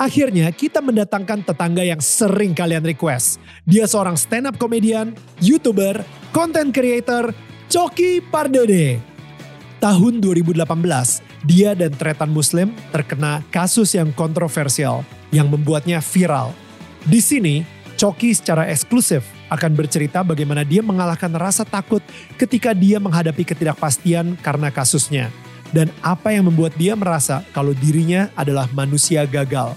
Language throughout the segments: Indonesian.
Akhirnya kita mendatangkan tetangga yang sering kalian request. Dia seorang stand up komedian, youtuber, content creator, Coki Pardede. Tahun 2018, dia dan Tretan Muslim terkena kasus yang kontroversial yang membuatnya viral. Di sini, Coki secara eksklusif akan bercerita bagaimana dia mengalahkan rasa takut ketika dia menghadapi ketidakpastian karena kasusnya. Dan apa yang membuat dia merasa kalau dirinya adalah manusia gagal.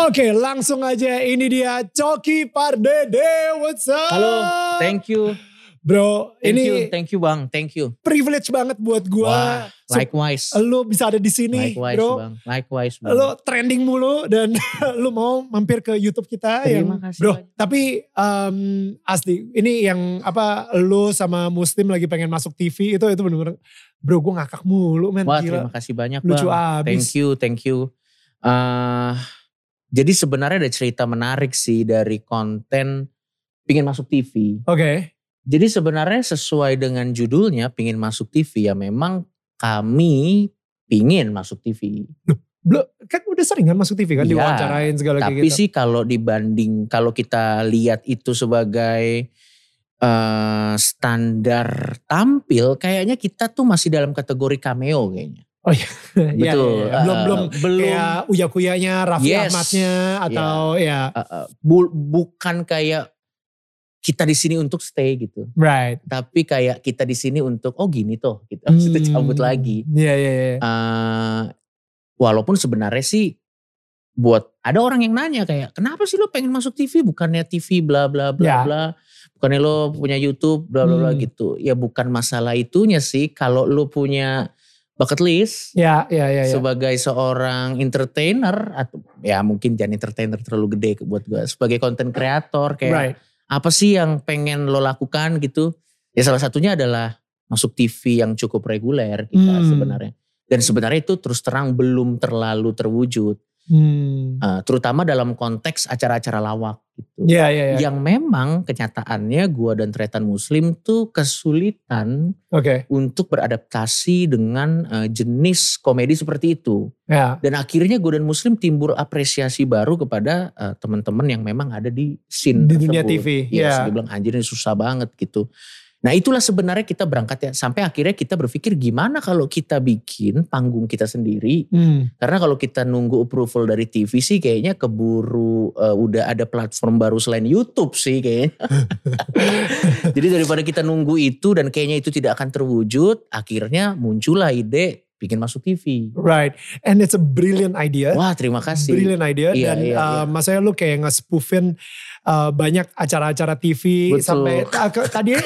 Oke, langsung aja. Ini dia Coki Pardede. What's up? Halo, thank you. Bro, Thank ini you, thank you Bang, thank you. privilege banget buat gua. Wah, likewise. Lo bisa ada di sini, likewise bro. Bang, likewise Bang. Lo trending mulu dan lo mau mampir ke YouTube kita Terima yang kasih bro. banyak. Tapi um, asli ini yang apa lo sama Muslim lagi pengen masuk TV itu itu bener-bener bro gue ngakak mulu men Wah, gila. terima kasih banyak Lucu Bang. abis. Thank you, thank you. Eh, jadi sebenarnya ada cerita menarik sih dari konten pingin masuk TV. Oke. Jadi sebenarnya sesuai dengan judulnya pingin masuk TV ya memang kami pingin masuk TV. Belum kan udah sering kan masuk TV kan Iya, diwawancarain segala kayak Tapi gitu. sih kalau dibanding kalau kita lihat itu sebagai eh, standar tampil, kayaknya kita tuh masih dalam kategori cameo kayaknya. Iya, iya, Betul. iya. Belum Eh, belum belum kayak Uya Kuyanya, Raffi Yes. Ahmadnya atau ya eh, eh, bu- bukan kayak kita di sini untuk stay gitu, right. tapi kayak kita di sini untuk oh gini tuh, gitu. Habis itu cabut Hmm. lagi. Iya iya iya. Eh, walaupun sebenarnya sih buat ada orang yang nanya kayak kenapa sih lo pengen masuk TV bukannya TV bla bla bla Ya. bla bukannya lo punya YouTube bla bla bla Hmm. gitu ya bukan masalah itunya sih kalau lo punya bucket list Ya ya ya. ya. sebagai seorang entertainer atau ya mungkin jangan entertainer terlalu gede buat gue sebagai konten kreator kayak Right. apa sih yang pengen lo lakukan gitu ya salah satunya adalah masuk TV yang cukup reguler kita Hmm. sebenarnya dan sebenarnya itu terus terang belum terlalu terwujud Hmm. Uh, terutama dalam konteks acara-acara lawak gitu. Ya ya ya. Yang memang kenyataannya gua dan Tretan Muslim tuh kesulitan Oke. untuk beradaptasi dengan uh, jenis komedi seperti itu. Ya. Dan akhirnya gua dan Muslim timbul apresiasi baru kepada uh, teman-teman yang memang ada di scene Di dunia. TV, Yes, ya. dia bilang anjir ini susah banget gitu. Nah itulah sebenarnya kita berangkat ya. Sampai akhirnya kita berpikir gimana kalau kita bikin panggung kita sendiri Hmm. karena kalau kita nunggu approval dari TV sih kayaknya keburu eh, udah ada platform baru selain YouTube sih kayaknya. Jadi daripada kita nunggu itu dan kayaknya itu tidak akan terwujud, akhirnya muncullah ide bikin masuk TV. Right. And it's a brilliant idea. Wah terima kasih. Brilliant idea Iya, dan iya, uh, iya. maksudnya lu kayak nge-spoofin uh, banyak acara-acara TV Betul. sampai uh, tadi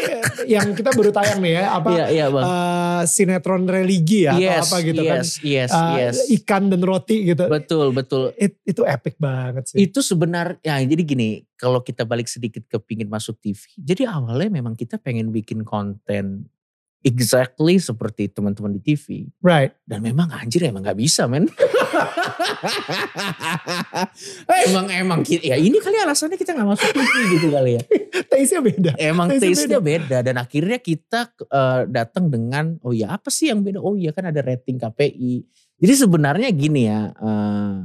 yang kita baru tayang nih ya apa Iya iya bang. uh, sinetron religi ya yes, atau apa gitu kan. yes, yes, Uh, yes. ikan dan roti gitu. Betul betul. It- itu epic banget sih. Itu sebenarnya ya jadi gini kalau kita balik sedikit ke pingin masuk TV. Jadi awalnya memang kita pengen bikin konten exactly seperti teman-teman di TV. right. Dan memang anjir emang gak bisa men. emang emang ya ini kali alasannya kita gak masuk TV gitu kali ya. Taste-nya beda. Emang Taste-nya taste-nya beda dan akhirnya kita eh, datang dengan oh ya apa sih yang beda? Oh iya kan ada rating KPI. Jadi sebenarnya gini ya eh,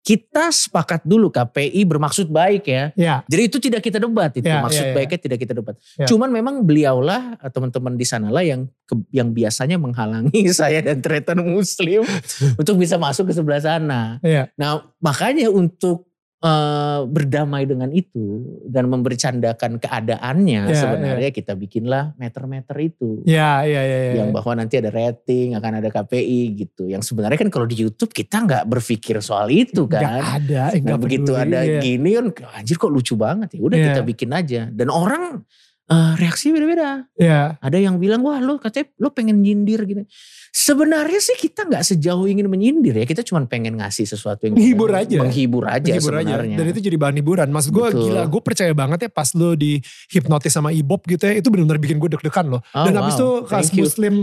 kita sepakat dulu KPI bermaksud baik ya. Ya. Jadi itu tidak kita debat itu Ya, maksud ya, ya. baiknya tidak kita debat. Ya. Cuman memang beliaulah eh, teman-teman di sanalah yang ke- yang biasanya menghalangi saya dan Tretan Muslim untuk bisa masuk ke sebelah sana. Ya. Nah makanya untuk eh, berdamai dengan itu dan membercandakan keadaannya Ya, sebenarnya kita bikinlah meter-meter itu. Ya, ya, ya, ya. Yang bahwa nanti ada rating, akan ada KPI gitu. Yang sebenarnya kan kalau di YouTube kita nggak berpikir soal itu kan. ada, eh, Nah nggak begitu peduli, ada ya. gini kan anjir kok lucu banget ya. Udah Iya. kita bikin aja. Dan orang eh, reaksi beda-beda. Ya. Ada yang bilang wah lo katanya lo pengen nyindir gitu. Sebenarnya sih kita nggak sejauh ingin menyindir ya. Kita cuma pengen ngasih sesuatu yang Menghibur aja. menghibur aja Menghibur aja. Dan itu jadi bahan hiburan. Maksud gue gila, gue percaya banget ya pas lo di hipnotis sama Ibob gitu ya, itu benar-benar bikin gue deg-degan loh. Oh, Dan habis wow. itu Thank kas muslim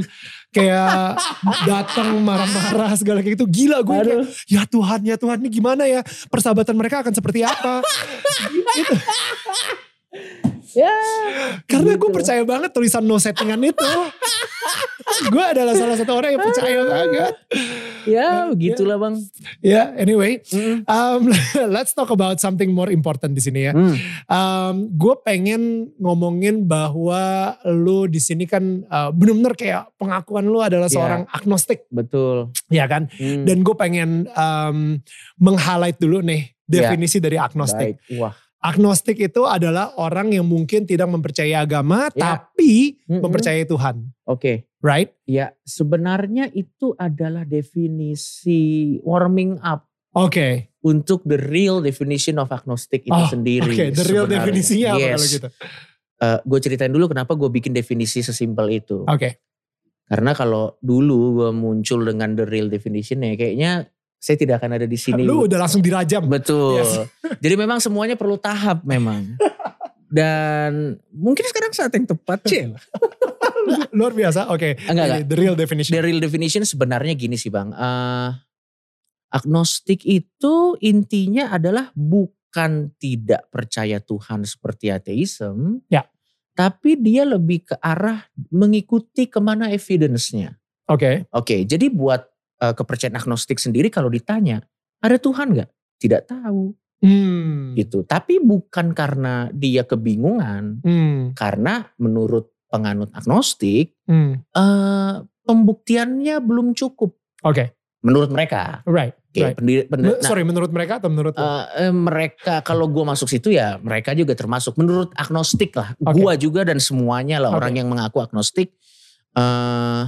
kayak datang marah-marah segala kayak gitu. Gila gue kayak, ya Tuhan, ya Tuhan ini gimana ya? Persahabatan mereka akan seperti apa? Itu. Ya. Karena gue Gitu. percaya banget tulisan no settingan itu. gue adalah salah satu orang yang percaya banget. Ya begitulah bang. Ya, anyway, Mm. um, let's talk about something more important di sini ya. Hmm. Um, gue pengen ngomongin bahwa lu di sini kan uh, bener-bener kayak pengakuan lu adalah Iya. seorang agnostik, Betul. ya kan? Hmm. Dan gue pengen um, meng-highlight dulu nih Iya. definisi dari agnostik. Baik. Wah. Agnostik itu adalah orang yang mungkin tidak mempercayai agama, Ya. tapi Mm-mm. mempercayai Tuhan, Oke. right? Ya sebenarnya itu adalah definisi warming up Oke, untuk the real definition of agnostic itu Oh, sendiri. oke. The real sebenarnya. definisinya apa yes. kalau gitu? gue ceritain dulu kenapa gue bikin definisi sesimpel itu. Oke, Karena kalau dulu gue muncul dengan the real definition ya kayaknya saya tidak akan ada di sini. lu udah langsung dirajam. Betul. Yes. Jadi memang semuanya perlu tahap memang. Dan mungkin sekarang saat yang tepat sih. Luar biasa, oke. Enggak, enggak. The real definition. The real definition sebenarnya gini sih bang. Eh, agnostik itu intinya adalah bukan tidak percaya Tuhan seperti ateisme. Ya. Tapi dia lebih ke arah mengikuti ke mana evidence-nya. Oke, Oke, jadi buat eh, kepercayaan agnostik sendiri kalau ditanya, ada Tuhan nggak? Tidak tahu Hmm. gitu. Tapi bukan karena dia kebingungan, Hmm. karena menurut penganut agnostik Hmm. eh, pembuktiannya belum cukup Oke, menurut mereka. right. Oke, right. pendiri- pendiri- nah, Sorry, menurut mereka atau menurut eh, eh, mereka kalau gue masuk situ ya mereka juga termasuk menurut agnostik lah. Oke. Gua juga dan semuanya lah Oke. orang yang mengaku agnostik eh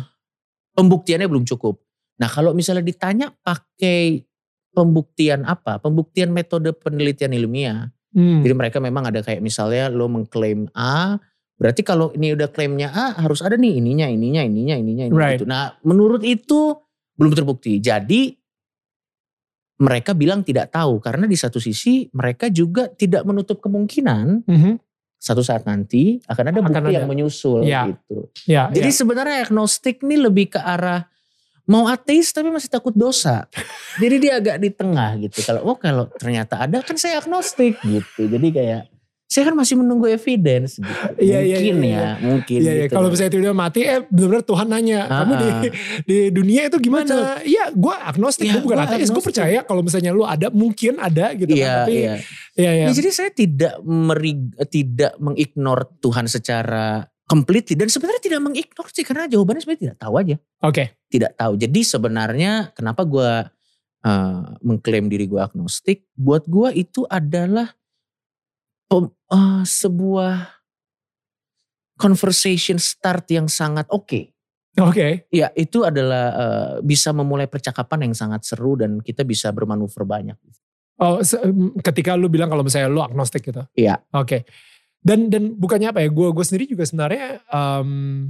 pembuktiannya belum cukup. Nah kalau misalnya ditanya pakai pembuktian apa? Pembuktian metode penelitian ilmiah. Hmm. Jadi mereka memang ada kayak misalnya lo mengklaim A, berarti kalau ini udah klaimnya A harus ada nih ininya, ininya, ininya, ininya, ini Right. gitu. Nah menurut itu belum terbukti. Jadi mereka bilang tidak tahu karena di satu sisi mereka juga tidak menutup kemungkinan Mhm. satu saat nanti akan ada Akan bukti ada. yang menyusul Ya. gitu. Ya, Jadi ya. sebenarnya agnostik nih lebih ke arah mau ateis tapi masih takut dosa. Jadi dia agak di tengah gitu. Kalau oh kalau ternyata ada kan saya agnostik gitu. Jadi kayak saya kan masih menunggu evidence gitu. Iya, iya, mungkin iya, ya, mungkin Iya, iya. gitu. Kalau misalnya tiba-tiba mati, eh benar-benar Tuhan nanya, kamu di, di dunia itu gimana? Iya, gue agnostik, Iya, gue bukan gua ateis. Gue percaya kalau misalnya lu ada, mungkin ada gitu Iya, kan. Tapi, iya. iya, iya. Ya, jadi saya tidak meri, tidak mengignore Tuhan secara completely dan sebenarnya tidak mengignore sih karena jawabannya sebenarnya tidak tahu aja. Oke, tidak tahu. Jadi sebenarnya kenapa gue mengklaim diri gue agnostik, buat gue itu adalah pem- eh, sebuah conversation start yang sangat oke. oke. Ya itu adalah eh, bisa memulai percakapan yang sangat seru dan kita bisa bermanuver banyak. Oh, ketika lu bilang kalau misalnya lu agnostik gitu. Iya. Oke. Dan dan bukannya apa ya? Gue gue sendiri juga sebenarnya em,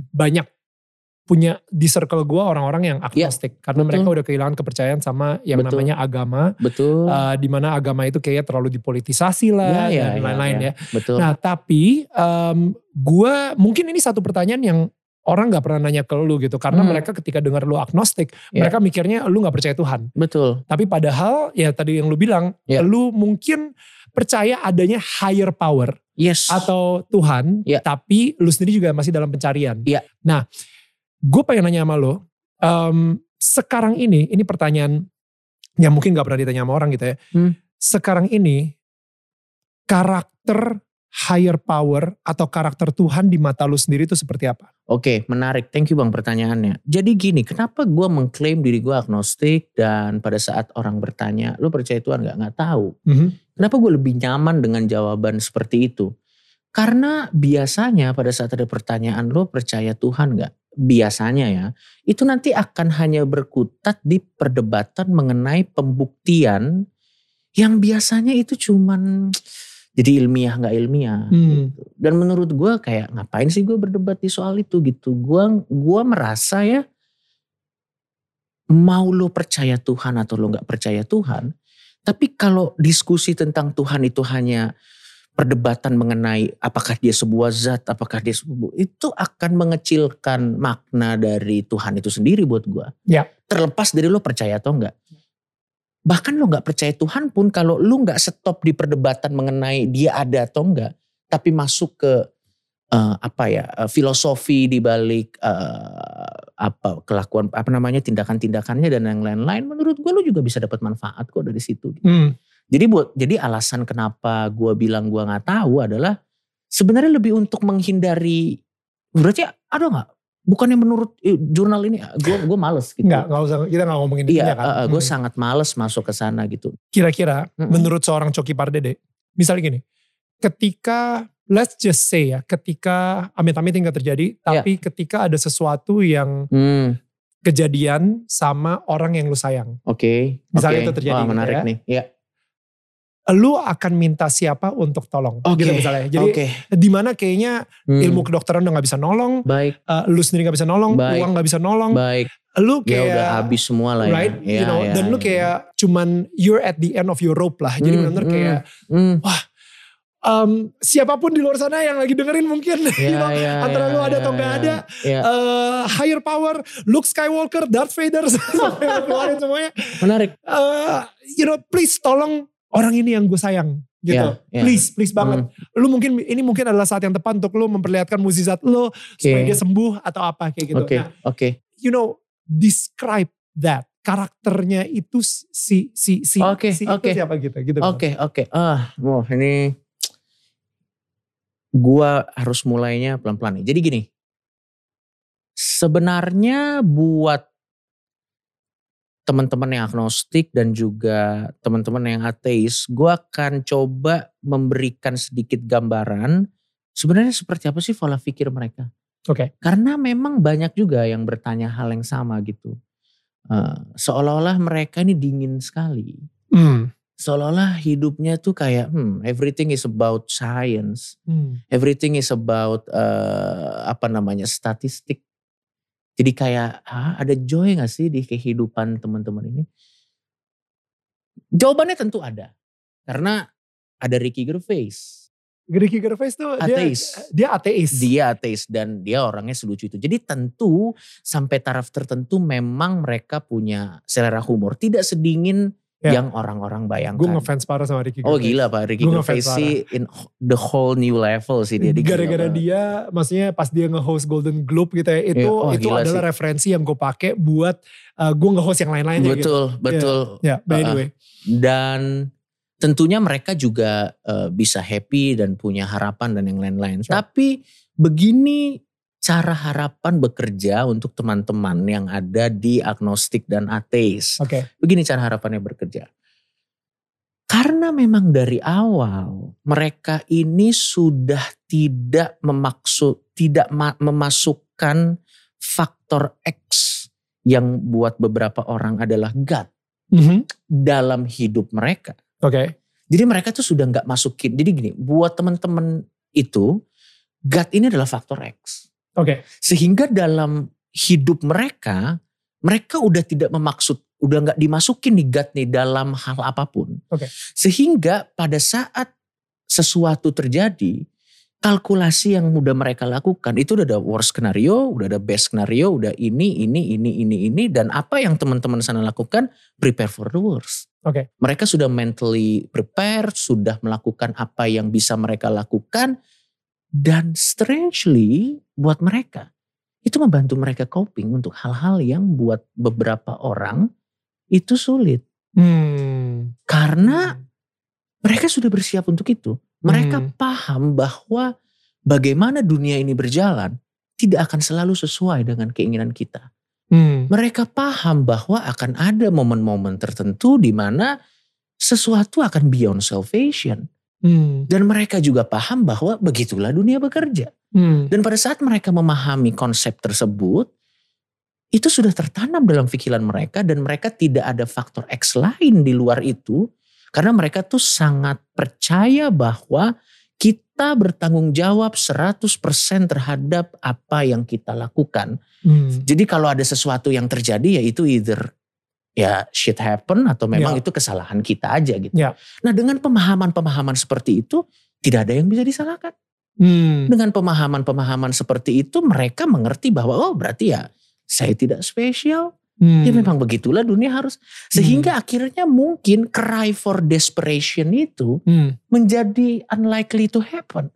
banyak punya di circle gue orang-orang yang agnostik karena betul. mereka udah kehilangan kepercayaan sama yang Betul. namanya agama. Betul. eh, di mana agama itu kayaknya terlalu dipolitisasi lah Ya, ya, dan ya, lain-lain ya. ya. Betul. Nah tapi gue mungkin ini satu pertanyaan yang orang nggak pernah nanya ke lu gitu karena Hmm. mereka ketika dengar lu agnostik Ya. mereka mikirnya lu nggak percaya Tuhan. Betul. Tapi padahal ya tadi yang lu bilang Ya. lu mungkin percaya adanya higher power Yes. atau Tuhan, Ya. tapi lu sendiri juga masih dalam pencarian. Ya. Nah, gue pengen nanya sama lo, em, sekarang ini, ini pertanyaan yang mungkin gak pernah ditanya sama orang gitu ya. Hmm. Sekarang ini, karakter higher power atau karakter Tuhan di mata lu sendiri itu seperti apa? Oke, menarik. Thank you bang pertanyaannya. Jadi gini, kenapa gue mengklaim diri gue agnostik dan pada saat orang bertanya, lu percaya Tuhan nggak? Nggak tahu. Mhm. Kenapa gue lebih nyaman dengan jawaban seperti itu? Karena biasanya pada saat ada pertanyaan, lu percaya Tuhan nggak? Biasanya ya, itu nanti akan hanya berkutat di perdebatan mengenai pembuktian yang biasanya itu cuman jadi ilmiah nggak ilmiah. Hmm. gitu. Dan menurut gue kayak ngapain sih gue berdebat di soal itu gitu. Gue gua merasa ya mau lo percaya Tuhan atau lo nggak percaya Tuhan, tapi kalau diskusi tentang Tuhan itu hanya perdebatan mengenai apakah dia sebuah zat, apakah dia sebuah, itu akan mengecilkan makna dari Tuhan itu sendiri buat gue. Ya. Terlepas dari lo percaya atau enggak. Bahkan lo nggak percaya Tuhan pun kalau lo nggak stop di perdebatan mengenai dia ada atau enggak, tapi masuk ke eh, apa ya eh, filosofi di balik eh, apa kelakuan apa namanya tindakan-tindakannya dan yang lain-lain, menurut gue lo juga bisa dapat manfaat kok dari situ. Hmm. Jadi buat jadi alasan kenapa gue bilang gue nggak tahu adalah sebenarnya lebih untuk menghindari berarti ada nggak? Bukannya menurut eh, jurnal ini gue gue males gitu. Enggak, enggak usah kita enggak ngomongin Iya, kan. gue Hmm. sangat males masuk ke sana gitu. Kira-kira Mm-mm. menurut seorang Coki Pardede, misalnya gini, ketika let's just say ya, ketika amit-amit nggak terjadi, Iya. tapi ketika ada sesuatu yang Hmm, kejadian sama orang yang lu sayang, oke. Misalnya oke. itu terjadi Wah, gitu menarik ya. nih. Iya. Lu akan minta siapa untuk tolong, Oke. gitu misalnya. Jadi Oke. di mana kayaknya Hmm, ilmu kedokteran udah nggak bisa nolong, baik, eh, lu sendiri nggak bisa nolong, Baik. uang nggak bisa nolong, baik. lu Ya kayak udah habis semua lah ya. right, Ya, you know, ya, dan lu ya. kayak cuman you're at the end of your rope lah. Jadi Hmm, benar-benar hmm. kayak Hmm, um, siapa pun di luar sana yang lagi dengerin mungkin, you ya, know, ya, antara ya, lu ada ya, atau nggak ya. ada, Ya, eh, higher power, Luke Skywalker, Darth Vader, lu keluarin semuanya. menarik. Eh, you know, please tolong orang ini yang gue sayang, gitu. Ya, ya. Please, please banget. Hmm, Lu mungkin ini mungkin adalah saat yang tepat untuk lu memperlihatkan mukjizat lu supaya Oke. dia sembuh atau apa kayak gitu. Oke, Nah, oke. you know, describe that karakternya itu si si si Oke, si oke. itu siapa gitu gitu. Oke, oke. Ah, wah ini gua harus mulainya pelan-pelan nih. Jadi gini. Sebenarnya buat teman-teman yang agnostik dan juga teman-teman yang ateis, gua akan coba memberikan sedikit gambaran sebenarnya seperti apa sih pola pikir mereka. Oke. Karena memang banyak juga yang bertanya hal yang sama gitu. Eh, seolah-olah mereka ini dingin sekali Hmm. seolah-olah hidupnya tuh kayak hmm, everything is about science, Hmm. everything is about eh, apa namanya statistik. Jadi kayak ah, ada joy gak sih di kehidupan teman-teman ini? Jawabannya tentu ada, karena ada Ricky Gervais. Ricky Gervais tuh dia Ateis. dia ateis. Dia ateis dan dia orangnya selucu itu. Jadi tentu sampai taraf tertentu memang mereka punya selera humor, tidak sedingin Ya. yang orang-orang bayangkan. Gue ngefans parah sama Ricky Oh Gervais. gila Pak Ricky Gua Gervais sih in the whole new level sih dia. Gara-gara dia, maksudnya pas dia nge-host Golden Globe gitu ya, itu Iya, wah, itu adalah sih. referensi yang gue pakai buat uh, gue nge-host yang lain-lainnya gitu. Betul, betul. Ya, by the Uh-uh. way. Dan tentunya mereka juga eh, bisa happy dan punya harapan dan yang lain-lain. Sure. Tapi begini cara harapan bekerja untuk teman-teman yang ada di agnostik dan ateis. Oke. Begini cara harapannya bekerja. Karena memang dari awal mereka ini sudah tidak memaksud, tidak ma- memasukkan faktor X yang buat beberapa orang adalah God Mhm. dalam hidup mereka. Oke. Jadi mereka tuh sudah nggak masukin. Jadi gini, buat teman-teman itu God ini adalah faktor X. Oke. Sehingga dalam hidup mereka, mereka udah tidak memaksud, udah nggak dimasukin nih God nih dalam hal apa pun. Oke. Sehingga pada saat sesuatu terjadi, kalkulasi yang udah mereka lakukan itu udah ada worst scenario, udah ada best scenario, udah ini, ini, ini, ini, ini. Dan apa yang teman-teman sana lakukan, prepare for the worst. Oke. Mereka sudah mentally prepare, sudah melakukan apa yang bisa mereka lakukan. Dan strangely buat mereka, itu membantu mereka coping untuk hal-hal yang buat beberapa orang itu sulit. Hmm. Karena mereka sudah bersiap untuk itu. Mereka Hmm. paham bahwa bagaimana dunia ini berjalan tidak akan selalu sesuai dengan keinginan kita. Hmm. Mereka paham bahwa akan ada momen-momen tertentu di mana sesuatu akan beyond salvation. Hmm. Dan mereka juga paham bahwa begitulah dunia bekerja. Hmm. Dan pada saat mereka memahami konsep tersebut, itu sudah tertanam dalam pikiran mereka dan mereka tidak ada faktor X lain di luar itu Karena mereka tuh sangat percaya bahwa kita bertanggung jawab 100% terhadap apa yang kita lakukan. Hmm. Jadi kalau ada sesuatu yang terjadi ya itu either ya shit happen atau memang Ya. itu kesalahan kita aja gitu. Ya. Nah dengan pemahaman-pemahaman seperti itu tidak ada yang bisa disalahkan. Hmm. Dengan pemahaman-pemahaman seperti itu mereka mengerti bahwa oh berarti ya saya tidak spesial. Hmm. Ya memang begitulah dunia harus. Sehingga akhirnya mungkin cry for desperation itu Hmm. menjadi unlikely to happen.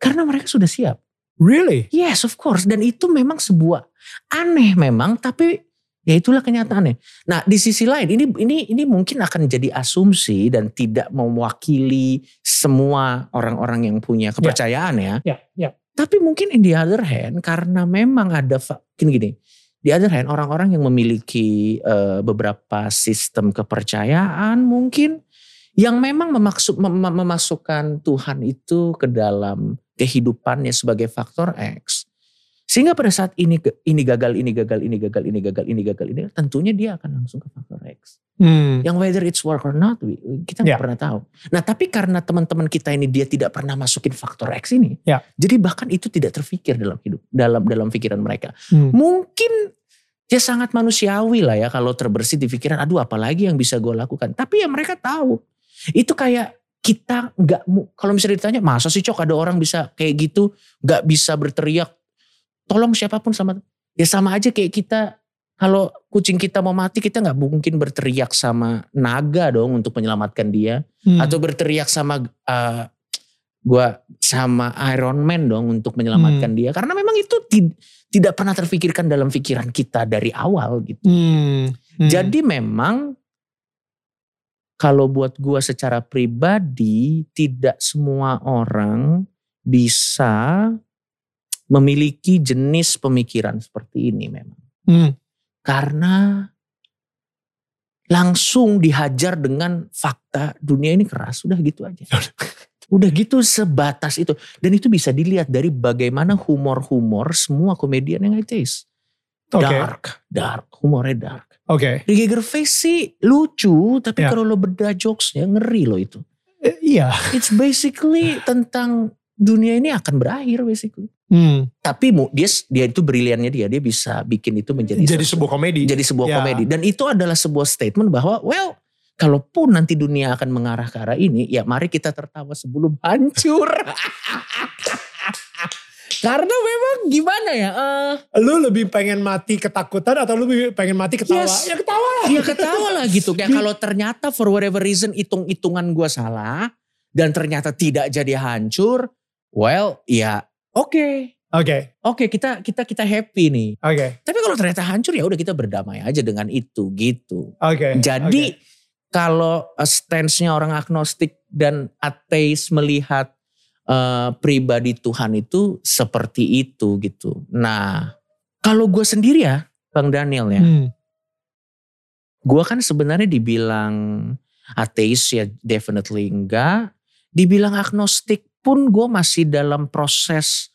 Karena mereka sudah siap. Really? Yes of course. Dan itu memang sebuah aneh memang tapi ya itulah kenyataannya. Nah di sisi lain ini ini ini mungkin akan jadi asumsi dan tidak mewakili semua orang-orang yang punya kepercayaan ya. Ya, ya. Tapi mungkin in the other hand karena memang ada fa- gini gini. The other hand orang-orang yang memiliki eh, beberapa sistem kepercayaan mungkin yang memang memaksud mem- mem- memasukkan Tuhan itu ke dalam kehidupannya sebagai faktor X. Sehingga pada saat ini ini gagal, ini gagal, ini gagal, ini gagal, ini gagal, ini tentunya dia akan langsung ke faktor X. Hmm. Yang whether it's work or not, kita Ya. nggak pernah tahu. Nah tapi karena teman-teman kita ini dia tidak pernah masukin faktor X ini, Ya. jadi bahkan itu tidak terfikir dalam hidup, dalam dalam pikiran mereka. Hmm. Mungkin ya sangat manusiawi lah ya kalau terbersih di pikiran, aduh apalagi yang bisa gue lakukan. Tapi ya mereka tahu, itu kayak kita nggak kalau misalnya ditanya masa sih cok ada orang bisa kayak gitu nggak bisa berteriak tolong siapa pun sama ya sama aja kayak kita kalau kucing kita mau mati kita nggak mungkin berteriak sama naga dong untuk menyelamatkan dia Hmm. atau berteriak sama eh, gua sama Iron Man dong untuk menyelamatkan dia karena memang itu tid- tidak pernah terfikirkan dalam pikiran kita dari awal gitu. Hmm. Hmm. Jadi memang kalau buat gua secara pribadi tidak semua orang bisa memiliki jenis pemikiran seperti ini memang. Hmm. Karena langsung dihajar dengan fakta dunia ini keras udah gitu aja. udah gitu sebatas itu dan itu bisa dilihat dari bagaimana humor-humor semua komedian yang ateis. Oke. Dark, dark, humornya dark. Oke. Ricky Gervais sih lucu, tapi Ya. kalau lo bedah jokesnya ngeri lo itu. Eh, Iya. It's basically tentang dunia ini akan berakhir basically. Hmm. Tapi dia dia itu briliannya dia, dia bisa bikin itu menjadi Jadi sebuah komedi. jadi sebuah Ya. komedi dan itu adalah sebuah statement bahwa well kalaupun nanti dunia akan mengarah ke arah ini, ya mari kita tertawa sebelum hancur. Karena memang gimana ya? eh, Lu lebih pengen mati ketakutan atau lu lebih pengen mati ketawa? Yes. Ya ketawa lah. Ya ketawa lah gitu. Kayak kalau ternyata for whatever reason hitung-hitungan gue salah. Dan ternyata tidak jadi hancur. Well ya oke. Oke. Oke kita kita kita happy nih. Oke. Tapi kalau ternyata hancur ya udah kita berdamai aja dengan itu gitu. Oke. Jadi kalau uh, stance-nya orang agnostik dan ateis melihat uh, pribadi Tuhan itu seperti itu gitu. Nah kalau gue sendiri ya Bang Daniel ya. Hmm. Gue kan sebenarnya dibilang ateis ya definitely enggak. Dibilang agnostik pun gue masih dalam proses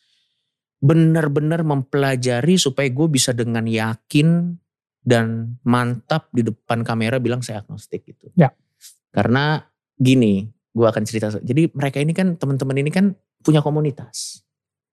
benar-benar mempelajari supaya gue bisa dengan yakin dan mantap di depan kamera bilang saya agnostik gitu. Ya. Karena gini, gue akan cerita. Jadi mereka ini kan teman-teman ini kan punya komunitas.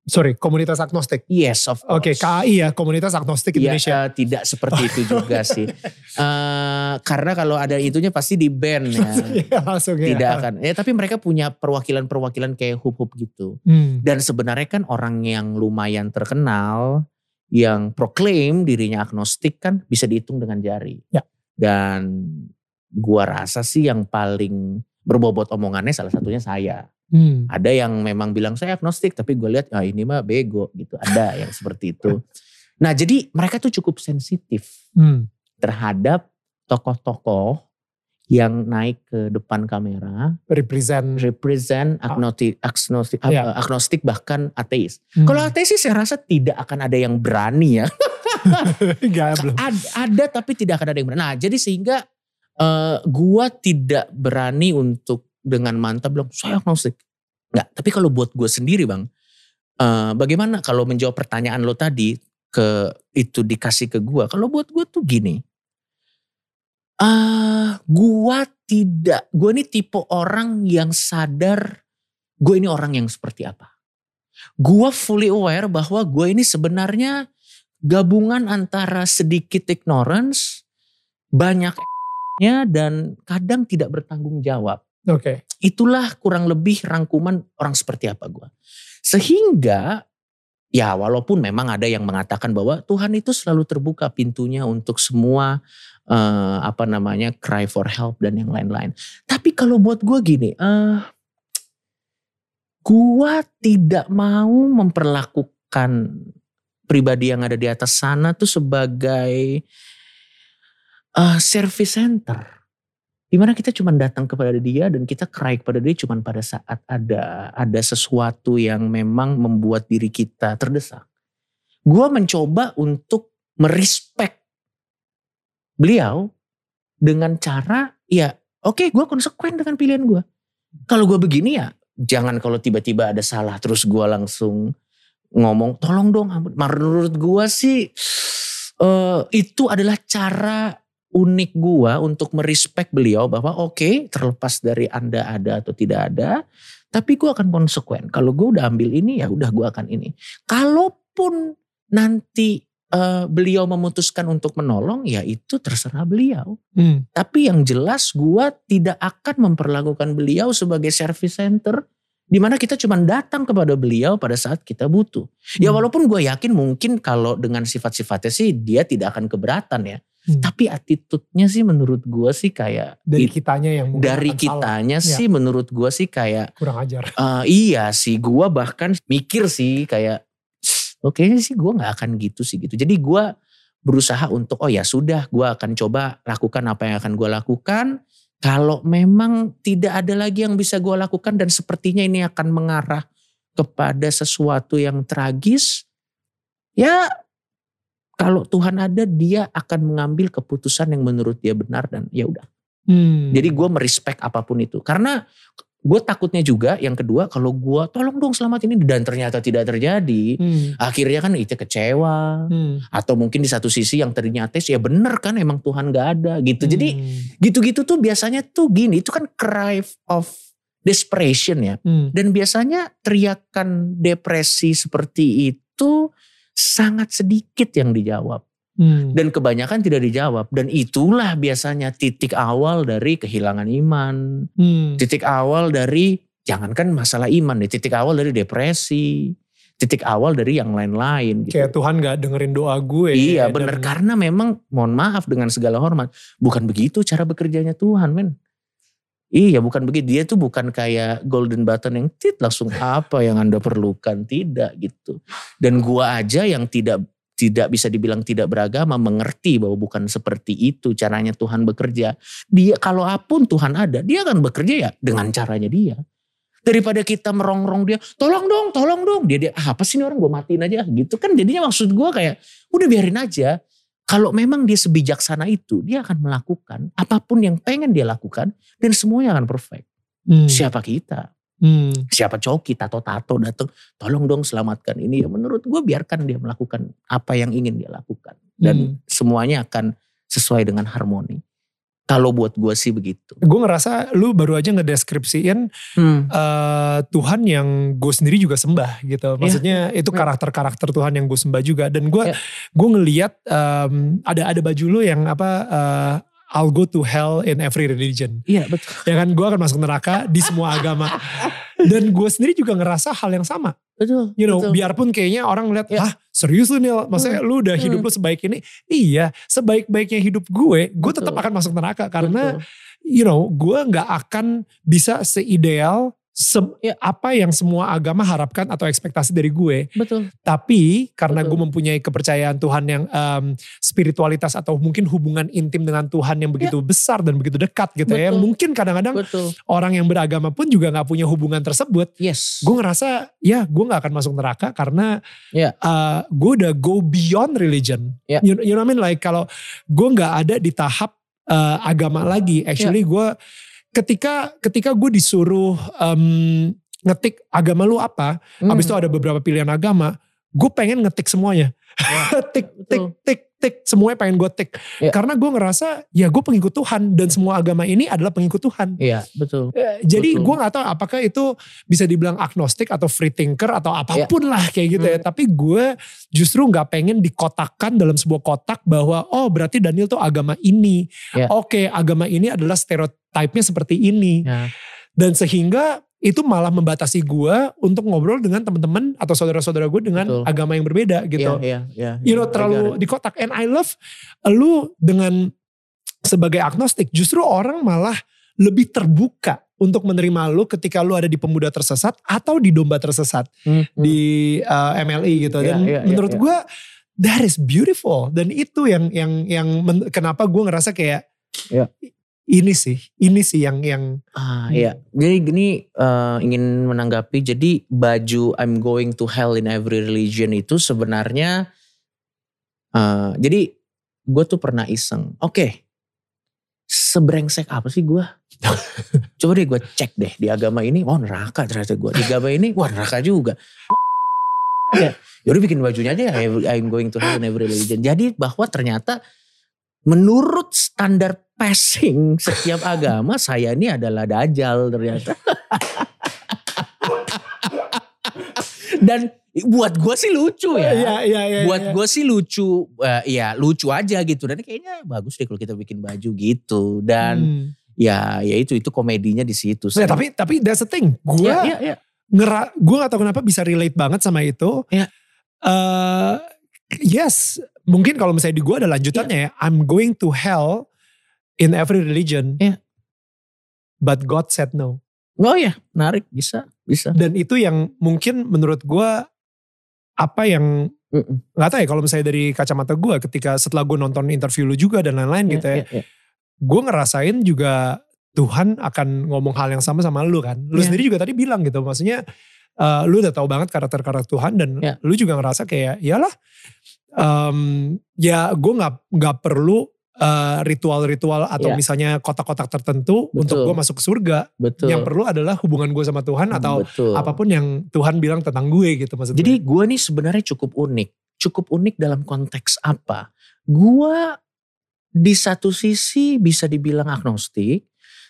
Sorry, komunitas agnostik. Yes, of course. Oke, KAI ya, komunitas agnostik Ya, Indonesia. eh, tidak seperti itu juga sih. Eh, karena kalau ada itunya pasti di band ya. Iya, langsung ya. Tidak akan. Ya tapi mereka punya perwakilan-perwakilan kayak hub-hub gitu. Hmm. Dan sebenarnya kan orang yang lumayan terkenal yang proklaim dirinya agnostik kan bisa dihitung dengan jari. Ya. Dan gua rasa sih yang paling berbobot omongannya salah satunya saya. Hmm. Ada yang memang bilang saya agnostik tapi gue lihat ah ini mah bego gitu. Ada yang seperti itu. Nah jadi mereka tuh cukup sensitif Hmm. terhadap tokoh-tokoh yang naik ke depan kamera Represent. represent agnostik, agnostik, Ya. agnostik bahkan ateis. Hmm. Kalau ateis sih saya rasa tidak akan ada yang berani ya. Enggak, belum. Ad- ada tapi tidak akan ada yang berani. Nah jadi sehingga eh, gua tidak berani untuk dengan mantap bilang saya agnostik. Enggak, tapi kalau buat gue sendiri bang, eh, bagaimana kalau menjawab pertanyaan lo tadi ke itu dikasih ke gua? Kalau buat gue tuh gini, Ah, gua tidak. Gua ini tipe orang yang sadar gue ini orang yang seperti apa. Gua fully aware bahwa gue ini sebenarnya gabungan antara sedikit ignorance, banyak nya dan kadang tidak bertanggung jawab. Oke. Itulah kurang lebih rangkuman orang seperti apa gue. Sehingga ya walaupun memang ada yang mengatakan bahwa Tuhan itu selalu terbuka pintunya untuk semua eh, apa namanya cry for help dan yang lain-lain. Tapi kalau buat gue gini, eh gua tidak mau memperlakukan pribadi yang ada di atas sana tuh sebagai eh, service center. Di mana kita cuma datang kepada dia dan kita cry kepada dia cuma pada saat ada ada sesuatu yang memang membuat diri kita terdesak. Gua mencoba untuk merespek beliau dengan cara ya oke gua konsekuen dengan pilihan gua. Kalau gua begini ya jangan kalau tiba-tiba ada salah terus gua langsung ngomong tolong dong. Menurut gua sih eh, itu adalah cara unik gua untuk merespek beliau bahwa oke terlepas dari anda ada atau tidak ada tapi gua akan konsekuen kalau gua udah ambil ini ya udah gua akan ini kalaupun nanti eh, beliau memutuskan untuk menolong ya itu terserah beliau Hmm. tapi yang jelas gua tidak akan memperlakukan beliau sebagai service center di mana kita cuma datang kepada beliau pada saat kita butuh. Ya Hmm. walaupun gue yakin mungkin kalau dengan sifat-sifatnya sih dia tidak akan keberatan ya. Hmm. Tapi attitude-nya sih menurut gue sih kayak Dari it- kitanya yang dari akan salah. kitanya Ya. sih menurut gue sih kayak kurang ajar. eh, iya sih gue bahkan mikir sih kayak oke sih gue nggak akan gitu sih gitu. Jadi gue berusaha untuk oh ya sudah gue akan coba lakukan apa yang akan gue lakukan. Kalau memang tidak ada lagi yang bisa gue lakukan dan sepertinya ini akan mengarah kepada sesuatu yang tragis, ya kalau Tuhan ada dia akan mengambil keputusan yang menurut dia benar dan ya udah. Hmm. Jadi gue merespek apa pun itu. Karena gue takutnya juga yang kedua kalau gue tolong dong selamat ini dan ternyata tidak terjadi. Hmm. Akhirnya kan itu kecewa. Hmm. Atau mungkin di satu sisi yang tadinya ateis ya bener kan emang Tuhan gak ada gitu. Jadi Hmm. gitu-gitu tuh biasanya tuh gini itu kan cry of desperation ya. Hmm. Dan biasanya teriakan depresi seperti itu sangat sedikit yang dijawab. Hmm. Dan kebanyakan tidak dijawab. Dan itulah biasanya titik awal dari kehilangan iman. Hmm. Titik awal dari, jangankan masalah iman nih, titik awal dari depresi. Titik awal dari yang lain-lain gitu. Kayak Tuhan gak dengerin doa gue. Iya dan- bener, karena memang mohon maaf dengan segala hormat. Bukan begitu cara bekerjanya Tuhan men. Iya bukan begitu, dia tuh bukan kayak golden button yang tit langsung apa yang anda perlukan, tidak gitu. Dan gua aja yang tidak tidak bisa dibilang tidak beragama mengerti bahwa bukan seperti itu caranya Tuhan bekerja. Dia kalau apun Tuhan ada, dia akan bekerja ya dengan caranya dia. Daripada kita merongrong dia, tolong dong, tolong dong. Dia dia "Ah, apa sih ini orang gue matiin aja gitu kan. Jadinya maksud gue kayak udah biarin aja. Kalau memang dia sebijaksana itu, dia akan melakukan apa pun yang pengen dia lakukan dan semuanya akan perfect. Hmm. Siapa kita? Hmm. Siapa coki tato-tato datang, tolong dong selamatkan ini. Ya menurut gue biarkan dia melakukan apa yang ingin dia lakukan dan Hmm. semuanya akan sesuai dengan harmoni. Kalau buat gue sih begitu. Gue ngerasa lu baru aja ngedeskripsiin Hmm. eh, Tuhan yang gue sendiri juga sembah gitu. Maksudnya itu Ya. karakter-karakter Tuhan yang gue sembah juga. Dan gue Ya. gue ngeliat em, ada ada baju lu yang apa eh, I'll go to hell in every religion. Iya betul. Ya kan gue akan masuk neraka di semua agama. Dan gue sendiri juga ngerasa hal yang sama. Betul. You know, betul. biarpun kayaknya orang ngeliat, Ya. ah serius lu nih, maksudnya lu udah hidup Hmm. lu sebaik ini. Iya, sebaik-baiknya hidup gue, gue tetap akan masuk neraka. Karena Betul. you know, gue nggak akan bisa seideal se- Ya. apa yang semua agama harapkan atau ekspektasi dari gue. betul. Tapi karena Betul. gue mempunyai kepercayaan Tuhan yang em, spiritualitas atau mungkin hubungan intim dengan Tuhan yang begitu besar dan begitu dekat gitu ya. Yang Betul. mungkin kadang-kadang orang yang beragama pun juga nggak punya hubungan tersebut. Yes. Gue ngerasa ya gue nggak akan masuk neraka karena Ya. uh, gue udah go beyond religion. Ya. You, you know what I mean? Like kalau gue nggak ada di tahap uh, agama lagi. Actually Ya. gue ketika ketika gue disuruh um, ngetik agama lu apa, Hmm. habis itu ada beberapa pilihan agama, gue pengen ngetik semuanya. tik, tik, betul. tik, tik, semuanya pengen gue tik. Ya. Karena gue ngerasa ya gue pengikut Tuhan dan semua agama ini adalah pengikut Tuhan. Iya betul. Eh, Jadi gue gak tahu apakah itu bisa dibilang agnostik atau free thinker atau apa pun lah kayak gitu ya. Hmm. Tapi gue justru gak pengen dikotakkan dalam sebuah kotak bahwa oh berarti Daniel tuh agama ini. Ya. Oke agama ini adalah stereotipnya seperti ini. Ya. Dan sehingga itu malah membatasi gue untuk ngobrol dengan teman-teman atau saudara-saudara gue dengan Betul. agama yang berbeda gitu. Iya, iya, iya. You know terlalu it. di kotak. And I love lu dengan sebagai agnostik justru orang malah lebih terbuka untuk menerima lu ketika lu ada di pemuda tersesat atau di domba tersesat Hmm, hmm. di uh, MLI gitu. Iya, Dan iya, iya, menurut iya. gue that is beautiful dan itu yang yang yang men- kenapa gue ngerasa kayak Iya. Ini sih, ini sih yang yang Ah iya, jadi gini eh, ingin menanggapi. Jadi baju I'm going to hell in every religion itu sebenarnya, eh, jadi gue tuh pernah iseng. Oke, sebrengsek apa sih gue? Coba deh gue cek deh di agama ini, wah neraka ternyata gue. Di agama ini, wah neraka juga. Ya, yaudah bikin bajunya aja ya, I'm going to hell in every religion. Jadi bahwa ternyata menurut standar passing setiap agama saya ini adalah dajjal ternyata. Dan buat gue sih lucu ya. Iya, iya, iya, buat iya. gue sih lucu, eh, ya lucu aja gitu. Dan kayaknya bagus deh kalau kita bikin baju gitu. Dan Hmm. ya, ya itu itu komedinya di situ. Nah, tapi tapi that's the thing. Gue ya, ya, ya. ngera, gue gak tahu kenapa bisa relate banget sama itu. Iya. Eh, yes, mungkin kalau misalnya di gue ada lanjutannya ya. I'm going to hell in every religion. Iya. But God said no. Oh ya, menarik bisa, bisa. Dan itu yang mungkin menurut gue apa yang nggak tahu ya kalau misalnya dari kacamata gue ketika setelah gue nonton interview lu juga dan lain-lain gitu ya. Ya, ya. gue ngerasain juga Tuhan akan ngomong hal yang sama sama lu kan. Lu Iya. sendiri juga tadi bilang gitu, maksudnya eh, lu udah tahu banget karakter-karakter Tuhan dan Iya. lu juga ngerasa kayak iyalah, em, ya gue nggak nggak perlu eh, ritual-ritual atau Iya. misalnya kotak-kotak tertentu Betul. untuk gue masuk ke surga. Betul. Yang perlu adalah hubungan gue sama Tuhan atau Betul. apa pun yang Tuhan bilang tentang gue gitu maksud Jadi gue. nih sebenarnya cukup unik. Cukup unik dalam konteks apa? Gue di satu sisi bisa dibilang agnostik.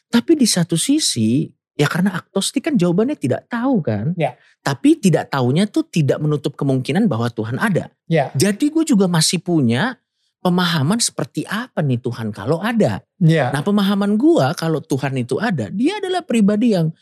Tapi di satu sisi ya karena agnostik kan jawabannya tidak tahu kan. Ya. Tapi tidak tahunya tuh tidak menutup kemungkinan bahwa Tuhan ada. Ya, Jadi gue juga masih punya pemahaman seperti apa nih Tuhan kalau ada. ya, Nah pemahaman gua kalau Tuhan itu ada, dia adalah pribadi yang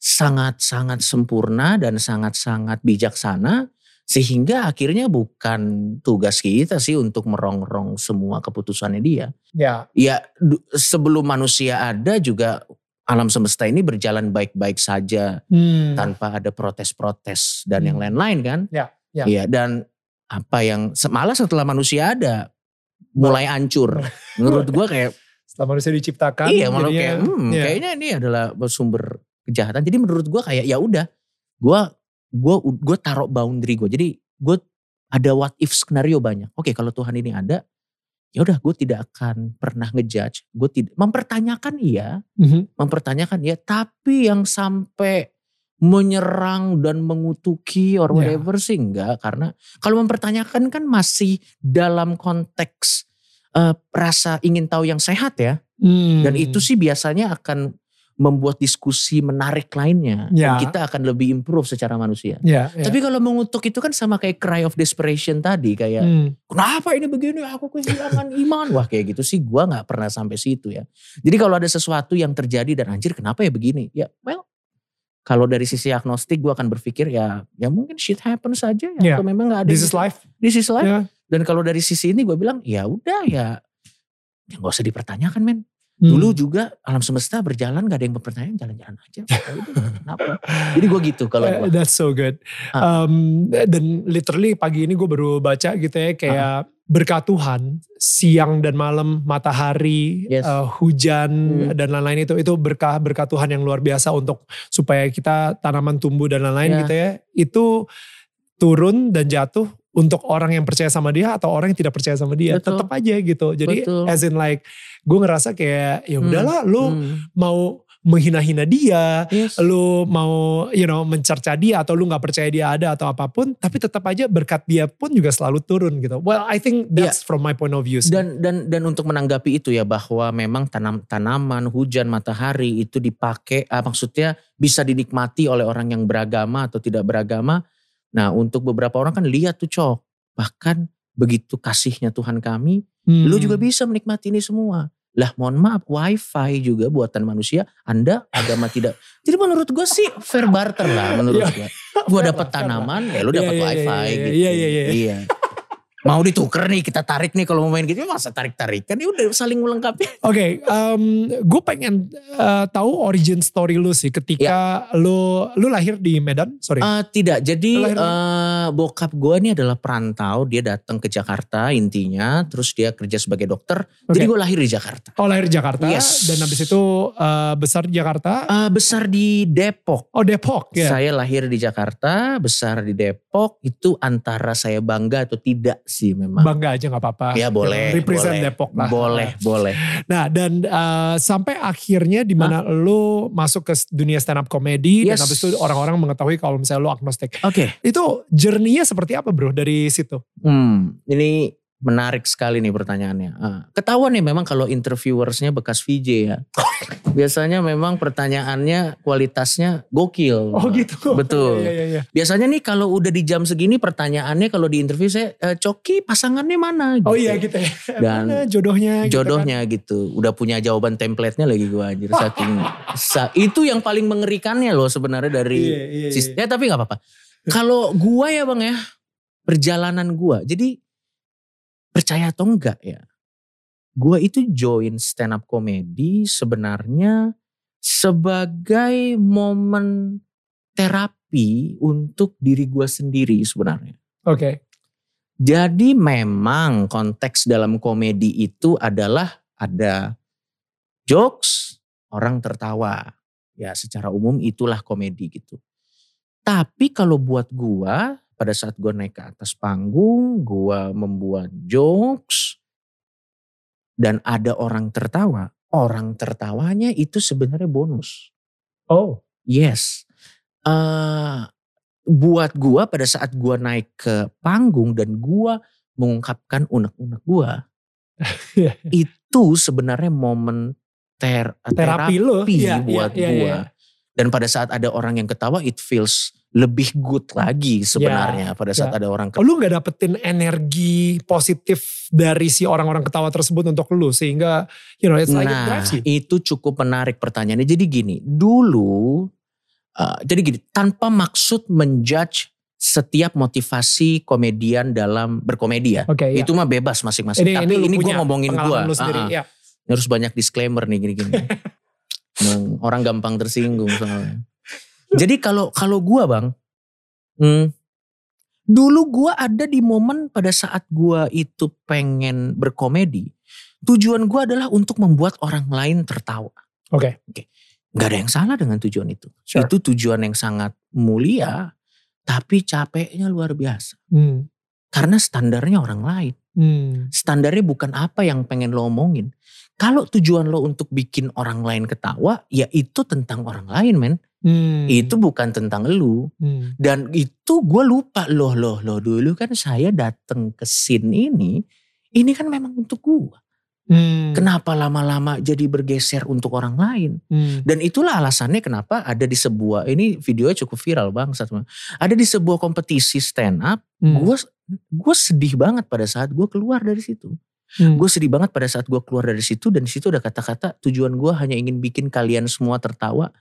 sangat-sangat sempurna dan sangat-sangat bijaksana. Sehingga akhirnya bukan tugas kita sih untuk merongrong semua keputusannya dia. ya, Ya sebelum manusia ada juga alam semesta ini berjalan baik-baik saja. Hmm. Tanpa ada protes-protes dan Hmm. yang lain-lain kan. Ya, ya. Iya dan apa yang malah setelah manusia ada mulai hancur. Menurut gua kayak Setelah manusia diciptakan, iya malah kayak hmm, ya. kayaknya ini adalah sumber kejahatan. Jadi menurut gua kayak ya udah, gua gua gua taruh boundary gua. Jadi gua ada what if skenario banyak. Oke kalau Tuhan ini ada, ya udah gue tidak akan pernah ngejudge. Gue tidak mempertanyakan iya, Mhm. mempertanyakan ya, tapi yang sampai menyerang dan mengutuki or Ya. whatever sih enggak karena kalau mempertanyakan kan masih dalam konteks eh, rasa ingin tahu yang sehat ya. Hmm. Dan itu sih biasanya akan membuat diskusi menarik lainnya. Ya. Dan kita akan lebih improve secara manusia. Ya, ya. Tapi kalau mengutuk itu kan sama kayak cry of desperation tadi. Kayak Hmm. kenapa ini begini aku kehilangan iman. Wah kayak gitu sih gua gak pernah sampai situ ya. Jadi kalau ada sesuatu yang terjadi dan anjir kenapa ya begini. Ya well kalau dari sisi agnostik gua akan berpikir ya ya mungkin shit happens saja ya. Ya. Atau memang gak ada. This is life. This is life. Ya. Dan kalau dari sisi ini gue bilang ya udah ya. Ya gak usah dipertanyakan men. Hmm. Dulu juga alam semesta berjalan gak ada yang mempertanyakan jalan-jalan aja. Ya Kenapa? Jadi gue gitu kalau Eh, gue. That's so good. Ah. Um, dan literally pagi ini gue baru baca gitu ya kayak berkat Tuhan siang dan malam matahari Yes. uh, hujan Hmm. dan lain-lain itu itu berkah berkat Tuhan yang luar biasa untuk supaya kita tanaman tumbuh dan lain-lain Ya. gitu ya itu turun dan jatuh untuk orang yang percaya sama dia atau orang yang tidak percaya sama dia Betul. tetap aja gitu jadi Betul. as in like gue ngerasa kayak ya udahlah lu Hmm. mau menghina-hina dia, Yes. lu mau you know mencerca dia atau lu nggak percaya dia ada atau apa pun, tapi tetap aja berkat dia pun juga selalu turun gitu. Well, I think that's from my point of view. sih. Dan dan dan untuk menanggapi itu ya bahwa memang tanam tanaman, hujan, matahari itu dipakai ah, maksudnya bisa dinikmati oleh orang yang beragama atau tidak beragama. Nah, untuk beberapa orang kan lihat tuh cok. Bahkan begitu kasihnya Tuhan kami, Hmm. lu juga bisa menikmati ini semua. Lah mohon maaf, wifi juga buatan manusia, Anda agama tidak. Jadi menurut gue sih fair barter lah menurut Iya. gue. Gue dapat lah, fair tanaman, ya lu Iya, dapat iya, wifi iya, iya, gitu. iya, iya, iya. Mau dituker nih, kita tarik nih kalau mau main gitu, masa tarik-tarikan ya udah saling melengkapi. Oke, gue pengen eh, tahu origin story lu sih ketika lu lu lahir di Medan, sorry. Eh, tidak, jadi Lahir mana? Eh, bokap gue ini adalah perantau, dia datang ke Jakarta intinya, terus dia kerja sebagai dokter. Oke. Jadi gue lahir di Jakarta. Oh lahir di Jakarta Yes. dan habis itu eh, besar di Jakarta. Eh, besar di Depok. Oh Depok ya. Saya lahir di Jakarta, besar di Depok. Itu antara saya bangga atau tidak sih memang. Bangga aja nggak apa-apa. Ya boleh, Represent boleh, Depok lah. boleh, boleh. Nah dan eh, sampai akhirnya di mana lu masuk ke dunia stand up comedy dan Yes. habis itu orang-orang mengetahui kalau misalnya lu agnostik. Oke, Itu journey-nya seperti apa bro dari situ? hmm, ini menarik sekali nih pertanyaannya. Ah, ketahuan nih memang kalau interviewersnya bekas VJ ya. Biasanya memang pertanyaannya kualitasnya gokil. Oh gitu. Betul. Iya, iya, iya. Biasanya nih kalau udah di jam segini pertanyaannya kalau di interview saya, "Eh, Coki pasangannya mana? Oh Gitu. iya gitu ya. Dan Mana jodohnya. gitu kan. jodohnya gitu, Udah punya jawaban template-nya lagi gua anjir. Saking sa- itu yang paling mengerikannya loh sebenarnya dari Iya, iya, sis- iya. Ya tapi nggak apa-apa. Kalau gua ya Bang ya, perjalanan gua. Jadi percaya atau enggak ya. Gua itu join stand up comedy sebenarnya sebagai momen terapi untuk diri gua sendiri sebenarnya. Oke. Jadi memang konteks dalam komedi itu adalah ada jokes, orang tertawa. Ya secara umum itulah komedi gitu. Tapi kalau buat gua pada saat gua naik ke atas panggung, gua membuat jokes dan ada orang tertawa, orang tertawanya itu sebenarnya bonus. Oh. Yes. eh buat gua pada saat gua naik ke panggung dan gua mengungkapkan unek-unek gua, itu sebenarnya momen ter Terapi lu. Iya, buat iya, iya, gua. iya. Dan pada saat ada orang yang ketawa, it feels lebih good lagi sebenarnya pada saat ya. ada orang Oh, lu gak dapetin energi positif dari si orang-orang ketawa tersebut untuk lu sehingga you know it's like it Nah, drives you. itu cukup menarik pertanyaannya. Jadi gini, dulu, uh, jadi gini, tanpa maksud menjudge setiap motivasi komedian dalam berkomedi ya. Oke, ya. Itu mah bebas masing-masing. Tapi lu ini, gue ngomongin gue. lu sendiri. Ya. harus banyak disclaimer nih gini-gini. Emang Orang gampang tersinggung soalnya. Jadi kalau kalau gue bang, hmm, dulu gue ada di momen pada saat gue itu pengen berkomedi. Tujuan gue adalah untuk membuat orang lain tertawa. Oke. Gak ada yang salah dengan tujuan itu. Sure. Itu tujuan yang sangat mulia, tapi capeknya luar biasa. Hmm. Karena standarnya orang lain. Hmm. Standarnya bukan apa yang pengen lo omongin. Kalau tujuan lo untuk bikin orang lain ketawa, ya itu tentang orang lain men. Hmm. Itu bukan tentang lu. Hmm. Dan itu gue lupa loh loh loh dulu kan saya datang ke scene ini. Ini kan memang untuk gue. Hmm. Kenapa lama-lama jadi bergeser untuk orang lain? Hmm. Dan itulah alasannya kenapa ada di sebuah, ini videonya cukup viral bang. Ada di sebuah kompetisi stand up, Hmm. gue gue sedih banget pada saat gue keluar dari situ. Hmm. Gue sedih banget pada saat gue keluar dari situ dan di situ ada kata-kata tujuan gue hanya ingin bikin kalian semua tertawa.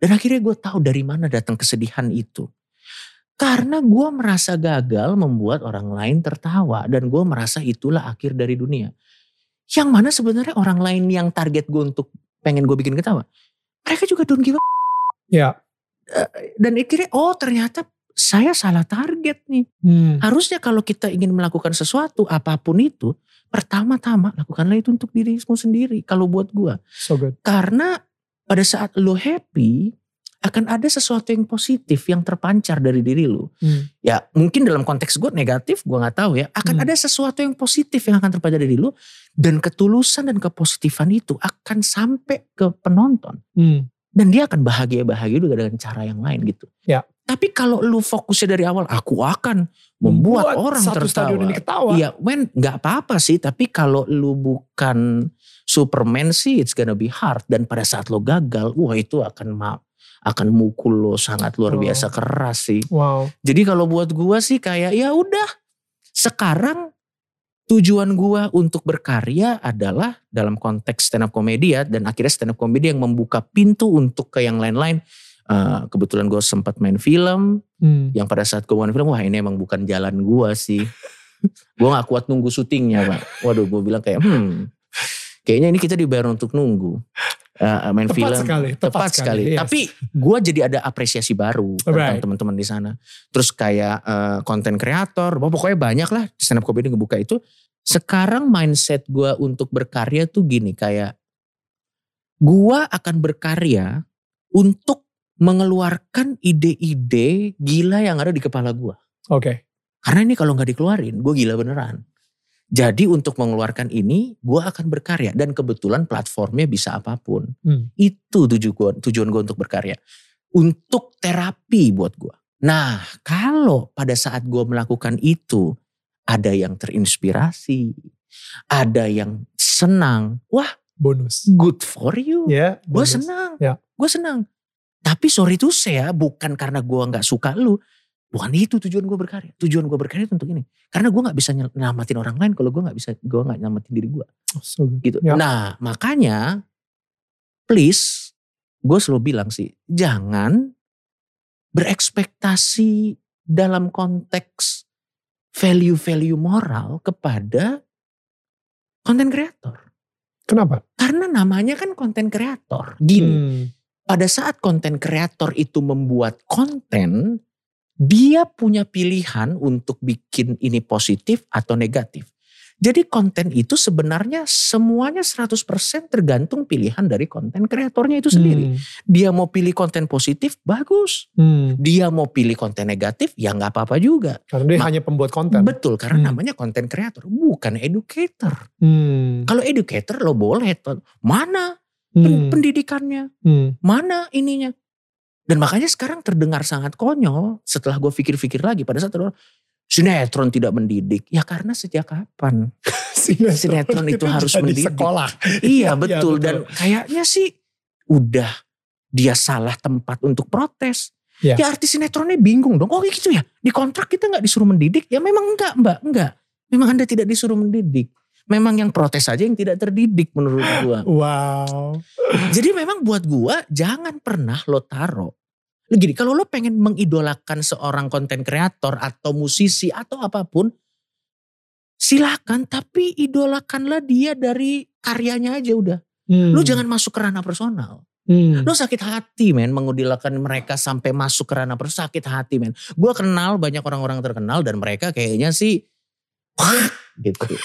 Dan akhirnya gue tahu dari mana datang kesedihan itu. Karena gue merasa gagal membuat orang lain tertawa dan gue merasa itulah akhir dari dunia. Yang mana sebenarnya orang lain yang target gue untuk pengen gue bikin ketawa. Mereka juga don't give a Ya. dan akhirnya oh ternyata saya salah target nih. Hmm. Harusnya kalau kita ingin melakukan sesuatu apa pun itu, pertama-tama lakukanlah itu untuk dirimu sendiri. Kalau buat gua, So good. karena pada saat lo happy akan ada sesuatu yang positif yang terpancar dari diri lo. Hmm. Ya mungkin dalam konteks gue negatif, gua nggak tahu ya. Akan Hmm. ada sesuatu yang positif yang akan terpancar dari lo dan ketulusan dan kepositifan itu akan sampai ke penonton. Hmm. Dan dia akan bahagia-bahagia juga dengan cara yang lain gitu. Ya. Tapi kalau lu fokusnya dari awal, aku akan membuat, orang satu tertawa. stadion ini ketawa. Iya, men nggak apa-apa sih. Tapi kalau lu bukan Superman sih, it's gonna be hard. Dan pada saat lo gagal, wah itu akan ma akan mukul lo sangat luar Oh. biasa keras sih. Wow. Jadi kalau buat gua sih kayak ya udah. Sekarang tujuan gua untuk berkarya adalah dalam konteks stand up comedy ya dan akhirnya stand up comedy yang membuka pintu untuk ke yang lain-lain. Eh, kebetulan gue sempat main film Hmm. yang pada saat gue main film wah ini emang bukan jalan gua sih. gue gak kuat nunggu syutingnya pak. Waduh gue bilang kayak hmm kayaknya ini kita dibayar untuk nunggu. Eh, main Tepat film sekali, tepat tepat, sekali, sekali. yes. Tapi gue jadi ada apresiasi baru tentang Right. teman-teman di sana. Terus kayak eh, konten kreator, wah, pokoknya banyak lah stand up comedy ngebuka itu. Sekarang mindset gue untuk berkarya tuh gini kayak gue akan berkarya untuk mengeluarkan ide-ide gila yang ada di kepala gue. Oke. Karena ini kalau nggak dikeluarin, gue gila beneran. Jadi untuk mengeluarkan ini, gue akan berkarya dan kebetulan platformnya bisa apa pun. Hmm. Itu tujuan gue, tujuan gue untuk berkarya. Untuk terapi buat gue. Nah, kalau pada saat gue melakukan itu, ada yang terinspirasi, ada yang senang, wah Bonus. good for you. Ya. gue senang, Ya. gue senang. Tapi sorry tuh saya bukan karena gue nggak suka lu, bukan itu tujuan gue berkarya. Tujuan gue berkarya itu untuk ini. Karena gue nggak bisa nyel- nyelamatin orang lain kalau gue nggak bisa, gue nggak nyelamatin diri gue Oh, so gitu. Ya. Nah makanya please gue selalu bilang sih jangan berekspektasi dalam konteks value-value moral kepada konten kreator. Kenapa? Karena namanya kan konten kreator. Gini, Hmm. Pada saat konten kreator itu membuat konten, dia punya pilihan untuk bikin ini positif atau negatif. Jadi konten itu sebenarnya semuanya 100% tergantung pilihan dari konten kreatornya itu sendiri. Hmm. Dia mau pilih konten positif, bagus. Hmm. Dia mau pilih konten negatif, ya nggak apa-apa juga. Karena dia Ma- hanya pembuat konten. Betul, karena Hmm. namanya konten kreator, bukan educator. Hmm. Kalau educator lo boleh, mana Hmm. pendidikannya? Hmm. mana ininya. Dan makanya sekarang terdengar sangat konyol setelah gue pikir-pikir lagi pada saat orang sinetron tidak mendidik. Ya karena sejak kapan? Sinetron itu harus mendidik. sekolah. iya Iya, betul. betul. Dan kayaknya sih udah dia salah tempat untuk protes. Ya. Ya artis sinetronnya bingung dong. Oh gitu ya di kontrak kita nggak disuruh mendidik. Ya memang enggak mbak, enggak. Memang anda tidak disuruh mendidik. Memang yang protes saja yang tidak terdidik menurut gua. Wow. Jadi memang buat gua jangan pernah lo taro. Gini, kalau lo pengen mengidolakan seorang konten kreator atau musisi atau apa pun, silakan tapi idolakanlah dia dari karyanya aja udah. Hmm. Lo jangan masuk ke ranah personal. Hmm. Lo sakit hati men mengidolakan mereka sampai masuk ke ranah personal. Sakit hati men. Gua kenal banyak orang-orang terkenal dan mereka kayaknya sih gitu.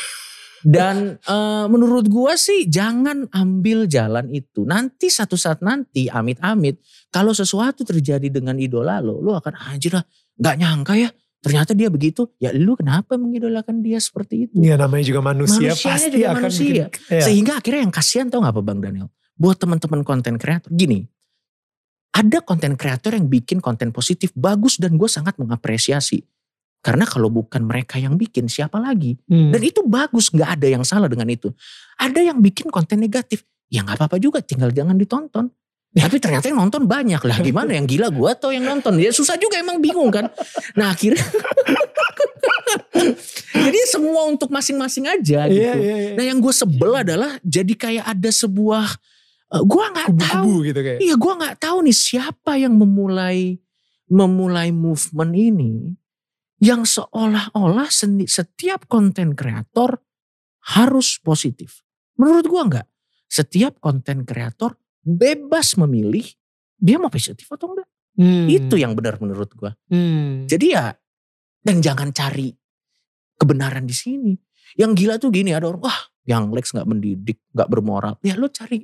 Dan eh, menurut gua sih jangan ambil jalan itu. Nanti satu saat nanti amit-amit kalau sesuatu terjadi dengan idola lo, lo akan anjir lah nggak nyangka ya. Ternyata dia begitu. Ya lu kenapa mengidolakan dia seperti itu? Iya namanya juga manusia Manusianya pasti juga akan manusia. bikin. Iya. Sehingga akhirnya yang kasihan tau gak apa Bang Daniel? Buat teman-teman konten kreator. Gini, ada konten kreator yang bikin konten positif bagus dan gue sangat mengapresiasi. Karena kalau bukan mereka yang bikin siapa lagi? Hmm. Dan itu bagus, gak ada yang salah dengan itu. Ada yang bikin konten negatif, ya gak apa-apa juga tinggal jangan ditonton. Tapi ternyata yang nonton banyak lah. Gimana yang gila gue atau yang nonton? Ya susah juga emang bingung kan. Nah akhirnya. Jadi semua untuk masing-masing aja gitu. Iya, iya, iya. Nah yang gue sebel adalah jadi kayak ada sebuah eh, gue nggak tahu. Gitu kayak. Iya gue nggak tahu nih siapa yang memulai memulai movement ini yang seolah-olah setiap konten kreator harus positif. Menurut gue nggak. Setiap konten kreator bebas memilih dia mau positif atau enggak. Hmm. Itu yang benar menurut gue. Hmm. Jadi ya dan jangan cari kebenaran di sini. Yang gila tuh gini ada orang wah yang Lex nggak mendidik, nggak bermoral. Ya lo cari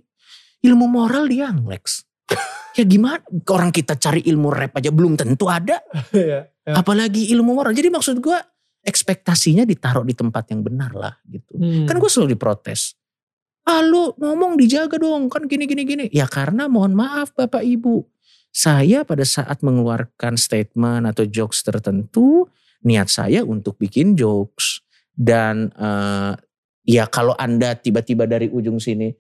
ilmu moral di yang Lex. ya gimana orang kita cari ilmu rap aja belum tentu ada, Iya, iya. apalagi ilmu moral. Jadi maksud gua ekspektasinya ditaruh di tempat yang benar lah gitu. Hmm. Kan gue selalu diprotes. ah lu ngomong dijaga dong kan gini gini gini. Ya karena mohon maaf Bapak Ibu. Saya pada saat mengeluarkan statement atau jokes tertentu niat saya untuk bikin jokes dan uh, ya kalau anda tiba-tiba dari ujung sini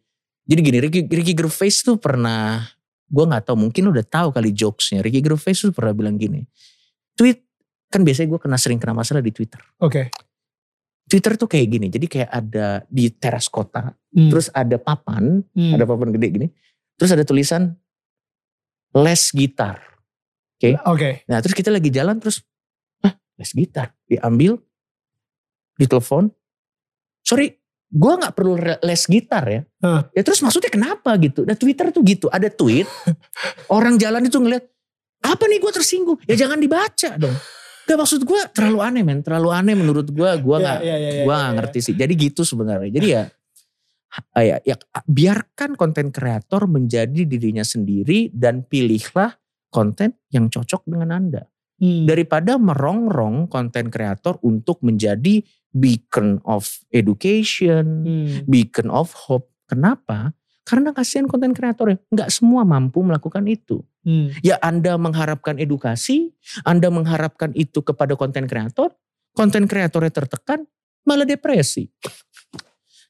jadi gini Ricky, Ricky Gervais tuh pernah gue nggak tahu mungkin udah tahu kali jokesnya Ricky Gervais tuh pernah bilang gini tweet kan biasanya gue kena sering kena masalah di Twitter oke okay. Twitter tuh kayak gini jadi kayak ada di teras kota hmm. terus ada papan hmm. ada papan gede gini terus ada tulisan les gitar oke okay? oke okay. nah terus kita lagi jalan terus ah les gitar diambil ditelepon sorry gue nggak perlu les gitar ya. Huh. Ya terus maksudnya kenapa gitu? Dan Twitter tuh gitu, ada tweet orang jalan itu ngeliat apa nih gue tersinggung? Ya jangan dibaca dong. Gak maksud gue terlalu aneh men, terlalu aneh menurut gue, gue ya, gue ya, ngerti sih. Jadi gitu sebenarnya. Jadi ya, ya, ya biarkan konten kreator menjadi dirinya sendiri dan pilihlah konten yang cocok dengan anda. Hmm. Daripada merongrong konten kreator untuk menjadi beacon of education, hmm. beacon of hope. Kenapa? Karena kasihan konten kreator ya, nggak semua mampu melakukan itu. Hmm. Ya Anda mengharapkan edukasi, Anda mengharapkan itu kepada konten kreator, konten kreatornya tertekan, malah depresi.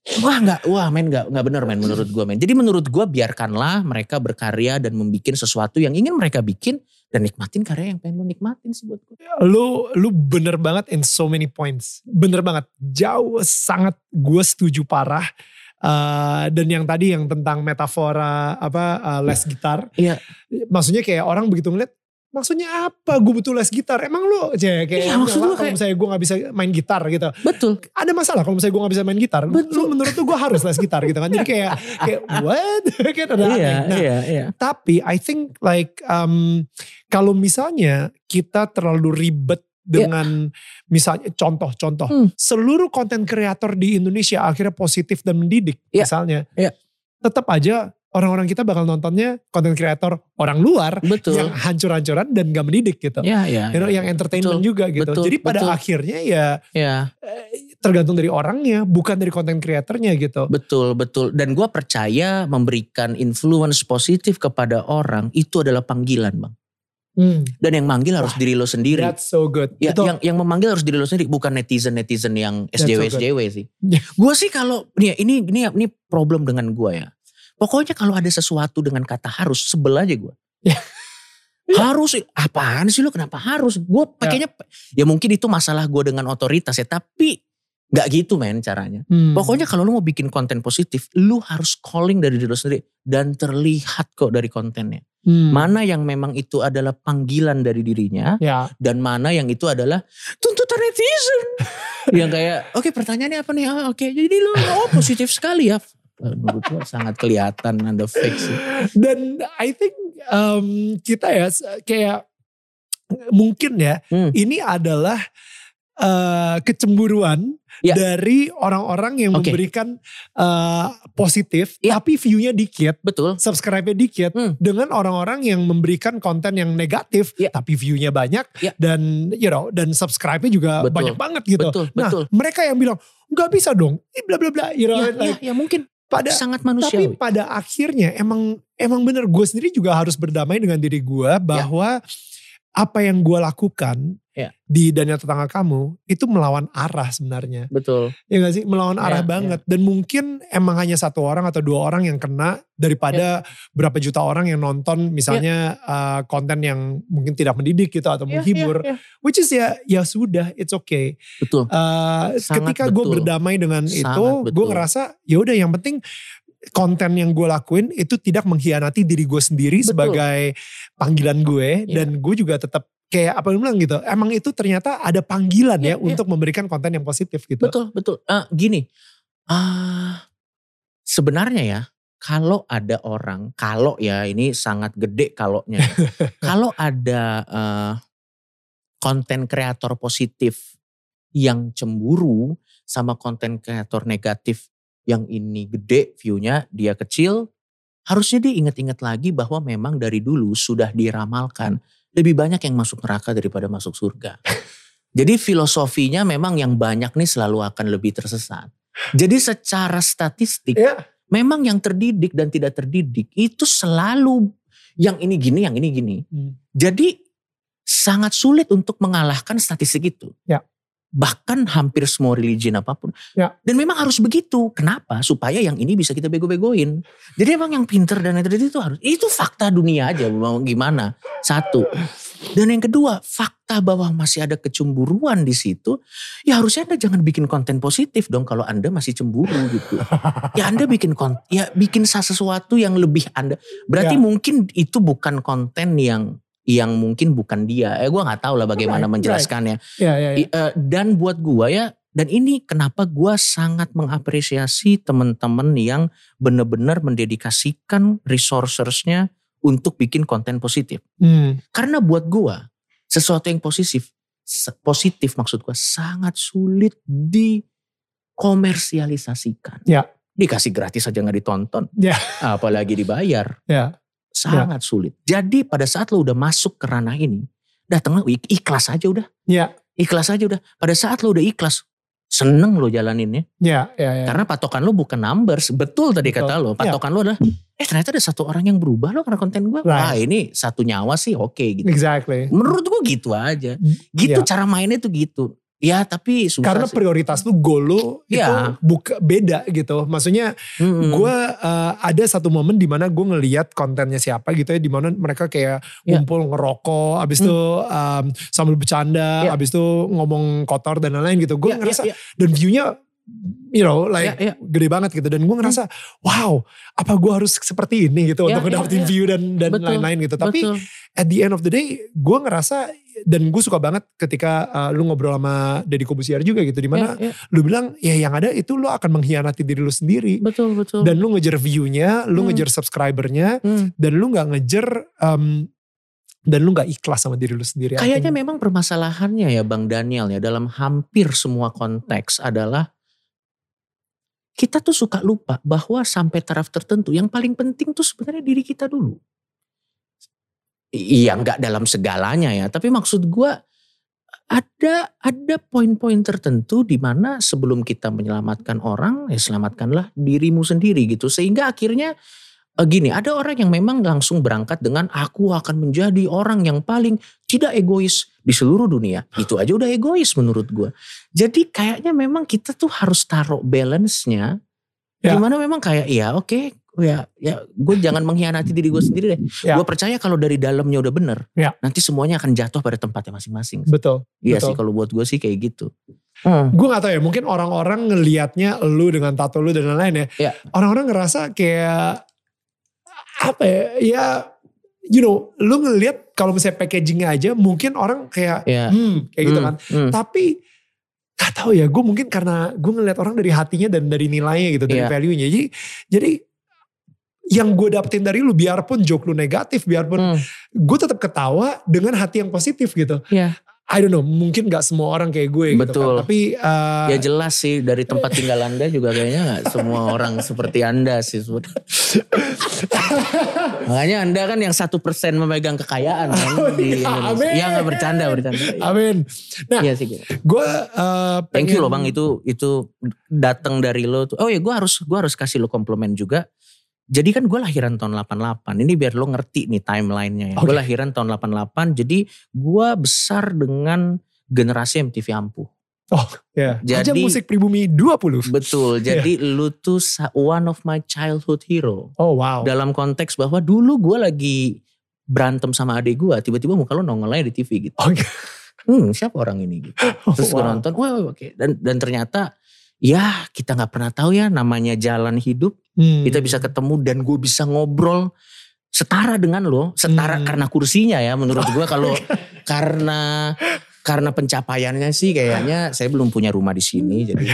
Wah nggak, wah men nggak nggak benar men menurut gue men. Jadi menurut gue biarkanlah mereka berkarya dan membuat sesuatu yang ingin mereka bikin dan nikmatin karya yang pengen lu nikmatin sih buat gue. Lu lu bener banget in so many points. Bener banget. Jauh sangat gue setuju parah. Uh, dan yang tadi yang tentang metafora apa uh, les gitar. Iya. Maksudnya kayak orang begitu ngeliat maksudnya apa gue butuh les gitar emang lu aja kayak iya, maksud kalau kayak, misalnya gue gak bisa main gitar gitu betul ada masalah kalau misalnya gue gak bisa main gitar betul. lu menurut tuh gue harus les gitar gitu kan jadi kayak kayak what kan ada iya, nah, iya, iya. tapi I think like um, kalau misalnya kita terlalu ribet iya. dengan yeah. misalnya contoh-contoh hmm. seluruh konten kreator di Indonesia akhirnya positif dan mendidik yeah. misalnya yeah. tetap aja orang-orang kita bakal nontonnya konten kreator orang luar betul. yang hancur-hancuran dan gak mendidik gitu. Ya, ya, you know, ya. yang entertainment betul, juga gitu. Betul, Jadi pada betul. akhirnya ya, ya tergantung dari orangnya, bukan dari konten kreatornya gitu. Betul, betul. Dan gue percaya memberikan influence positif kepada orang itu adalah panggilan bang. Hmm. Dan yang manggil harus Wah, diri lo sendiri. That's so good. Ya, yang yang memanggil harus diri lo sendiri, bukan netizen netizen yang SJW so SJW sih. gue sih kalau nih ini ini ini problem dengan gue ya Pokoknya kalau ada sesuatu dengan kata harus, sebel aja gue. Ya. harus, apaan sih lo kenapa harus? Gue ya. pakainya, ya. ya mungkin itu masalah gue dengan otoritas ya, tapi Gak gitu men caranya. Hmm. Pokoknya kalau lu mau bikin konten positif, lu harus calling dari diri lu sendiri. Dan terlihat kok dari kontennya. Hmm. Mana yang memang itu adalah panggilan dari dirinya. Ya. Dan mana yang itu adalah tuntutan netizen. yang kayak, oke okay, pertanyaannya apa nih? Ah, oke okay. jadi lu oh positif sekali ya menurut gue sangat kelihatan ada fake sih. Dan I think um, kita ya kayak mungkin ya hmm. ini adalah uh, kecemburuan ya. dari orang-orang yang okay. memberikan uh, positif ya. tapi view-nya dikit, betul, subscribe-nya dikit hmm. dengan orang-orang yang memberikan konten yang negatif ya. tapi view-nya banyak ya. dan you know dan subscribe-nya juga betul. banyak banget gitu. Betul, nah, betul. mereka yang bilang nggak bisa dong, bla bla bla, you know, ya, like, ya, ya mungkin pada sangat manusiawi. Tapi pada akhirnya emang emang bener gue sendiri juga harus berdamai dengan diri gue bahwa ya. Apa yang gue lakukan ya. di dan tetangga kamu itu melawan arah sebenarnya. Betul. Ya gak sih melawan ya, arah ya. banget dan mungkin emang hanya satu orang atau dua orang yang kena daripada ya. berapa juta orang yang nonton misalnya ya. uh, konten yang mungkin tidak mendidik gitu atau ya, menghibur. Ya, ya. Which is ya ya sudah it's okay. Betul. Uh, ketika gue berdamai dengan Sangat itu, gue ngerasa ya udah yang penting konten yang gue lakuin itu tidak mengkhianati diri gue sendiri Betul. sebagai panggilan gue ya. dan gue juga tetap kayak apa bilang gitu emang itu ternyata ada panggilan ya, ya, ya untuk memberikan konten yang positif gitu betul betul uh, gini uh, sebenarnya ya kalau ada orang kalau ya ini sangat gede kalaunya ya. kalau ada uh, konten kreator positif yang cemburu sama konten kreator negatif yang ini gede viewnya dia kecil harusnya dia ingat-ingat lagi bahwa memang dari dulu sudah diramalkan lebih banyak yang masuk neraka daripada masuk surga. Jadi filosofinya memang yang banyak nih selalu akan lebih tersesat. Jadi secara statistik, yeah. memang yang terdidik dan tidak terdidik itu selalu yang ini gini, yang ini gini. Hmm. Jadi sangat sulit untuk mengalahkan statistik itu. Ya. Bahkan hampir semua religion apa pun. Ya. Dan memang harus begitu. Kenapa? Supaya yang ini bisa kita bego-begoin. Jadi emang yang pinter dan yang terdidik itu harus. Itu fakta dunia aja mau gimana. Satu. Dan yang kedua, fakta bahwa masih ada kecemburuan di situ. Ya harusnya Anda jangan bikin konten positif dong kalau Anda masih cemburu gitu. ya Anda bikin konten, ya bikin sesuatu yang lebih Anda. Berarti Ya. mungkin itu bukan konten yang yang mungkin bukan dia. Eh gue nggak tahu lah bagaimana Right, menjelaskannya. Ya, ya, ya. I- eh, dan buat gua ya dan ini kenapa gua sangat mengapresiasi teman-teman yang benar-benar mendedikasikan resourcersnya untuk bikin konten positif. Hmm. Karena buat gua sesuatu yang positif positif maksud gua sangat sulit dikomersialisasikan. Ya. Dikasih gratis aja nggak ditonton. Ya. Apalagi dibayar. Ya. Sangat sulit. Jadi pada saat lo udah masuk ke ranah ini, datanglah ik- ikhlas aja udah. Ya. Ikhlas aja udah. Pada saat lo udah ikhlas, seneng lo jalaninnya. Ya, ya, ya. Karena patokan lo bukan numbers. Betul tadi Betul. kata lo. Patokan lo adalah, eh ternyata ada satu orang yang berubah lo karena konten gue. Right. Wah ini satu nyawa sih oke gitu. Exactly. Menurut gue gitu aja. Gitu Iya. cara mainnya tuh gitu. Ya tapi susah Karena sih. prioritas tuh goal lu itu Iya. buka beda gitu. Maksudnya Mm-mm. gue uh, ada satu momen di mana gue ngeliat kontennya siapa gitu ya, di mana mereka kayak Iya. ngumpul ngerokok, abis itu um, sambil bercanda, Iya. abis itu ngomong kotor dan lain-lain gitu. Gue Ya, ngerasa ya, ya. dan viewnya you know like Ya, ya. gede banget gitu dan gue ngerasa wow apa gue harus seperti ini gitu Ya, untuk ya, ngedapetin ya. view dan dan lain-lain gitu. Tapi Betul. at the end of the day gue ngerasa dan gue suka banget ketika uh, lu ngobrol sama Deddy Kobusier juga gitu di mana Ya, ya. lu bilang ya yang ada itu lu akan mengkhianati diri lu sendiri Betul betul. dan lu ngejar view-nya, lu Hmm. ngejar subscribernya Hmm. dan lu nggak ngejar um, dan lu nggak ikhlas sama diri lu sendiri. Kayaknya memang permasalahannya ya Bang Daniel ya dalam hampir semua konteks adalah kita tuh suka lupa bahwa sampai taraf tertentu yang paling penting tuh sebenarnya diri kita dulu. Iya nggak dalam segalanya ya, tapi maksud gua ada ada poin-poin tertentu di mana sebelum kita menyelamatkan orang ya selamatkanlah dirimu sendiri gitu. Sehingga akhirnya eh, gini ada orang yang memang langsung berangkat dengan aku akan menjadi orang yang paling tidak egois di seluruh dunia. Itu aja udah egois menurut gua. Jadi kayaknya memang kita tuh harus taruh balance-nya Ya. di mana memang kayak ya oke ya ya gue jangan mengkhianati diri gue sendiri deh Ya. gue percaya kalau dari dalamnya udah bener Ya. nanti semuanya akan jatuh pada tempatnya masing-masing betul. Iya Betul. sih kalau buat gue sih kayak gitu. Gue gak tahu ya mungkin orang-orang ngelihatnya lu dengan tato lu dan lain-lain ya. Iya. Orang-orang ngerasa kayak apa ya? Ya you know, lu ngelihat kalau misalnya packagingnya aja mungkin orang kayak Iya. hmm kayak gitu Hmm, kan. hmm. Tapi gak tahu ya, gue mungkin karena gue ngeliat orang dari hatinya dan dari nilainya gitu, dari Iya. value-nya. Jadi, jadi yang gue dapetin dari lu, biarpun joke lu negatif, biarpun Hmm. gue tetap ketawa dengan hati yang positif gitu. Iya. I don't know, mungkin gak semua orang kayak gue gitu Betul. kan. Tapi uh, Ya jelas sih dari tempat tinggal anda juga kayaknya nggak semua orang seperti anda sih. sebenarnya. Makanya anda kan yang satu persen memegang kekayaan kan di iya, Indonesia. amin. Ya nggak bercanda bercanda. amin. Nah, Iya sih. gue uh, Thank you pengen- loh bang itu itu datang dari lo tuh. Oh ya gue harus gue harus kasih lo komplimen juga. Jadi kan gue lahiran tahun 88. Ini biar lo ngerti nih timelinenya ya. Gue Oke. lahiran tahun 88. Jadi gue besar dengan generasi MTV ampuh. Ya, Ajang Jadi- musik pribumi 20. Betul. Iya. Jadi lu tuh one of my childhood hero. Oh wow. Dalam konteks bahwa dulu gue lagi berantem sama adik gue. Tiba-tiba muka lo nongol aja di TV gitu. Oke. Hmm siapa orang ini gitu. Terus gue Wow. nonton. Wah wah, oke. Dan, dan ternyata ya kita nggak pernah tahu ya namanya jalan hidup. Hmm. Kita bisa ketemu dan gue bisa ngobrol setara dengan lo. Setara Hmm. karena kursinya ya menurut gue kalau karena karena pencapaiannya sih kayaknya saya belum punya rumah di sini jadi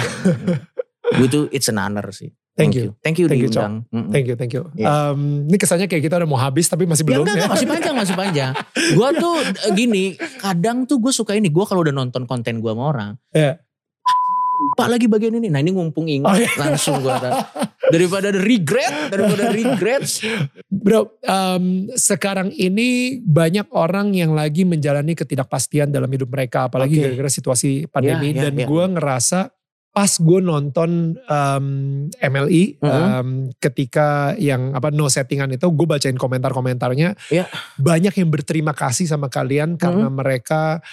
gue tuh it's an honor sih. Thank you. Thank you Thank you, diundang. Mm-mm. Thank you, thank you. Iya. Um, ini kesannya kayak kita udah mau habis tapi masih Ya belum enggak, ya. enggak, masih panjang, masih panjang. Gue tuh gini, kadang tuh gue suka ini. Gue kalau udah nonton konten gue sama orang. Iya. Pak lagi bagian ini. Nah ini ngumpung ingat Oh, iya. langsung gue. Daripada ada regret, daripada regret. Bro, um, sekarang ini banyak orang yang lagi menjalani ketidakpastian dalam hidup mereka, apalagi gara-gara situasi pandemi. Ya, ya, dan ya. gue ngerasa pas gue nonton um, MLI Mhm. um, ketika yang apa no settingan itu gue bacain komentar-komentarnya Iya. banyak yang berterima kasih sama kalian karena mereka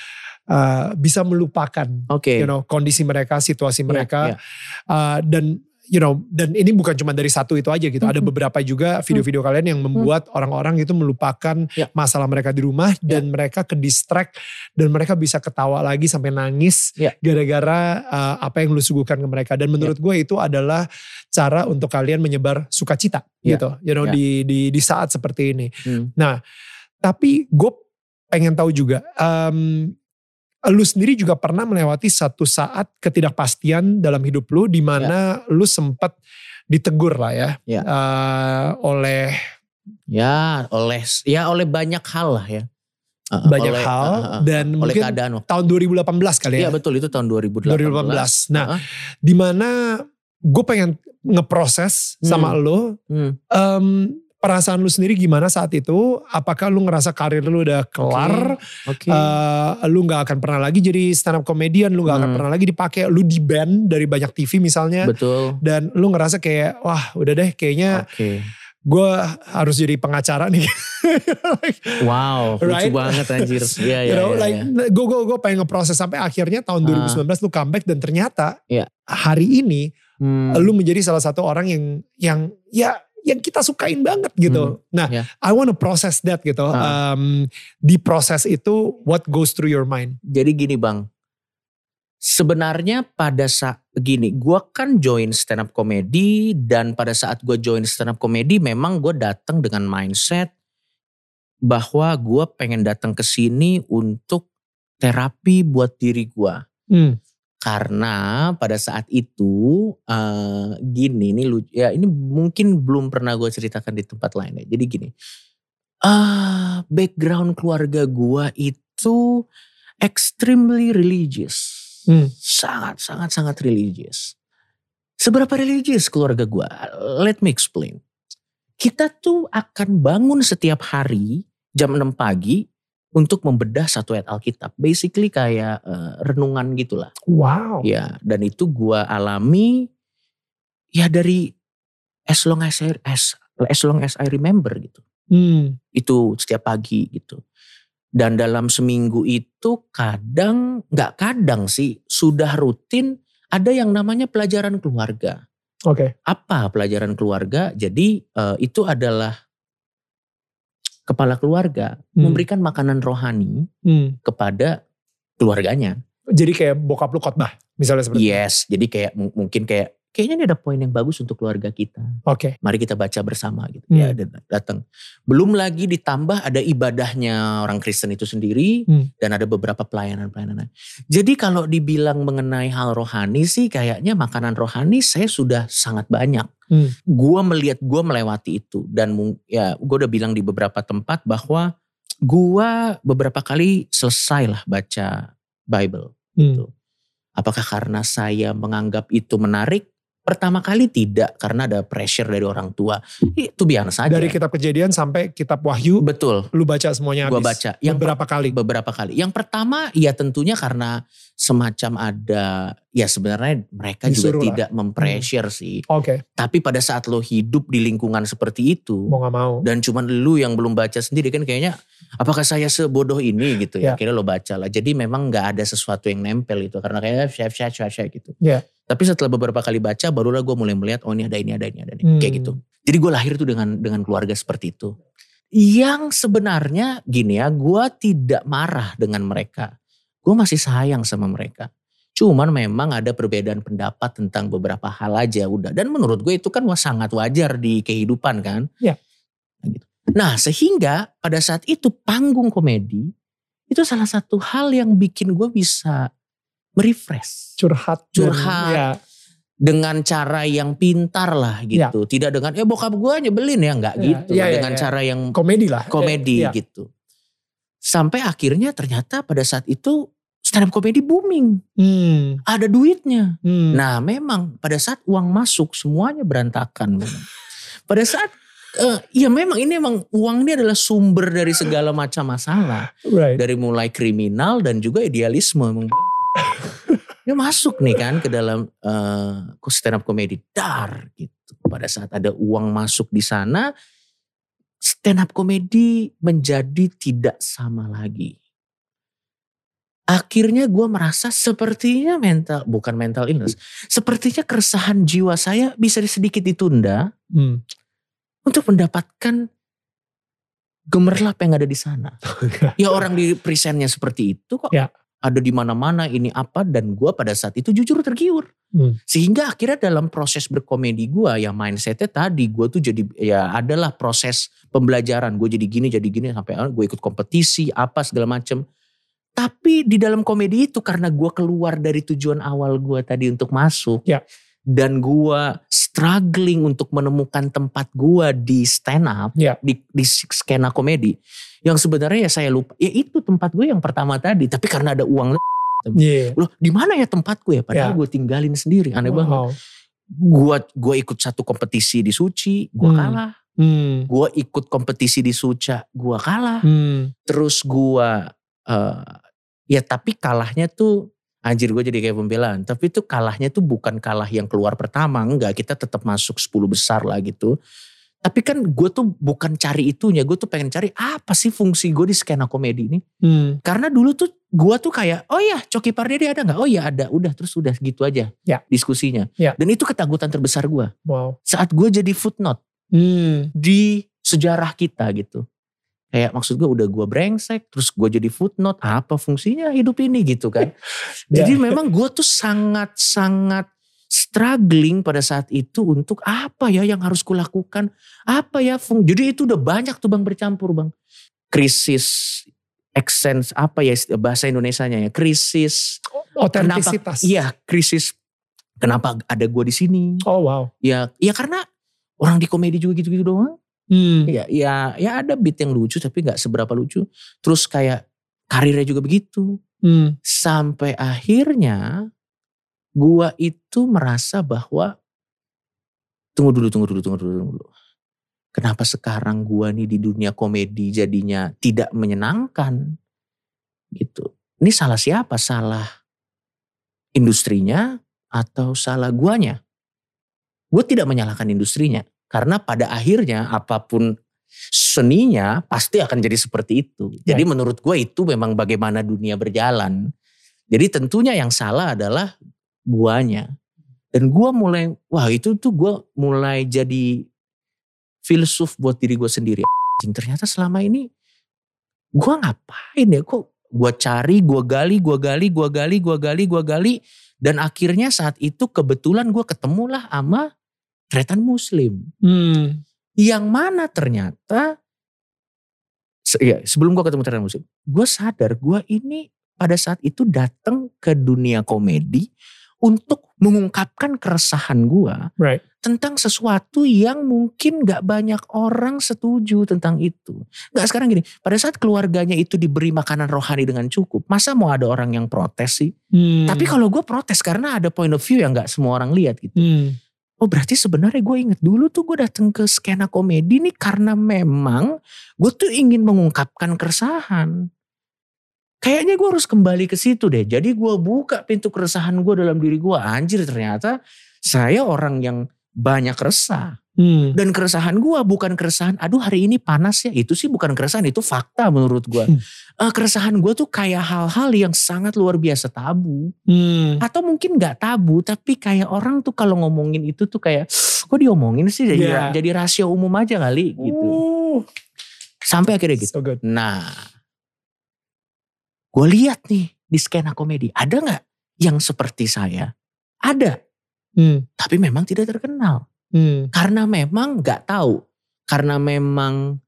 uh, bisa melupakan Oke. you know kondisi mereka situasi Iya, mereka iya. Uh, dan you know dan ini bukan cuma dari satu itu aja gitu ada Mhm. beberapa juga video-video kalian yang membuat orang-orang itu melupakan Ya. masalah mereka di rumah dan mereka ke distract dan mereka bisa ketawa lagi sampai nangis Ya. gara-gara uh, apa yang lu suguhkan ke mereka dan menurut gue itu adalah cara untuk kalian menyebar sukacita Ya. gitu you know Ya. di di di saat seperti ini Hmm. tapi gue pengen tahu juga, em, lu sendiri juga pernah melewati satu saat ketidakpastian dalam hidup lu di mana lu sempat ditegur lah ya, Ya. eh, oleh Ya oleh ya oleh banyak hal lah ya. Uh, banyak oleh- hal uh, uh, uh, dan oleh mungkin keadaan tahun 2018 kali Iya ya, betul itu tahun 2018. 2018. Nah, Uh-uh. di mana gue pengen ngeproses sama lu, Hmm. em, perasaan lu sendiri gimana saat itu? Apakah lu ngerasa karir lu udah kelar? Oke. Eh, lu nggak akan pernah lagi jadi stand up comedian, lu nggak akan Hmm. pernah lagi dipakai, lu di ban dari banyak TV misalnya, betul. dan lu ngerasa kayak wah udah deh kayaknya Oke. gue harus jadi pengacara nih. Like, Wow, Right? lucu banget anjir. Iya iya know, iya, like gue gue gue pengen ngeproses sampai akhirnya tahun Ah. 2019 lu comeback dan ternyata Iya. hari ini Hmm. lu menjadi salah satu orang yang yang ya yang kita sukain banget gitu. Nah, ya. I wanna process that gitu. Ah. Um, di proses itu, what goes through your mind? Jadi gini bang, sebenarnya pada saat gini, gue kan join stand up comedy dan pada saat gue join stand up comedy memang gue datang dengan mindset bahwa gue pengen datang ke sini untuk terapi buat diri gue. Hmm. Karena pada saat itu eh, gini nih lu ya ini mungkin belum pernah gue ceritakan di tempat lain ya. Jadi gini, ah background keluarga gue itu extremely religious, Hmm. sangat sangat sangat religious. Seberapa religious keluarga gue? Let me explain. Kita tuh akan bangun setiap hari jam 6 pagi untuk membedah satu ayat Alkitab. Basically kayak eh, renungan gitulah. Wow. Ya, dan itu gua alami ya dari as long as I, as, as long as I remember gitu. Hmm. Itu setiap pagi gitu. Dan dalam seminggu itu kadang, nggak kadang sih, sudah rutin ada yang namanya pelajaran keluarga. Oke. Apa pelajaran keluarga? Jadi eh, itu adalah kepala keluarga Hmm. memberikan makanan rohani Hmm. kepada keluarganya. Jadi kayak bokap lu khotbah misalnya seperti itu. Yes, jadi kayak mu- mungkin kayak kayaknya ini ada poin yang bagus untuk keluarga kita. Oke. Mari kita baca bersama gitu. Hmm. Ya dan datang. Belum lagi ditambah ada ibadahnya orang Kristen itu sendiri Hmm. dan ada beberapa pelayanan-pelayanan. Jadi kalau dibilang mengenai hal rohani sih kayaknya makanan rohani saya sudah sangat banyak. Hmm. Gua melihat gua melewati itu dan ya gua udah bilang di beberapa tempat bahwa gua beberapa kali selesai lah baca Bible. Hmm. Apakah karena saya menganggap itu menarik? Pertama kali tidak karena ada pressure dari orang tua. Itu biasa saja. Dari kitab kejadian sampai kitab wahyu, Betul, lu baca semuanya gua habis. baca. Yang Beberapa kali. beberapa kali. Yang pertama ya tentunya karena semacam ada ya sebenarnya mereka Disuruh juga lah. tidak mempressure sih. Oke. Tapi pada saat lo hidup di lingkungan seperti itu Mau gak mau. dan cuman lu yang belum baca sendiri kan kayaknya apakah saya sebodoh ini gitu ya. Ya. Kira lo baca lah. Jadi memang nggak ada sesuatu yang nempel itu karena kayak chef chef chef gitu. Ya. Tapi setelah beberapa kali baca barulah gue mulai melihat oh ini ada ini ada ini ada ini Hmm. kayak gitu. Jadi gue lahir tuh dengan dengan keluarga seperti itu. Yang sebenarnya gini ya, gue tidak marah dengan mereka. Gue masih sayang sama mereka. Cuman memang ada perbedaan pendapat tentang beberapa hal aja udah. Dan menurut gue itu kan sangat wajar di kehidupan kan. Ya. Nah, gitu. Nah sehingga pada saat itu panggung komedi itu salah satu hal yang bikin gue bisa merefresh Curhat. Curhat. ya. dengan cara yang pintar lah gitu. Tidak dengan ya bokap gue nyebelin ya nggak Ya, gitu. ya, ya, dengan ya. cara yang Komedi lah. komedi Ya. gitu. Sampai akhirnya ternyata pada saat itu stand up komedi booming. Hmm. Ada duitnya. Hmm. Nah memang pada saat uang masuk semuanya berantakan. Pada saat eh, ya memang ini memang uang ini adalah sumber dari segala macam masalah. right. Dari mulai kriminal dan juga idealisme. memang. Dia masuk nih kan ke dalam uh, stand up comedy dar gitu. Pada saat ada uang masuk di sana, stand up comedy menjadi tidak sama lagi. Akhirnya gue merasa sepertinya mental, bukan mental illness, sepertinya keresahan jiwa saya bisa sedikit ditunda hmm. untuk mendapatkan gemerlap yang ada di sana. ya orang di presentnya seperti itu kok. Ya. Ada di mana-mana ini apa dan gue pada saat itu jujur tergiur. Hmm. Sehingga akhirnya dalam proses berkomedi gue ya mindsetnya tadi gue tuh jadi ya adalah proses pembelajaran. Gue jadi gini jadi gini sampai ah, gue ikut kompetisi apa segala macem. Tapi di dalam komedi itu karena gue keluar dari tujuan awal gue tadi untuk masuk. Ya dan gua struggling untuk menemukan tempat gua di stand up yeah. di di skena komedi yang sebenarnya ya saya lupa ya itu tempat gue yang pertama tadi tapi karena ada uang yeah. loh di mana ya tempatku ya padahal yeah. gue tinggalin sendiri aneh wow. banget gua gua ikut satu kompetisi di Suci gua hmm. kalah hmm. gua ikut kompetisi di Suca gua kalah hmm. terus gua uh, ya tapi kalahnya tuh anjir gue jadi kayak pembelaan. Tapi itu kalahnya tuh bukan kalah yang keluar pertama. Enggak, kita tetap masuk 10 besar lah gitu. Tapi kan gue tuh bukan cari itunya. Gue tuh pengen cari apa sih fungsi gue di skena komedi ini. Hmm. Karena dulu tuh gue tuh kayak, oh ya Coki Pardede ada gak? Oh ya ada, udah terus udah gitu aja ya. diskusinya. Ya. Dan itu ketakutan terbesar gue. Wow. Saat gue jadi footnote hmm. di sejarah kita gitu. Kayak maksud gue udah gue brengsek, terus gue jadi footnote, apa fungsinya hidup ini gitu kan. jadi memang gue tuh sangat-sangat struggling pada saat itu untuk apa ya yang harus kulakukan. Apa ya fung jadi itu udah banyak tuh bang bercampur bang. Krisis accent apa ya bahasa Indonesianya ya krisis otentisitas. Iya krisis kenapa ada gue di sini. Oh wow. Ya ya karena orang di komedi juga gitu-gitu doang. Hmm. Ya, ya, ya ada beat yang lucu tapi nggak seberapa lucu. Terus kayak karirnya juga begitu. Hmm. Sampai akhirnya gua itu merasa bahwa tunggu dulu, tunggu dulu, tunggu dulu, tunggu dulu. Kenapa sekarang gua nih di dunia komedi jadinya tidak menyenangkan? Gitu. Ini salah siapa? Salah industrinya atau salah guanya? Gue tidak menyalahkan industrinya. Karena pada akhirnya apa pun seninya pasti akan jadi seperti itu. Jadi menurut gue itu memang bagaimana dunia berjalan. Jadi tentunya yang salah adalah guanya. Dan gue mulai, wah itu tuh gue mulai jadi filsuf buat diri gue sendiri. Ternyata selama ini gue ngapain ya kok gue cari, gue gali, gue gali, gue gali, gue gali, gue gali. Dan akhirnya saat itu kebetulan gue ketemulah sama tretan muslim. Hmm. Yang mana ternyata, se ya, sebelum gue ketemu tretan muslim, gue sadar gue ini pada saat itu datang ke dunia komedi untuk mengungkapkan keresahan gue right. tentang sesuatu yang mungkin gak banyak orang setuju tentang itu. Gak sekarang gini, pada saat keluarganya itu diberi makanan rohani dengan cukup, masa mau ada orang yang protes sih? Hmm. Tapi kalau gue protes karena ada point of view yang gak semua orang lihat gitu. Hmm. Oh berarti sebenarnya gue inget dulu tuh gue datang ke skena komedi nih karena memang gue tuh ingin mengungkapkan keresahan. Kayaknya gue harus kembali ke situ deh. Jadi gue buka pintu keresahan gue dalam diri gue. Anjir ternyata saya orang yang banyak resah. Hmm. Dan keresahan gue bukan keresahan, aduh hari ini panas ya. Itu sih bukan keresahan, itu fakta menurut gue. Hmm. Uh, keresahan gue tuh kayak hal-hal yang sangat luar biasa tabu. Hmm. Atau mungkin gak tabu, tapi kayak orang tuh kalau ngomongin itu tuh kayak, kok diomongin sih jadi, yeah. jadi rahasia umum aja kali gitu. Uh. Sampai akhirnya gitu. So good. Nah, gue lihat nih di skena komedi, ada gak yang seperti saya? Ada. Hmm. Tapi memang tidak terkenal. Hmm. Karena memang gak tahu. Karena memang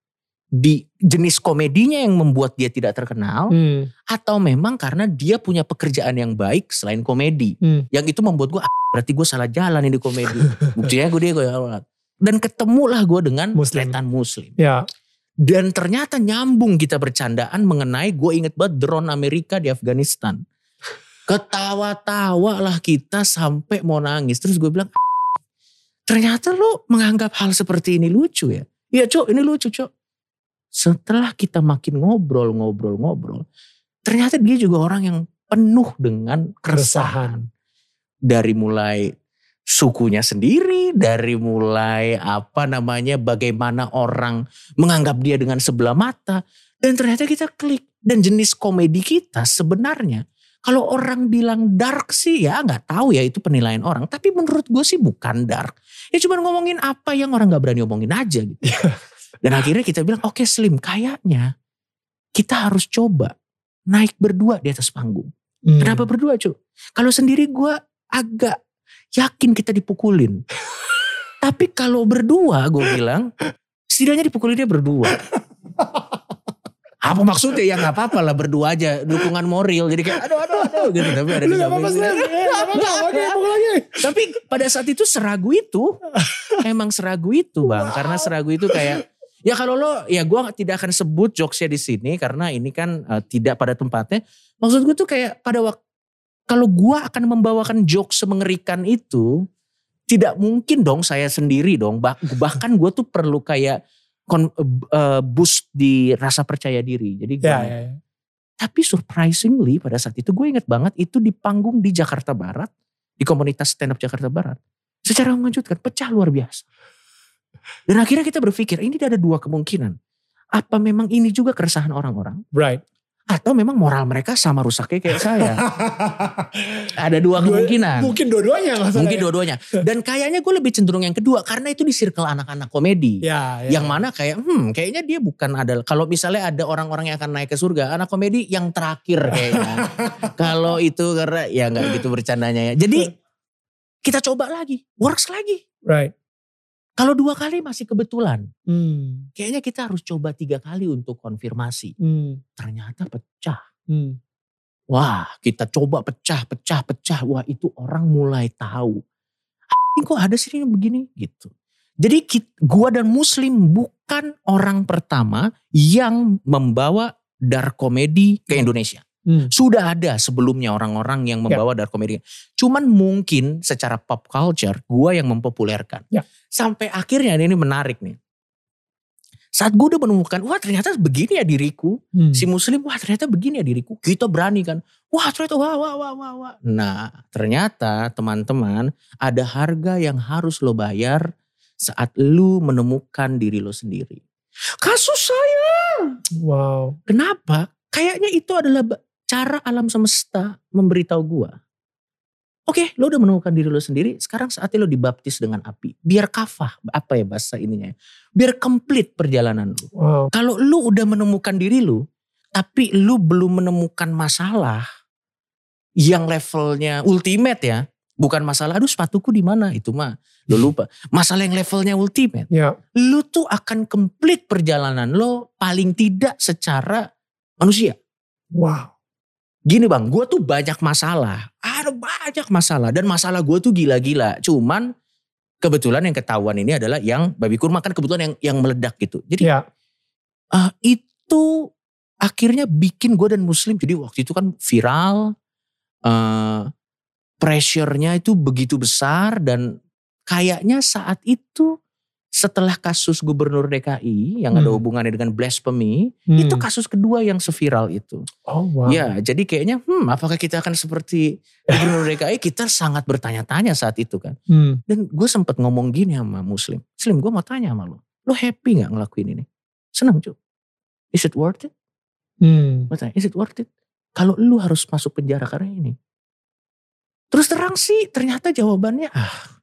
di jenis komedinya yang membuat dia tidak terkenal. Hmm. Atau memang karena dia punya pekerjaan yang baik selain komedi. Hmm. Yang itu membuat gue, ah, berarti gue salah jalan ini di komedi. Buktinya gue dia gue Dan ketemulah gue dengan muslim. muslim. Ya. Dan ternyata nyambung kita bercandaan mengenai gue inget banget drone Amerika di Afghanistan. Ketawa-tawa lah kita sampai mau nangis. Terus gue bilang, Ternyata lo menganggap hal seperti ini lucu ya. Iya cok ini lucu cok. Setelah kita makin ngobrol, ngobrol, ngobrol. Ternyata dia juga orang yang penuh dengan keresahan. Dari mulai sukunya sendiri, dari mulai apa namanya bagaimana orang menganggap dia dengan sebelah mata. Dan ternyata kita klik. Dan jenis komedi kita sebenarnya kalau orang bilang dark sih ya nggak tahu ya itu penilaian orang. Tapi menurut gue sih bukan dark. Ya cuma ngomongin apa yang orang nggak berani ngomongin aja gitu. Dan akhirnya kita bilang oke okay, Slim kayaknya kita harus coba naik berdua di atas panggung. Hmm. Kenapa berdua cuy? Kalau sendiri gue agak yakin kita dipukulin. Tapi kalau berdua gue bilang setidaknya dipukulinnya berdua. Apa maksudnya? Ya nggak apa-apa lah berdua aja. Dukungan moral. Jadi kayak aduh aduh aduh gitu. Tapi ada di apa Tapi pada saat itu seragu itu emang seragu itu bang. Wow. karena seragu itu kayak ya kalau lo ya gue tidak akan sebut jokesnya di sini karena ini kan uh, tidak pada tempatnya. Maksud gue tuh kayak pada waktu kalau gue akan membawakan jokes semengerikan itu tidak mungkin dong saya sendiri dong. Bahkan gue tuh perlu kayak kon, uh, boost di rasa percaya diri. Jadi gue, ya, ya, ya. tapi surprisingly pada saat itu gue inget banget itu di panggung di Jakarta Barat, di komunitas stand up Jakarta Barat. Secara mengejutkan pecah luar biasa. Dan akhirnya kita berpikir ini ada dua kemungkinan. Apa memang ini juga keresahan orang-orang? Right atau memang moral mereka sama rusaknya kayak saya. Ada dua kemungkinan. Mungkin dua-duanya Mungkin dua-duanya. Dan kayaknya gue lebih cenderung yang kedua karena itu di circle anak-anak komedi. Ya, ya. Yang mana kayak hmm kayaknya dia bukan ada kalau misalnya ada orang-orang yang akan naik ke surga, anak komedi yang terakhir kayaknya. kalau itu karena ya nggak gitu bercandanya ya. Jadi kita coba lagi, works lagi. Right. Kalau dua kali masih kebetulan. Hmm. Kayaknya kita harus coba tiga kali untuk konfirmasi. Hmm. Ternyata pecah. Hmm. Wah kita coba pecah, pecah, pecah. Wah itu orang mulai tahu. Ini kok ada sih yang begini gitu. Jadi gua dan muslim bukan orang pertama yang membawa dark comedy ke Indonesia. Hmm. Sudah ada sebelumnya orang-orang yang ya. membawa yeah. dark comedy. Cuman mungkin secara pop culture gua yang mempopulerkan. Yeah. Sampai akhirnya ini menarik nih. Saat gue udah menemukan, wah ternyata begini ya diriku. Hmm. Si muslim, wah ternyata begini ya diriku. Kita berani kan. Wah ternyata wah wah wah wah wah. Nah ternyata teman-teman ada harga yang harus lo bayar saat lu menemukan diri lo sendiri. Kasus saya. Wow. Kenapa? Kayaknya itu adalah cara alam semesta memberitahu gua. Oke, okay, lo udah menemukan diri lo sendiri. Sekarang saatnya lo dibaptis dengan api. Biar kafah, apa ya bahasa ininya? Ya? Biar komplit perjalanan lo. Wow. Kalau lo udah menemukan diri lo, tapi lo belum menemukan masalah yang levelnya ultimate ya, bukan masalah aduh sepatuku di mana itu mah lo lupa. Masalah yang levelnya ultimate. Ya. Lo tuh akan komplit perjalanan lo paling tidak secara manusia. Wow. Gini bang, gue tuh banyak masalah. Ada banyak masalah. Dan masalah gue tuh gila-gila. Cuman kebetulan yang ketahuan ini adalah yang babi kurma kan kebetulan yang yang meledak gitu. Jadi ya. uh, itu akhirnya bikin gue dan muslim. Jadi waktu itu kan viral. Uh, pressure-nya itu begitu besar dan kayaknya saat itu setelah kasus gubernur DKI yang hmm. ada hubungannya dengan blasphemy, hmm. itu kasus kedua yang seviral itu. Oh wow. Ya, jadi kayaknya hmm apakah kita akan seperti gubernur DKI? Kita sangat bertanya-tanya saat itu kan. Hmm. Dan gue sempat ngomong gini sama Muslim. Muslim gue mau tanya sama lo. Lo happy gak ngelakuin ini? Senang cuy. Is it worth it? Hmm. Gue tanya, is it worth it? Kalau lu harus masuk penjara karena ini. Terus terang sih ternyata jawabannya ah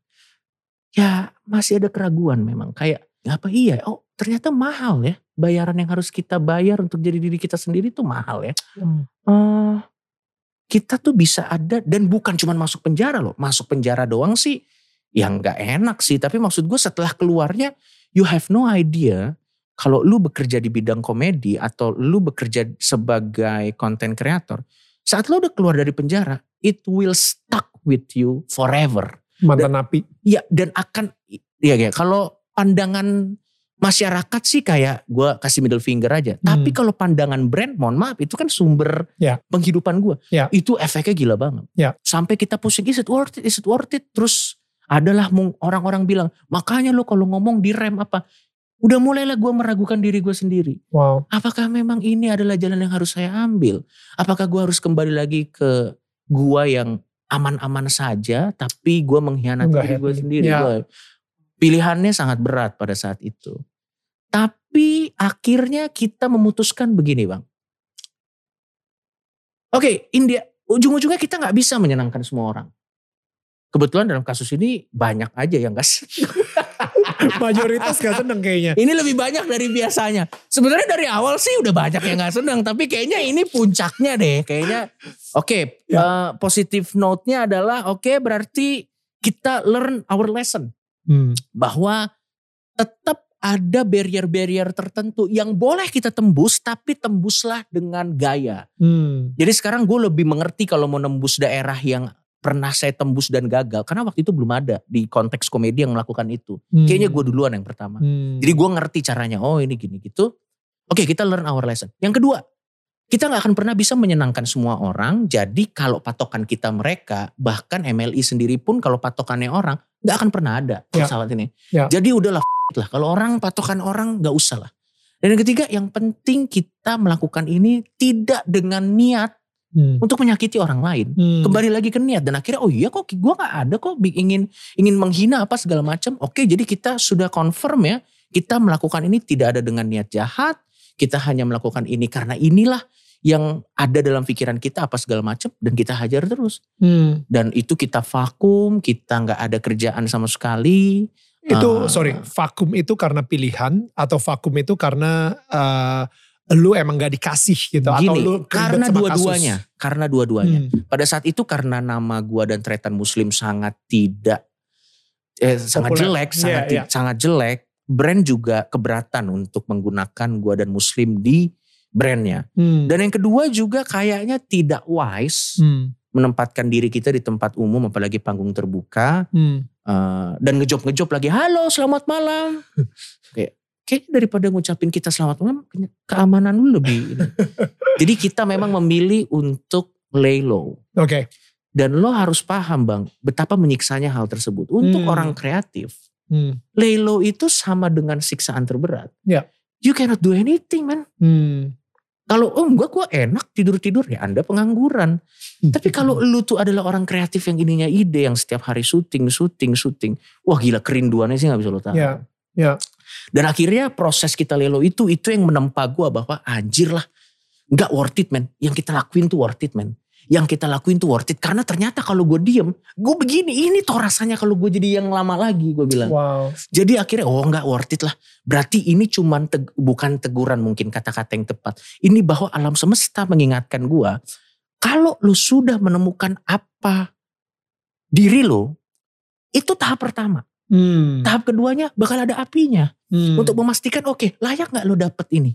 ya masih ada keraguan memang. Kayak apa iya? Oh ternyata mahal ya bayaran yang harus kita bayar untuk jadi diri kita sendiri itu mahal ya. Hmm. Uh, kita tuh bisa ada dan bukan cuma masuk penjara loh. Masuk penjara doang sih yang nggak enak sih. Tapi maksud gue setelah keluarnya you have no idea kalau lu bekerja di bidang komedi atau lu bekerja sebagai content creator. Saat lu udah keluar dari penjara, it will stuck with you forever mantan napi. Iya dan akan ya kayak kalau pandangan masyarakat sih kayak gue kasih middle finger aja. Hmm. Tapi kalau pandangan brand, mohon maaf itu kan sumber ya. penghidupan gue. Ya. Itu efeknya gila banget. Ya. Sampai kita pusing, is it worth it, is it worth it? Terus adalah orang-orang bilang, makanya lo kalau ngomong di rem apa? Udah mulailah gue meragukan diri gue sendiri. Wow. Apakah memang ini adalah jalan yang harus saya ambil? Apakah gue harus kembali lagi ke gua yang aman-aman saja, tapi gue mengkhianati diri gue sendiri? Ya. Gua- pilihannya sangat berat pada saat itu. Tapi akhirnya kita memutuskan begini bang. Oke, India ujung-ujungnya kita nggak bisa menyenangkan semua orang. Kebetulan dalam kasus ini banyak aja yang gak Mayoritas gak seneng kayaknya. Ini lebih banyak dari biasanya. Sebenarnya dari awal sih udah banyak yang gak senang. Tapi kayaknya ini puncaknya deh. Kayaknya oke Ya. eh, positif note-nya adalah oke berarti kita learn our lesson. Hmm. Bahwa tetap ada barrier-barrier tertentu yang boleh kita tembus tapi tembuslah dengan gaya. Hmm. Jadi sekarang gue lebih mengerti kalau mau nembus daerah yang pernah saya tembus dan gagal. Karena waktu itu belum ada di konteks komedi yang melakukan itu. Hmm. Kayaknya gue duluan yang pertama. Hmm. Jadi gue ngerti caranya. Oh ini gini gitu. Oke kita learn our lesson. Yang kedua, kita nggak akan pernah bisa menyenangkan semua orang. Jadi kalau patokan kita mereka, bahkan MLI sendiri pun kalau patokannya orang, nggak akan pernah ada Ya. pesawat ini. Ya. Jadi udahlah lah. Kalau orang patokan orang nggak usah lah. Dan yang ketiga, yang penting kita melakukan ini tidak dengan niat Hmm. untuk menyakiti orang lain. Hmm. Kembali lagi ke niat dan akhirnya oh iya kok gue nggak ada kok ingin ingin menghina apa segala macam. Oke jadi kita sudah confirm ya kita melakukan ini tidak ada dengan niat jahat. Kita hanya melakukan ini karena inilah yang ada dalam pikiran kita apa segala macam dan kita hajar terus. Hmm. Dan itu kita vakum, kita nggak ada kerjaan sama sekali. Itu Ah. sorry, vakum itu karena pilihan atau vakum itu karena eh, lu emang gak dikasih gitu atau Gini, lu keribet karena dua-duanya, karena dua-duanya. Hmm. Pada saat itu karena nama gua dan Tretan Muslim sangat tidak eh, sangat jelek, sangat Iya, ti- iya. sangat jelek. Brand juga keberatan untuk menggunakan gua dan Muslim di brandnya. Hmm. Dan yang kedua juga kayaknya tidak wise Hmm. menempatkan diri kita di tempat umum, apalagi panggung terbuka Hmm. eh, dan ngejob-ngejob lagi. Halo, selamat malam. Kayak kayaknya daripada ngucapin kita selamat malam, keamanan lu lebih. ini. Jadi kita memang memilih untuk lay low. Oke. Dan lo harus paham bang, betapa menyiksanya hal tersebut. Untuk Hmm. orang kreatif, Hmm. lay low itu sama dengan siksaan terberat. Ya. You cannot do anything man. Hmm. Kalau oh enggak gue enak tidur-tidur ya anda pengangguran. Tapi kalau lu tuh adalah orang kreatif yang ininya ide yang setiap hari syuting, syuting, syuting. Wah gila kerinduannya sih gak bisa lo tahu. Ya, ya. Dan akhirnya proses kita lelo itu, itu yang menempa gue bahwa anjir lah. Gak worth it man. Yang kita lakuin tuh worth it man. Yang kita lakuin tuh worth it. Karena ternyata kalau gue diem, gue begini. Ini toh rasanya kalau gue jadi yang lama lagi gue bilang. Wow. Jadi akhirnya oh nggak worth it lah. Berarti ini cuman teg- bukan teguran mungkin kata-kata yang tepat. Ini bahwa alam semesta mengingatkan gua kalau lu sudah menemukan apa diri lo, itu tahap pertama. Hmm. Tahap keduanya bakal ada apinya Hmm. untuk memastikan oke layak nggak lo dapet ini.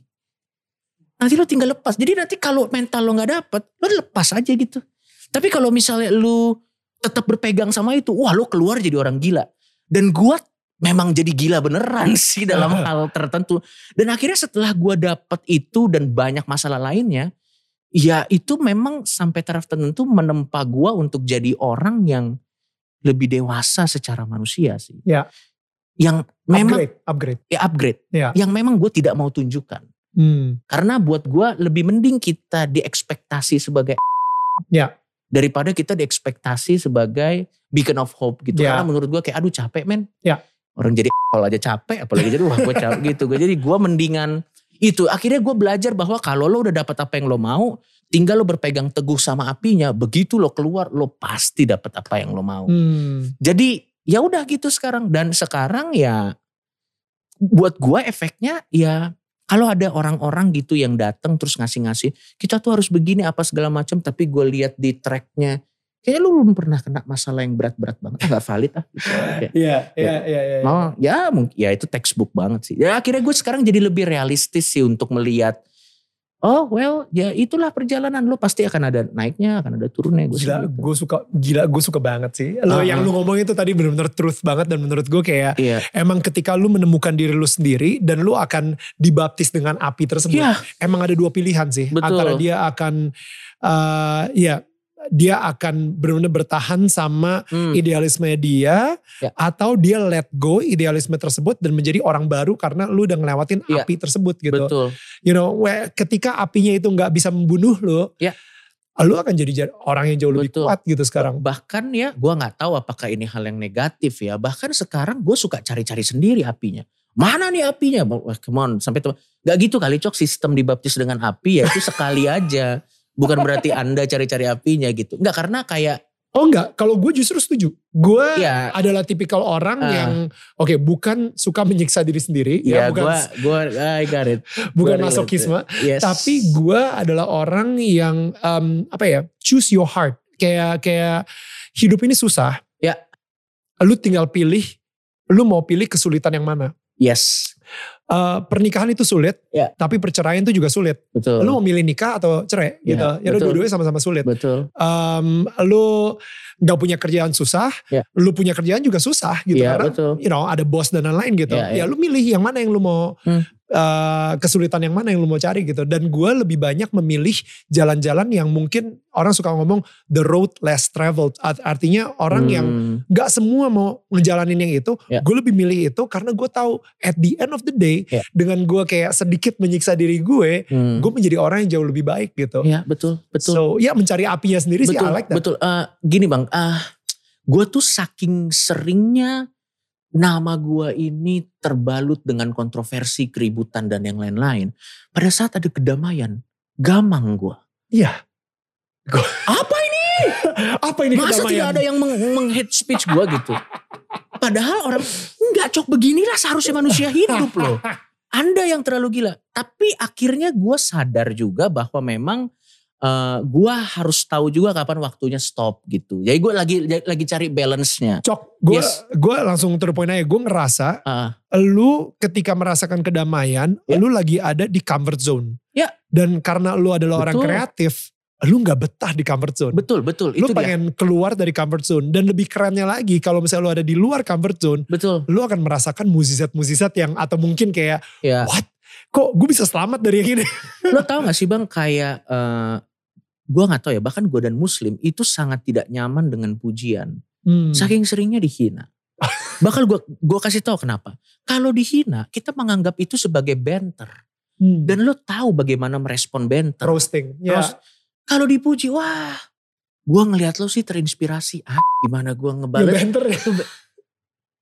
Nanti lo tinggal lepas. Jadi nanti kalau mental lo nggak dapet, lo lepas aja gitu. Tapi kalau misalnya lu tetap berpegang sama itu, wah lo keluar jadi orang gila. Dan gua memang jadi gila beneran sih dalam hal tertentu. Dan akhirnya setelah gua dapet itu dan banyak masalah lainnya, ya itu memang sampai taraf tertentu menempa gua untuk jadi orang yang lebih dewasa secara manusia sih. Ya. Yang memang upgrade, upgrade. ya upgrade. Ya. Yang memang gue tidak mau tunjukkan. Hmm. Karena buat gue lebih mending kita diekspektasi sebagai Ya. daripada kita diekspektasi sebagai beacon of hope gitu. Ya. Karena menurut gue kayak aduh capek men. Ya. Orang jadi kalau aja capek apalagi jadi wah gue capek gitu. Gue jadi gue mendingan itu. Akhirnya gue belajar bahwa kalau lo udah dapat apa yang lo mau, tinggal lo berpegang teguh sama apinya. Begitu lo keluar, lo pasti dapat apa yang lo mau. Hmm. Jadi ya udah gitu sekarang dan sekarang ya buat gua efeknya ya kalau ada orang-orang gitu yang datang terus ngasih-ngasih kita tuh harus begini apa segala macam tapi gue lihat di tracknya kayaknya lu belum pernah kena masalah yang berat-berat banget ah, gak valid ah gitu. Iya, iya, iya, iya. oh ya mungkin ya itu textbook banget sih ya akhirnya gue sekarang jadi lebih realistis sih untuk melihat oh well ya itulah perjalanan lo pasti akan ada naiknya akan ada turunnya gue Gila, gue suka, gila, gue suka banget sih. Lo Ah, yang ah. lu ngomong itu tadi benar-benar truth banget dan menurut gue kayak iya emang ketika lu menemukan diri lu sendiri dan lu akan dibaptis dengan api tersebut. Iya. Emang ada dua pilihan sih. Betul. Antara dia akan, eh ya dia akan benar-benar bertahan sama Hmm. idealisme dia Ya. atau dia let go idealisme tersebut dan menjadi orang baru karena lu udah ngelewatin Ya. api tersebut gitu. Betul. You know, where- ketika apinya itu nggak bisa membunuh lu, Ya. lu akan jadi ja- orang yang jauh lebih Betul. kuat gitu sekarang. Bahkan ya gue nggak tahu apakah ini hal yang negatif ya. Bahkan sekarang gue suka cari-cari sendiri apinya. Mana nih apinya? Wah, come on, sampai teman. Gak gitu kali cok sistem dibaptis dengan api ya itu sekali aja. Bukan berarti anda cari-cari apinya gitu. Enggak karena kayak Oh enggak, kalau gue justru setuju. Gue ya adalah tipikal orang Ah. yang oke bukan suka menyiksa diri sendiri ya, ya bukan gue I got it. bukan masokisme, Yes. tapi gue adalah orang yang em, apa ya choose your heart. Kayak kayak hidup ini susah. Ya. Lu tinggal pilih, lu mau pilih kesulitan yang mana. yes Eh, pernikahan itu sulit, Ya. tapi perceraian itu juga sulit. betul. Lu mau milih nikah atau cerai Ya, gitu. Ya, lu dua-duanya sama-sama sulit. betul. Em, lu nggak punya kerjaan susah, Ya. lu punya kerjaan juga susah gitu Iya karena betul. you know ada bos dan lain-lain gitu. Ya, Ya, ya. lu milih yang mana yang lu mau Hmm. Eh, kesulitan yang mana yang lu mau cari gitu. Dan gue lebih banyak memilih jalan-jalan yang mungkin orang suka ngomong the road less traveled. Art- Artinya orang yang Hmm, nggak semua mau ngejalanin yang itu. Ya. Gue lebih milih itu karena gue tahu at the end of the day Ya. dengan gue kayak sedikit menyiksa diri gue, hmm. gue menjadi orang yang jauh lebih baik gitu. Ya betul betul. So ya mencari apinya sendiri sih I betul like that. betul Eh, gini bang ah gue tuh saking seringnya nama gue ini terbalut dengan kontroversi keributan dan yang lain-lain. Pada saat ada kedamaian gamang gue Iya. apa ini? Apa ini masa kedamaian? tidak ada yang meng, meng hate speech gue gitu? Padahal orang nggak cok beginilah seharusnya manusia hidup loh. Anda yang terlalu gila. Tapi akhirnya gue sadar juga bahwa memang eh gue harus tahu juga kapan waktunya stop gitu. Jadi gue lagi lagi cari balance-nya. Cok, gue Yes. gue langsung to the point aja. Gue ngerasa Ah, lu ketika merasakan kedamaian, Ya. lu lagi ada di comfort zone. Ya. Dan karena lu adalah orang Betul. kreatif, lu nggak betah di comfort zone. betul betul lu itu dia. pengen keluar dari comfort zone. Dan lebih kerennya lagi, kalau misalnya lu ada di luar comfort zone, Betul. lu akan merasakan muzizat-muzizat yang atau mungkin kayak, Ya. what? Kok gue bisa selamat dari yang ini? Lo tau gak sih bang kayak eh gue nggak tahu ya bahkan gue dan Muslim itu sangat tidak nyaman dengan pujian. Hmm. Saking seringnya dihina. Bakal gue gua kasih tahu kenapa. Kalau dihina kita menganggap itu sebagai banter. Hmm. Dan lo tahu bagaimana merespon banter. roasting. Ya. Terus kalau dipuji, wah, gue ngelihat lo sih terinspirasi. Ah, gimana gue Ya, ngebales? banter ya.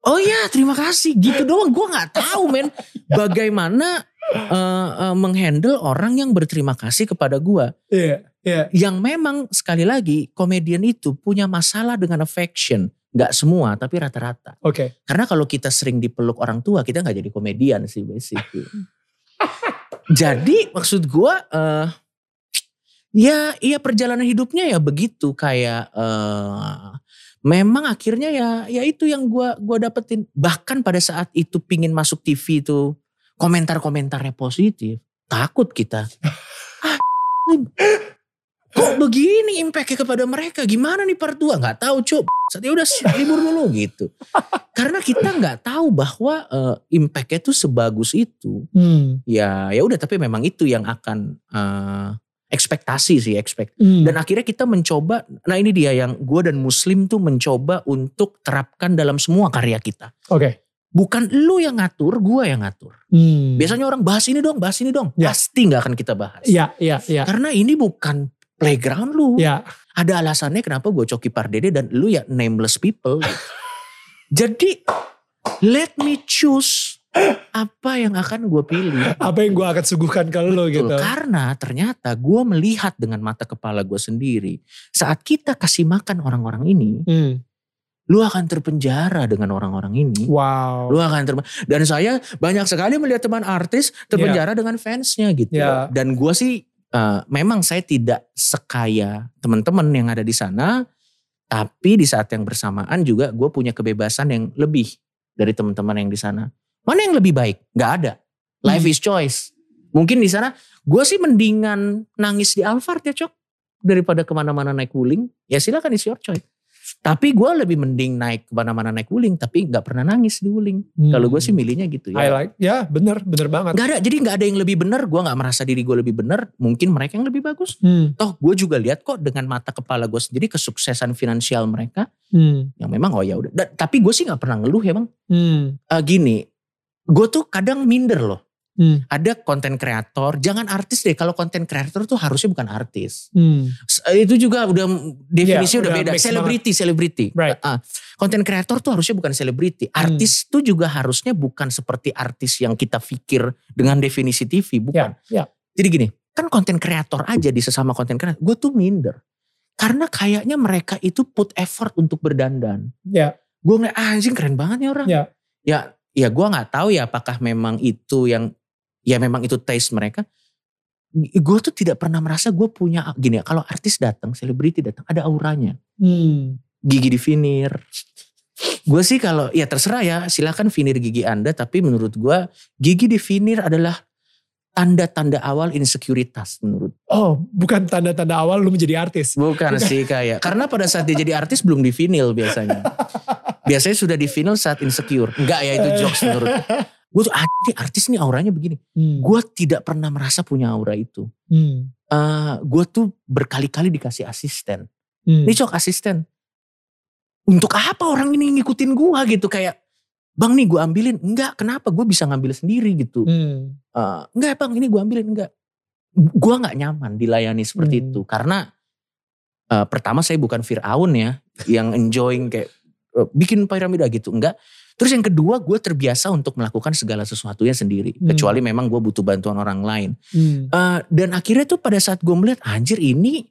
oh iya, terima kasih. Gitu doang. Gue nggak tahu, men. Bagaimana eh, eh, menghandle orang yang berterima kasih kepada gue. Iya, iya. Yang memang sekali lagi komedian itu punya masalah dengan affection. Gak semua, tapi rata-rata. Oke. Karena kalau kita sering dipeluk orang tua, kita nggak jadi komedian sih basically. jadi maksud gue, eh ya iya perjalanan hidupnya ya begitu kayak eh memang akhirnya ya ya itu yang gue gua dapetin. Bahkan pada saat itu pingin masuk TV itu komentar-komentarnya positif, takut kita. Ah, kok begini impactnya kepada mereka? Gimana nih part 2? Gak tahu cuk. Saatnya udah libur dulu gitu. Karena kita nggak tahu bahwa eh, impactnya tuh sebagus itu. Hmm. Ya ya udah tapi memang itu yang akan eh, ekspektasi sih expect. Hmm. Dan akhirnya kita mencoba. Nah ini dia yang gue dan Muslim tuh mencoba untuk terapkan dalam semua karya kita. Oke. Bukan lu yang ngatur, gue yang ngatur. Hmm. Biasanya orang bahas ini dong, bahas ini dong. Ya. Pasti nggak akan kita bahas. Iya, iya, iya. Karena ini bukan playground lu. Iya. Ada alasannya kenapa gue Coki Pardede dan lu ya nameless people. Jadi let me choose apa yang akan gue pilih. Apa yang gue akan suguhkan ke lo gitu. Karena ternyata gue melihat dengan mata kepala gue sendiri. Saat kita kasih makan orang-orang ini, Hmm. Lu akan terpenjara dengan orang-orang ini. Wow. Lu akan ter dan saya banyak sekali melihat teman artis terpenjara dengan fansnya gitu. Ya. Dan gue sih eh, memang saya tidak sekaya teman-teman yang ada di sana, tapi di saat yang bersamaan juga gue punya kebebasan yang lebih dari teman-teman yang di sana. Mana yang lebih baik? Gak ada. Life Hmm. is choice. Mungkin di sana gue sih mendingan nangis di Alphard ya cok daripada ke mana-mana naik wuling. Ya silakan is your choice. Tapi gue lebih mending naik ke mana-mana naik wuling, tapi nggak pernah nangis di wuling. Kalau gue sih milihnya gitu Hmm. I ya. like, ya bener, bener banget. Gak ada, jadi nggak ada yang lebih benar. Gue nggak merasa diri gue lebih benar. Mungkin mereka yang lebih bagus. Hmm, Toh gue juga lihat kok dengan mata kepala gue sendiri kesuksesan finansial mereka. hmm, Yang memang oh ya udah. Da- Tapi gue sih nggak pernah ngeluh ya bang. hmm, Eh, gini, gue tuh kadang minder loh. Hmm, Ada konten kreator, jangan artis deh. Kalau konten kreator tuh harusnya bukan artis. hmm. S- Itu juga udah definisinya Ya, udah, udah beda. Selebriti, selebriti. Right. Konten kreator tuh harusnya bukan selebriti. Hmm. Artis tuh juga harusnya bukan seperti artis yang kita pikir dengan definisi TV, bukan. Ya, ya. Jadi gini, kan konten kreator aja di sesama konten kreator, gue tuh minder. Karena kayaknya mereka itu put effort untuk berdandan. Ya. Gue ngeliat ah, anjing keren banget nih orang. Ya. Ya, ya gue nggak tahu ya apakah memang itu yang ya memang itu taste mereka. Gue tuh tidak pernah merasa gue punya gini ya. Kalau artis datang, selebriti datang, ada auranya. Hmm. Gigi di finir. Gue sih kalau ya terserah ya silakan finir gigi anda. Tapi menurut gue gigi di finir adalah tanda-tanda awal insekuritas menurut. Oh, bukan tanda-tanda awal lu menjadi artis. Bukan sih kayak karena pada saat dia jadi artis belum di vinil biasanya. Biasanya sudah di vinil saat insecure. Enggak ya itu jokes menurut. Gue tuh ah, ini artis nih auranya begini. Hmm. Gue tidak pernah merasa punya aura itu. Hmm. Eh gue tuh berkali-kali dikasih asisten. Hmm. Ini cok asisten. Untuk apa orang ini ngikutin gue gitu kayak. Bang nih gue ambilin. Enggak kenapa gue bisa ngambil sendiri gitu. Hmm. Eh, enggak bang ini gue ambilin. Enggak. Gue gak nyaman dilayani seperti Hmm. itu. Karena eh, pertama saya bukan Fir'aun ya. Yang enjoying kayak eh, bikin piramida gitu. Enggak. Terus yang kedua gue terbiasa untuk melakukan segala sesuatunya sendiri. Hmm. Kecuali memang gue butuh bantuan orang lain. Hmm. Eh, dan akhirnya tuh pada saat gue melihat anjir ini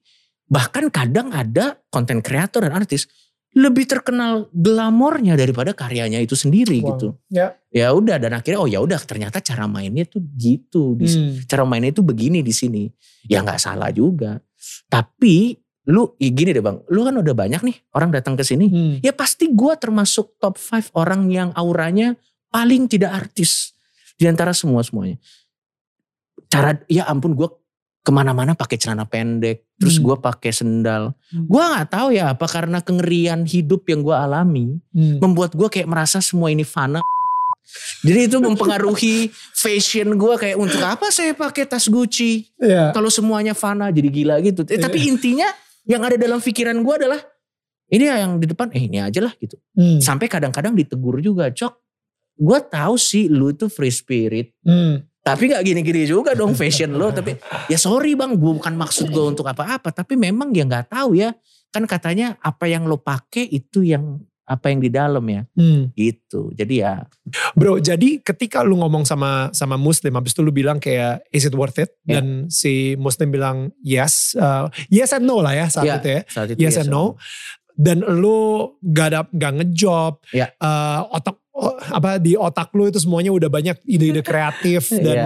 bahkan kadang ada konten kreator dan artis lebih terkenal glamornya daripada karyanya itu sendiri Wow. gitu. Ya. Ya udah dan akhirnya oh ya udah ternyata cara mainnya tuh gitu. Di, Hmm. Cara mainnya tuh begini di sini. Ya nggak salah juga. Tapi lu ya gini deh bang, lu kan udah banyak nih orang datang ke sini. Hmm. Ya pasti gue termasuk top 5 orang yang auranya paling tidak artis di antara semua semuanya. Cara ya ampun gue ke mana-mana pakai celana pendek, terus Hmm. gue pakai sendal. Hmm. Gue nggak tahu ya apa karena kengerian hidup yang gue alami Hmm. membuat gue kayak merasa semua ini fana. Jadi itu mempengaruhi fashion gue kayak untuk apa saya pakai tas Gucci Ya. kalau semuanya fana jadi gila gitu. Eh, tapi intinya yang ada dalam pikiran gue adalah ini ya yang di depan eh ini aja lah gitu. Hmm. Sampai kadang-kadang ditegur juga, Cok. Gue tahu sih lu tuh free spirit, Hmm. tapi nggak gini-gini juga dong fashion lo. Tapi ya sorry bang, gue bukan maksud gue untuk apa-apa. Tapi memang ya nggak tahu ya. Kan katanya apa yang lo pakai itu yang apa yang di dalam ya, Hmm. gitu. Jadi ya, Bro, jadi ketika lu ngomong sama sama Muslim, habis itu lu bilang kayak is it worth it? Ya. Dan si Muslim bilang yes, uh, yes and no lah ya saat Ya, itu ya. saat itu Yes ya, and no. Dan lu gak ada gak ngejob, Ya. uh, otak apa di otak lu itu semuanya udah banyak ide-ide kreatif Ya. dan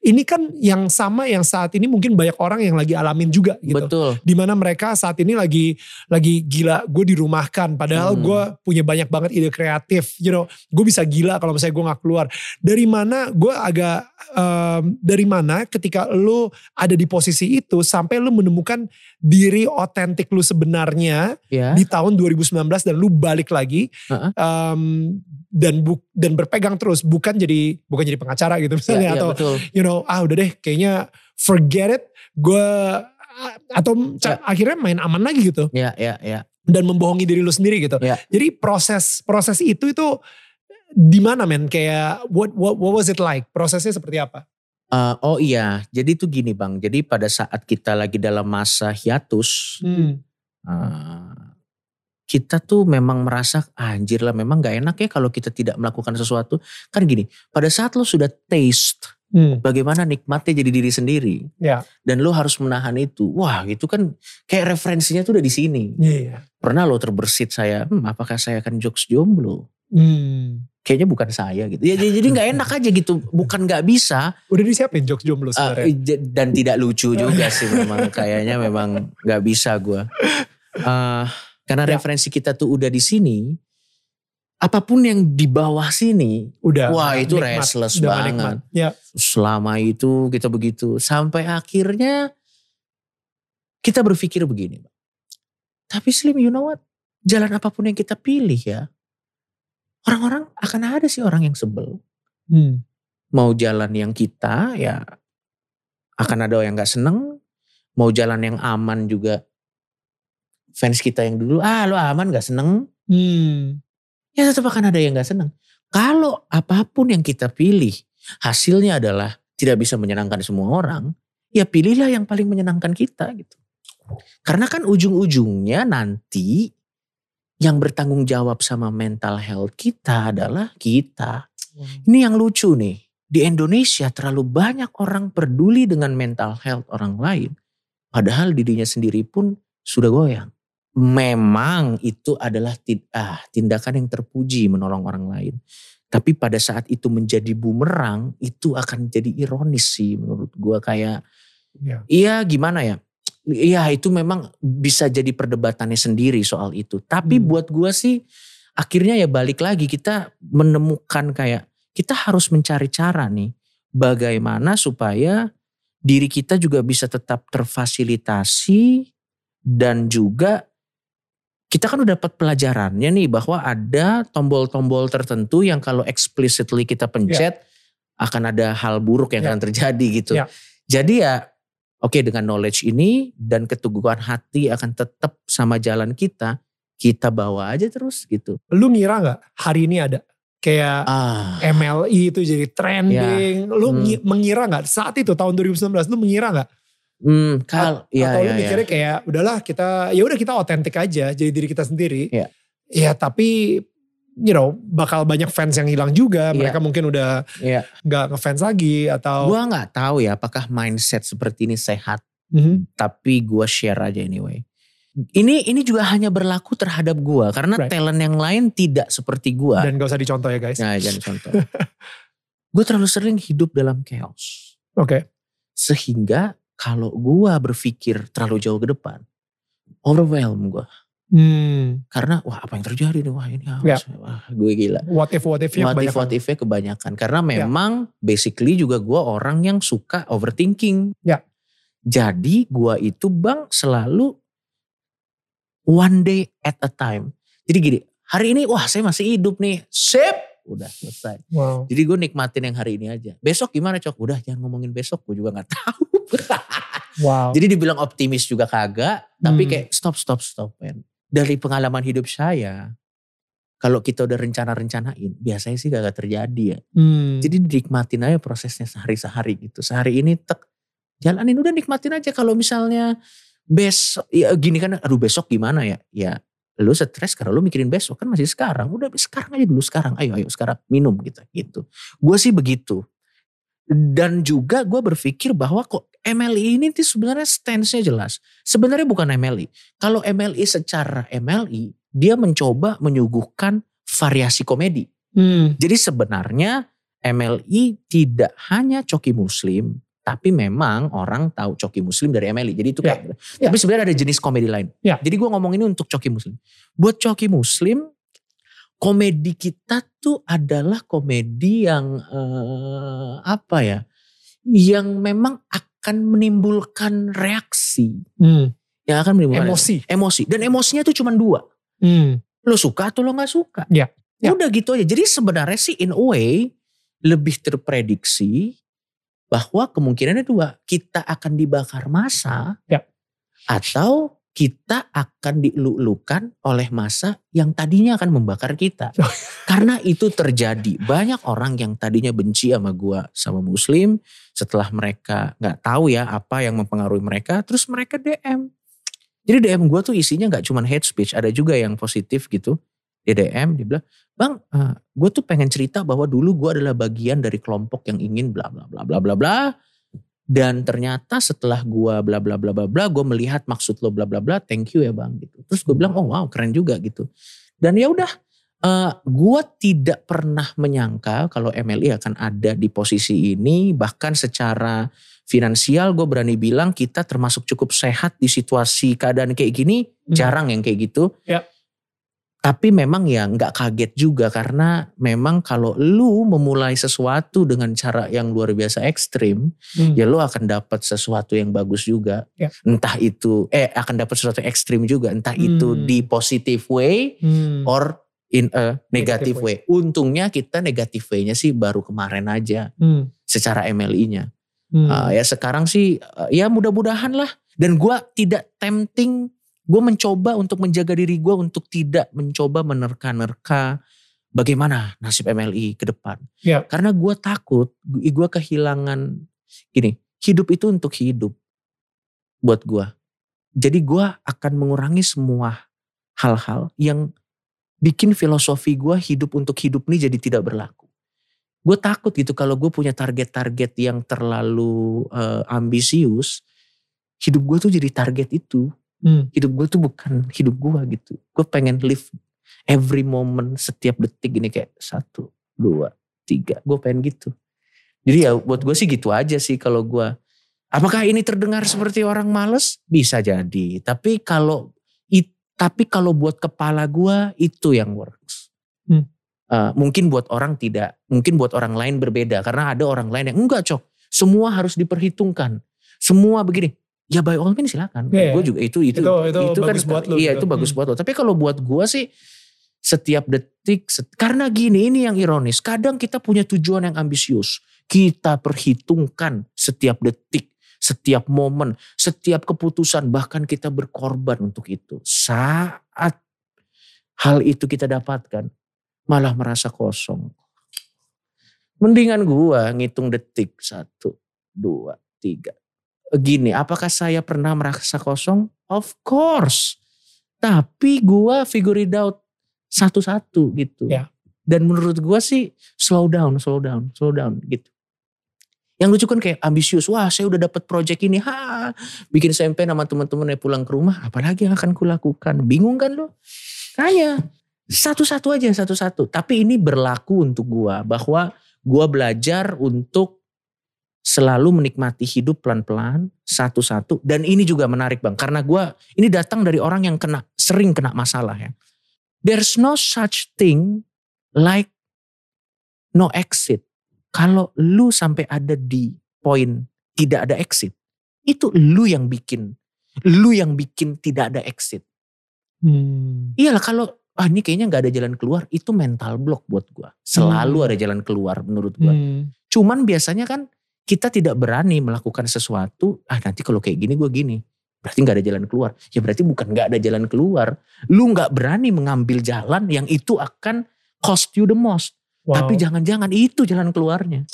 ini kan yang sama yang saat ini mungkin banyak orang yang lagi alamin juga gitu. Betul. Di mana mereka saat ini lagi lagi gila gue dirumahkan padahal Hmm. gue punya banyak banget ide kreatif you know gue bisa gila kalau misalnya gue nggak keluar dari mana gue agak em, dari mana ketika lu ada di posisi itu sampai lu menemukan diri otentik lu sebenarnya Ya. di tahun 2019 dan lu balik lagi Heeh. em, dan bu, dan berpegang terus bukan jadi bukan jadi pengacara gitu Ya, misalnya ya, atau betul. you know ah udah deh kayaknya forget it gue atau ca- akhirnya main aman lagi gitu Ya, ya, ya. dan membohongi diri lu sendiri gitu Ya. jadi proses proses itu itu di mana men kayak what what what was it like prosesnya seperti apa Eh, oh iya, jadi tuh gini bang. Jadi pada saat kita lagi dalam masa hiatus, hmm. eh, kita tuh memang merasa "Ah, anjir lah memang gak enak ya kalau kita tidak melakukan sesuatu. Kan gini, pada saat lo sudah taste Hmm. bagaimana nikmatnya jadi diri sendiri. Ya. Dan lo harus menahan itu. Wah itu kan kayak referensinya tuh udah di sini. Iya. Pernah lo terbersit saya, hmm, apakah saya akan jokes jomblo? Hmm. Kayaknya bukan saya gitu. Ya, jadi nggak enak aja gitu. Bukan nggak bisa, Udah disiapin jokes jomblo Uh, sebenarnya. j- dan tidak lucu juga sih memang kayaknya memang nggak bisa gue karena Ya. referensi kita tuh udah di sini apa pun yang di bawah sini udah. wah, itu nikmat, restless udah banget. nikmat. Ya. selama itu kita begitu sampai akhirnya kita berpikir begini tapi Slim you know what jalan apa pun yang kita pilih ya, orang-orang akan ada sih orang yang sebel. Hmm. Mau jalan yang kita ya akan ada yang gak seneng. Mau jalan yang aman juga fans kita yang dulu, ah lo aman gak seneng. Hmm. Ya tetap akan ada yang gak seneng. Kalau apa pun yang kita pilih hasilnya adalah tidak bisa menyenangkan semua orang, ya pilihlah yang paling menyenangkan kita gitu. Karena kan ujung-ujungnya nanti yang bertanggung jawab sama mental health kita adalah kita. Ini yang lucu nih. Di Indonesia terlalu banyak orang peduli dengan mental health orang lain. Padahal dirinya sendiri pun sudah goyang. Memang itu adalah ah, tindakan yang terpuji menolong orang lain. Tapi pada saat itu menjadi bumerang, itu akan jadi ironis sih menurut gua kayak Ya. Iya gimana ya? Iya itu memang bisa jadi perdebatannya sendiri soal itu. Tapi Hmm. buat gua sih akhirnya ya balik lagi kita menemukan kayak kita harus mencari cara nih bagaimana supaya diri kita juga bisa tetap terfasilitasi dan juga kita kan udah dapat pelajarannya nih bahwa ada tombol-tombol tertentu yang kalau explicitly kita pencet akan ada hal buruk yang Ya. akan terjadi gitu. Ya. Jadi ya oke dengan knowledge ini dan keteguhan hati akan tetap sama jalan kita, kita bawa aja terus gitu. Lu ngira nggak hari ini ada kayak Ah, MLI itu jadi trending. Lu Hmm. ngi- mengira nggak saat itu tahun 2019 lu mengira nggak? hmm, kal, ya, Atau ya, lu ya. mikirnya kayak udahlah kita ya udah kita otentik aja jadi diri kita sendiri. Iya. Ya tapi you know bakal banyak fans yang hilang juga. Iya. Mereka mungkin udah Iya. nggak ngefans lagi atau Gua nggak tahu ya apakah mindset seperti ini sehat, Mhm. tapi gua share aja anyway. Ini ini juga hanya berlaku terhadap gua karena Right. talent yang lain tidak seperti gua. dan gak usah dicontoh ya guys. Nah, jangan contoh. gue terlalu sering hidup dalam chaos. Oke. Sehingga kalau gue berpikir terlalu jauh ke depan, overwhelm gue. Hmm. Karena wah apa yang terjadi nih, wah ini Ya. harus, wah gue gila. What if what if-nya What if, kebanyakan. what if-nya kebanyakan. Karena Ya. memang basically juga gue orang yang suka overthinking. Ya. Jadi gue itu bang selalu one day at a time. Jadi gini, hari ini wah saya masih hidup nih, sip, udah selesai. Wow. Jadi gue nikmatin yang hari ini aja. Besok gimana cok? Udah jangan ngomongin besok, gue juga nggak tahu. Wow. Jadi dibilang optimis juga kagak, tapi Hmm. kayak stop stop stop men. Dari pengalaman hidup saya, kalau kita udah rencana-rencanain, biasanya sih gak terjadi ya. Hmm. Jadi dinikmatin aja prosesnya sehari-sehari gitu. Sehari ini tek, jalanin udah nikmatin aja. Kalau misalnya besok, ya gini kan, aduh besok gimana ya? Ya lu stres karena lu mikirin besok kan masih sekarang. Udah sekarang aja dulu sekarang. Ayo ayo sekarang minum gitu. gitu. Gue sih begitu. Dan juga gue berpikir bahwa kok MLI ini tuh sebenarnya stance-nya jelas. Sebenarnya bukan MLI. Kalau MLI secara MLI, dia mencoba menyuguhkan variasi komedi. Hmm. Jadi sebenarnya MLI tidak hanya coki muslim, tapi memang orang tahu coki muslim dari MLI. Jadi itu Ya, kayak, ya. tapi sebenarnya ada jenis komedi lain. Ya. Jadi gue ngomong ini untuk coki muslim. Buat coki muslim, komedi kita tuh adalah komedi yang eh, apa ya, yang memang akan menimbulkan reaksi, Hmm. yang akan menimbulkan Emosi. emosi. Dan emosinya tuh cuma dua Hmm. lo suka atau lo nggak suka. Ya, ya. Udah gitu aja. Jadi sebenarnya sih in a way lebih terprediksi bahwa kemungkinannya dua. Kita akan dibakar masa Ya. atau kita akan dilulukan oleh masa yang tadinya akan membakar kita. Karena itu terjadi. Banyak orang yang tadinya benci sama gua sama muslim. Setelah mereka nggak tahu ya apa yang mempengaruhi mereka. Terus mereka DM. Jadi DM gua tuh isinya nggak cuma hate speech. Ada juga yang positif gitu. Dia DM, dia bilang, Bang gue tuh pengen cerita bahwa dulu gue adalah bagian dari kelompok yang ingin bla bla bla bla bla bla. Dan ternyata setelah gue bla bla bla bla bla, gue melihat maksud lo bla bla bla, thank you ya bang gitu. Terus gue bilang, oh wow keren juga gitu. Dan ya udah, eh gue tidak pernah menyangka kalau MLI akan ada di posisi ini. Bahkan secara finansial gue berani bilang kita termasuk cukup sehat di situasi keadaan kayak gini. Hmm. Jarang yang kayak gitu. Ya. Tapi memang ya nggak kaget juga karena memang kalau lu memulai sesuatu dengan cara yang luar biasa ekstrim, Hmm. ya lu akan dapat sesuatu yang bagus juga. Ya. Entah itu eh akan dapat sesuatu yang ekstrim juga, entah itu Hmm. di positive way Hmm. or in a Negative negative way. Untungnya kita negative way-nya sih baru kemarin aja Hmm. secara MLI-nya. Hmm. Uh, ya sekarang sih uh, ya mudah-mudahan lah. Dan gua tidak tempting, gue mencoba untuk menjaga diri gue untuk tidak mencoba menerka-nerka bagaimana nasib MLI ke depan. Ya. Karena gue takut gue kehilangan gini, hidup itu untuk hidup buat gue. Jadi gue akan mengurangi semua hal-hal yang bikin filosofi gue hidup untuk hidup ini jadi tidak berlaku. Gue takut gitu kalau gue punya target-target yang terlalu eh, ambisius, hidup gue tuh jadi target itu. Hmm. Hidup gue tuh bukan hidup gue gitu. Gue pengen live every moment setiap detik ini kayak satu, dua, tiga. Gue pengen gitu. Jadi ya buat gue sih gitu aja sih kalau gue. Apakah ini terdengar seperti orang males? Bisa jadi. Tapi kalau it- tapi kalau buat kepala gue itu yang works. Hmm. Uh, mungkin buat orang tidak, mungkin buat orang lain berbeda karena ada orang lain yang enggak cok, semua harus diperhitungkan, semua begini. Ya by all means silakan. Iya, Gue juga itu itu Itu- itu bagus buat lu Iya gitu. itu bagus Hmm. buat lo. Tapi kalau buat gue sih setiap detik, set- karena gini ini yang ironis. Kadang kita punya tujuan yang ambisius. Kita perhitungkan setiap detik, setiap momen, setiap keputusan, bahkan kita berkorban untuk itu. Saat hal itu kita dapatkan, malah merasa kosong. Mendingan gua ngitung detik. Satu, dua, tiga. Gini, apakah saya pernah merasa kosong? Of course. Tapi gua figure it out satu-satu gitu. Ya. Dan menurut gua sih slow down, slow down, slow down gitu. Yang lucu kan kayak ambisius. Wah saya udah dapat project ini. Ha, bikin SMP sama teman-teman pulang ke rumah. Apalagi yang akan kulakukan. Bingung kan lo? Kayaknya satu-satu aja satu-satu. Tapi ini berlaku untuk gua. Bahwa gua belajar untuk selalu menikmati hidup pelan-pelan satu-satu. Dan ini juga menarik bang. Karena gua ini datang dari orang yang kena sering kena masalah ya. There's no such thing like no exit. Kalau lu sampai ada di poin tidak ada exit, itu lu yang bikin, lu yang bikin tidak ada exit. Hmm. Iyalah kalau ah ini kayaknya nggak ada jalan keluar, itu mental block buat gua. Selalu Hmm. ada jalan keluar menurut gua. Hmm. Cuman biasanya kan kita tidak berani melakukan sesuatu, ah nanti kalau kayak gini gua gini. Berarti nggak ada jalan keluar. Ya berarti bukan nggak ada jalan keluar. Lu nggak berani mengambil jalan yang itu akan cost you the most. Wow. Tapi jangan-jangan itu jalan keluarnya.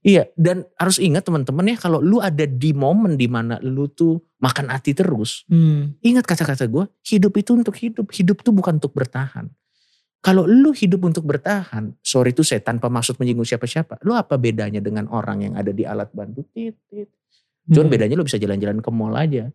Iya, dan harus ingat teman-teman ya kalau lu ada di momen di mana lu tuh makan hati terus. Hmm. Ingat kata-kata gue, hidup itu untuk hidup. Hidup tuh bukan untuk bertahan. Kalau lu hidup untuk bertahan, sorry itu saya tanpa maksud menyinggung siapa-siapa. Lu apa bedanya dengan orang yang ada di alat bantu? Tit, tit. Cuman Hmm. bedanya lu bisa jalan-jalan ke mall aja.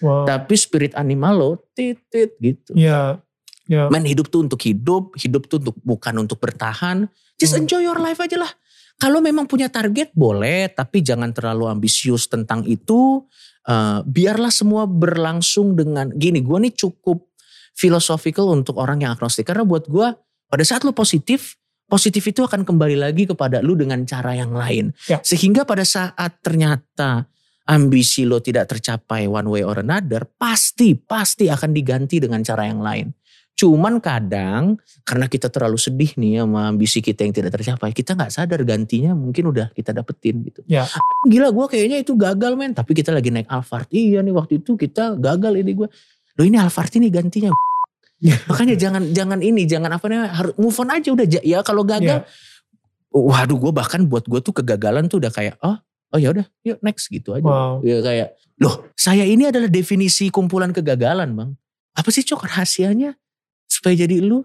Wow. Tapi spirit animal lo tit, tit gitu. Ya. Ya. Men hidup tuh untuk hidup, hidup tuh untuk bukan untuk bertahan. Just Hmm. enjoy your life aja lah. Kalau memang punya target boleh, tapi jangan terlalu ambisius tentang itu. Eh, biarlah semua berlangsung dengan gini. Gue nih cukup philosophical untuk orang yang agnostik. Karena buat gue pada saat lu positif, positif itu akan kembali lagi kepada lu dengan cara yang lain. Ya. Sehingga pada saat ternyata ambisi lo tidak tercapai one way or another, pasti pasti akan diganti dengan cara yang lain. Cuman kadang karena kita terlalu sedih nih sama ambisi kita yang tidak tercapai, kita nggak sadar gantinya mungkin udah kita dapetin gitu. Ya. Gila gue kayaknya itu gagal men, tapi kita lagi naik Alphard. Iya nih waktu itu kita gagal ini gue. Lo ini Alphard ini gantinya. Makanya jangan jangan ini, jangan apa namanya harus move on aja udah. Ya kalau gagal, waduh gue bahkan buat gue tuh kegagalan tuh udah kayak oh oh ya udah yuk next gitu aja. Wow. Ya kayak loh saya ini adalah definisi kumpulan kegagalan bang. Apa sih cok rahasianya supaya jadi lu?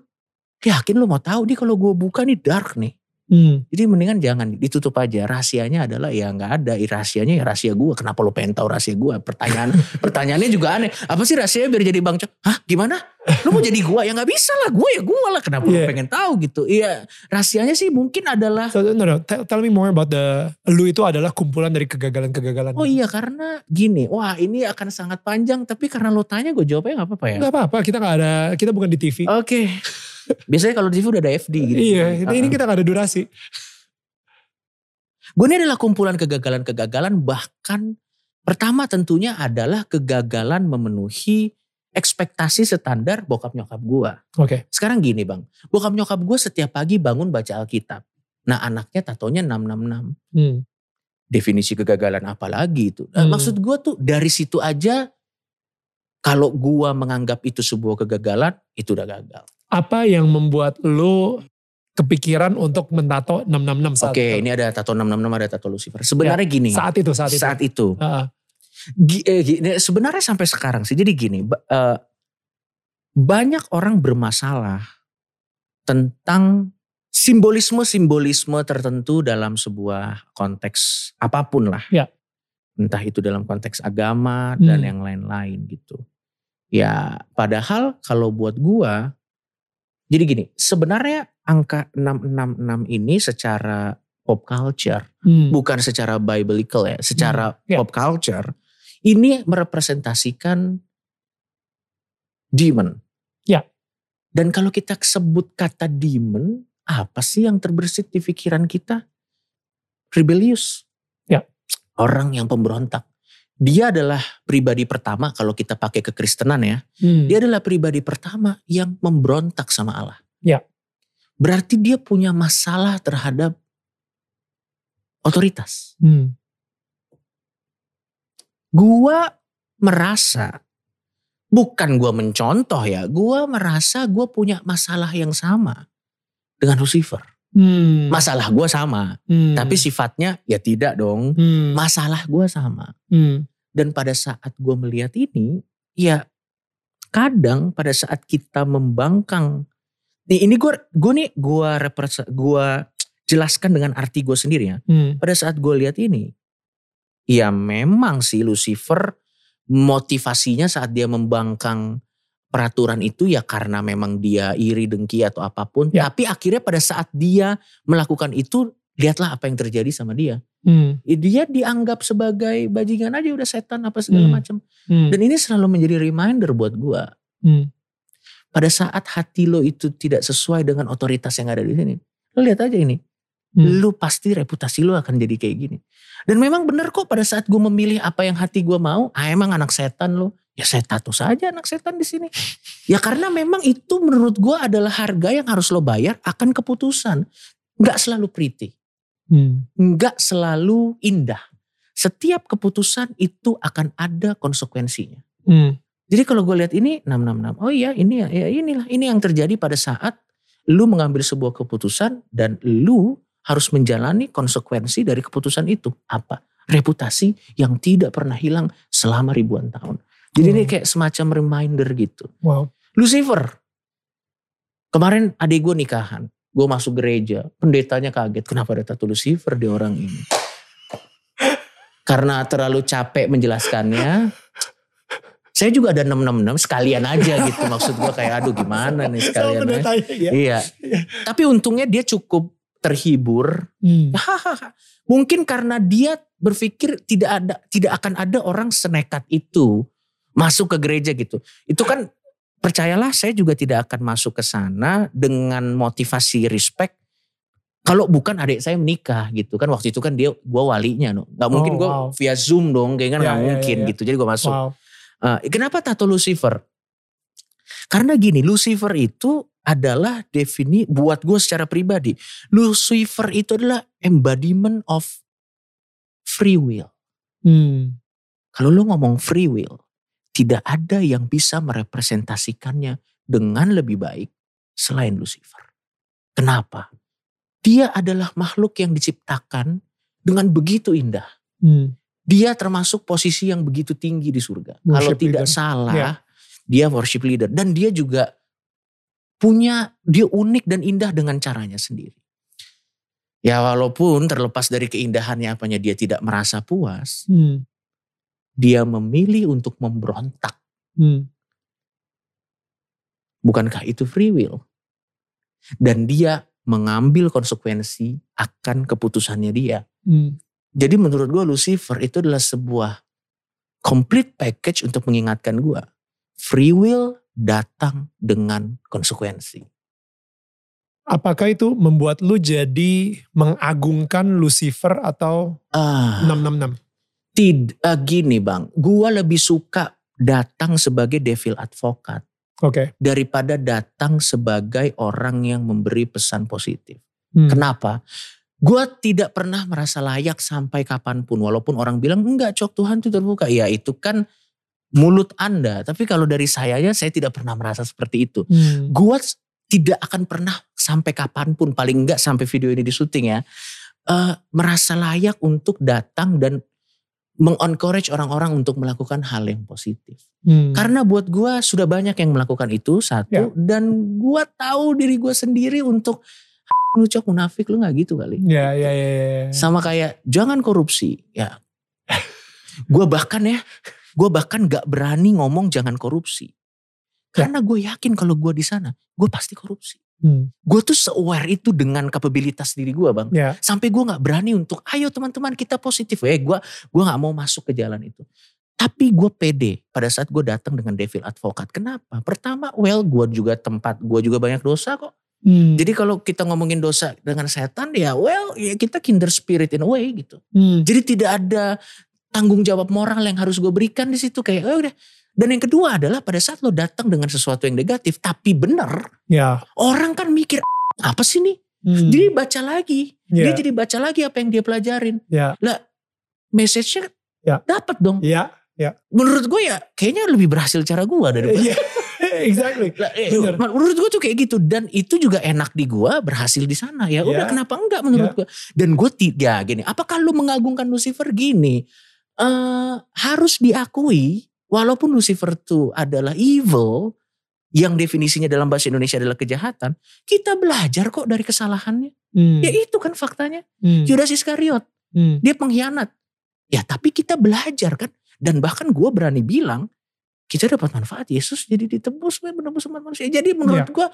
Yakin lu mau tahu nih kalau gue buka nih dark nih. Hmm. Jadi mendingan jangan ditutup aja. Rahasianya adalah ya nggak ada. Rahasianya ya rahasia gue. Kenapa lo pengen tahu rahasia gue? Pertanyaan pertanyaannya juga aneh. Apa sih rahasianya biar jadi Bang Cok? Hah gimana? Lo mau jadi gue? Ya nggak bisa lah. Gue ya gue lah. Kenapa Yeah. lo pengen tahu gitu? Iya rahasianya sih mungkin adalah. So, no, no, tell, tell me more about the, lu itu adalah kumpulan dari kegagalan-kegagalan. Oh iya karena gini. Wah ini akan sangat panjang. Tapi karena lo tanya gue jawabnya nggak apa-apa ya. Gak apa-apa, kita gak ada, kita bukan di TV. Oke. Biasanya kalau di TV udah ada FD gitu. iya, ini, ini kita gak ada durasi. Gue ini adalah kumpulan kegagalan-kegagalan bahkan pertama tentunya adalah kegagalan memenuhi ekspektasi standar bokap nyokap gue. Oke. Sekarang gini bang, bokap nyokap gue setiap pagi bangun baca Alkitab. Nah anaknya tatonya 666. Hmm. Definisi kegagalan apa lagi itu? Nah, Hmm. Maksud gue tuh dari situ aja kalau gue menganggap itu sebuah kegagalan, itu udah gagal. Apa yang membuat lu kepikiran untuk mentato 666 saat Oke, itu? ini ada tato 666, ada tato Lucifer. Sebenarnya gini, Saat itu, saat itu. saat itu Ah, ah. Gi- eh, gini, sebenarnya sampai sekarang sih jadi gini eh, banyak orang bermasalah tentang simbolisme-simbolisme tertentu dalam sebuah konteks apa pun lah Ya. entah itu dalam konteks agama dan Hmm. yang lain-lain gitu ya padahal kalau buat gua jadi gini sebenarnya angka 666 ini secara pop culture Hmm. bukan secara biblical ya, secara Hmm, ya. pop culture, ini merepresentasikan demon. Ya. Dan kalau kita sebut kata demon, apa sih yang terbersit di pikiran kita? Rebellious. Ya. Orang yang pemberontak. Dia adalah pribadi pertama kalau kita pakai kekristenan ya. Hmm. Dia adalah pribadi pertama yang memberontak sama Allah. Ya. Berarti dia punya masalah terhadap otoritas. Hmm. Gua merasa, bukan gua mencontoh ya, gua merasa gua punya masalah yang sama dengan Lucifer. Hmm. Masalah gua sama, Hmm. tapi sifatnya ya tidak dong. Hmm. Masalah gua sama. Hmm. Dan pada saat gua melihat ini, ya kadang pada saat kita membangkang, nih ini gua, gua nih gua represe, gua jelaskan dengan arti gue sendiri ya. Hmm. pada saat gue lihat ini, ya memang sih Lucifer motivasinya saat dia membangkang peraturan itu ya karena memang dia iri dengki atau apa pun. Ya. Tapi akhirnya pada saat dia melakukan itu, lihatlah apa yang terjadi sama dia. Hmm. Dia dianggap sebagai bajingan aja udah setan apa segala Hmm. macam. Hmm. Dan ini selalu menjadi reminder buat gue. Hmm. Pada saat hati lo itu tidak sesuai dengan otoritas yang ada di sini, lo lihat aja ini Hmm. lu pasti reputasi lu akan jadi kayak gini. Dan memang bener kok pada saat gue memilih apa yang hati gue mau, ah emang anak setan lu. Ya saya tato saja anak setan di sini. Ya karena memang itu menurut gue adalah harga yang harus lo bayar akan keputusan. Nggak selalu pretty, Hmm. nggak selalu indah. Setiap keputusan itu akan ada konsekuensinya. Hmm. Jadi kalau gue lihat ini 666, oh iya ini ya, ya inilah ini yang terjadi pada saat lu mengambil sebuah keputusan dan lu harus menjalani konsekuensi dari keputusan itu. Apa? Reputasi yang tidak pernah hilang selama ribuan tahun. Jadi ini Hmm. kayak semacam reminder gitu. Wow. Lucifer. Kemarin adik gue nikahan. Gue masuk gereja. Pendetanya kaget. Kenapa ada tato Lucifer di orang ini? Karena terlalu capek menjelaskannya. Saya juga ada 666 sekalian aja gitu. Maksud gue kayak aduh gimana nih sekalian. ya. ya. Iya. Tapi untungnya dia cukup terhibur. Hmm. Mungkin karena dia berpikir tidak ada tidak akan ada orang senekat itu masuk ke gereja gitu. Itu kan percayalah saya juga tidak akan masuk ke sana dengan motivasi respect kalau bukan adik saya menikah gitu kan waktu itu kan dia gua walinya no. nggak mungkin Oh, gua wow. via zoom dong kayak kan Ya, nggak ya, mungkin ya, ya. gitu jadi gua masuk Wow. Eh, kenapa tato Lucifer? Karena gini, Lucifer itu adalah defini buat gue secara pribadi. Lucifer itu adalah embodiment of free will. Hmm. Kalau lu ngomong free will, tidak ada yang bisa merepresentasikannya dengan lebih baik selain Lucifer. Kenapa? Dia adalah makhluk yang diciptakan dengan begitu indah. Hmm. Dia termasuk posisi yang begitu tinggi di surga. Kalau Worship tidak leader. salah, Ya. dia worship leader dan dia juga punya dia unik dan indah dengan caranya sendiri. Ya walaupun terlepas dari keindahannya apanya dia tidak merasa puas. Hmm. Dia memilih untuk memberontak. Hmm. Bukankah itu free will? Dan dia mengambil konsekuensi akan keputusannya dia. Hmm. Jadi menurut gue Lucifer itu adalah sebuah complete package untuk mengingatkan gue. Free will datang dengan konsekuensi. Apakah itu membuat lu jadi mengagungkan Lucifer atau Ah, 666? Tidak gini bang, gue lebih suka datang sebagai devil advocate Oke. daripada datang sebagai orang yang memberi pesan positif. Hmm. Kenapa? Gue tidak pernah merasa layak sampai kapan pun. Walaupun orang bilang enggak cok Tuhan itu terbuka. Ya itu kan mulut anda. Tapi kalau dari saya ya saya tidak pernah merasa seperti itu. Hmm. Gue tidak akan pernah sampai kapan pun paling enggak sampai video ini di syuting ya. eh, merasa layak untuk datang dan mengencourage orang-orang untuk melakukan hal yang positif. Hmm. Karena buat gue sudah banyak yang melakukan itu satu Ya. dan gue tahu diri gue sendiri untuk lu cok munafik lu nggak gitu kali. Ya, ya, ya, ya. ya. Sama kayak jangan korupsi ya. gue bahkan ya, gue bahkan gak berani ngomong jangan korupsi. Ya. Karena gue yakin kalau gue di sana, gue pasti korupsi. Hmm. Gue tuh se-aware itu dengan kapabilitas diri gue bang. Ya. Sampai gue gak berani untuk, ayo teman-teman kita positif. Eh gue gua gak mau masuk ke jalan itu. Tapi gue pede pada saat gue datang dengan devil advocate. Kenapa? Pertama, well gue juga tempat, gue juga banyak dosa kok. Hmm. Jadi kalau kita ngomongin dosa dengan setan ya well ya kita kinder spirit in a way gitu. Hmm. Jadi tidak ada tanggung jawab moral yang harus gue berikan di situ kayak oh udah. Dan yang kedua adalah pada saat lo datang dengan sesuatu yang negatif tapi benar, Ya. orang kan mikir apa sih nih? Hmm. Jadi baca lagi. Ya. Dia jadi baca lagi apa yang dia pelajarin. Ya. Message-nya Ya. dapat dong. Ya. Menurut gue ya kayaknya lebih berhasil cara gue daripada Iya. exactly. Lah, eh, Bener. menurut gue tuh kayak gitu dan itu juga enak di gue berhasil di sana ya udah Ya. kenapa enggak menurut Ya. gue dan gue tidak gini apakah lu mengagungkan Lucifer gini eh harus diakui walaupun Lucifer tuh adalah evil yang definisinya dalam bahasa Indonesia adalah kejahatan kita belajar kok dari kesalahannya Hmm. ya itu kan faktanya Hmm. Yudas Iskariot Hmm. dia pengkhianat ya tapi kita belajar kan dan bahkan gue berani bilang kita dapat manfaat Yesus jadi ditebus menebus umat manusia jadi menurut Iya. gue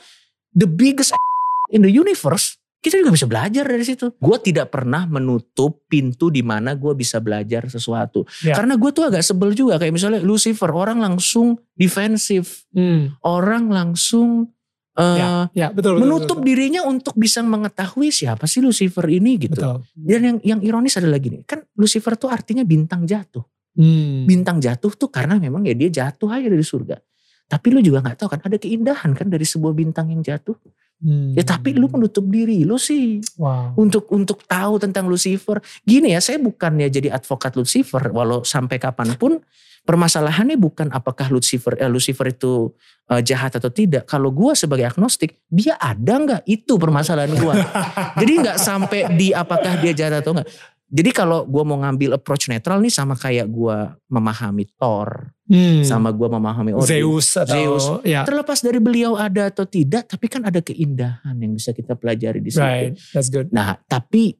the biggest in the universe kita juga bisa belajar dari situ gue tidak pernah menutup pintu di mana gue bisa belajar sesuatu Iya. karena gue tuh agak sebel juga kayak misalnya Lucifer orang langsung defensif Hmm. orang langsung eh, Ya, ya betul, betul. menutup betul, dirinya untuk bisa mengetahui siapa sih Lucifer ini gitu Betul. dan yang yang ironis adalah gini, kan Lucifer tuh artinya bintang jatuh. Hmm. Bintang jatuh tuh karena memang ya dia jatuh aja dari surga. Tapi lu juga nggak tahu kan ada keindahan kan dari sebuah bintang yang jatuh. Hmm. Ya tapi lu menutup diri lu sih Wow. untuk untuk tahu tentang Lucifer. Gini ya, saya bukannya jadi advokat Lucifer walau sampai kapan pun permasalahannya bukan apakah Lucifer eh, Lucifer itu eh, jahat atau tidak. Kalau gua sebagai agnostik, dia ada nggak? Itu permasalahan gua. Jadi nggak sampai di apakah dia jahat atau enggak. Jadi kalau gua mau ngambil approach netral nih sama kayak gua memahami Thor, Hmm. sama gua memahami Odin. Zeus atau Zeus. ya. Terlepas dari beliau ada atau tidak, tapi kan ada keindahan yang bisa kita pelajari di situ. Right, that's good. Nah, tapi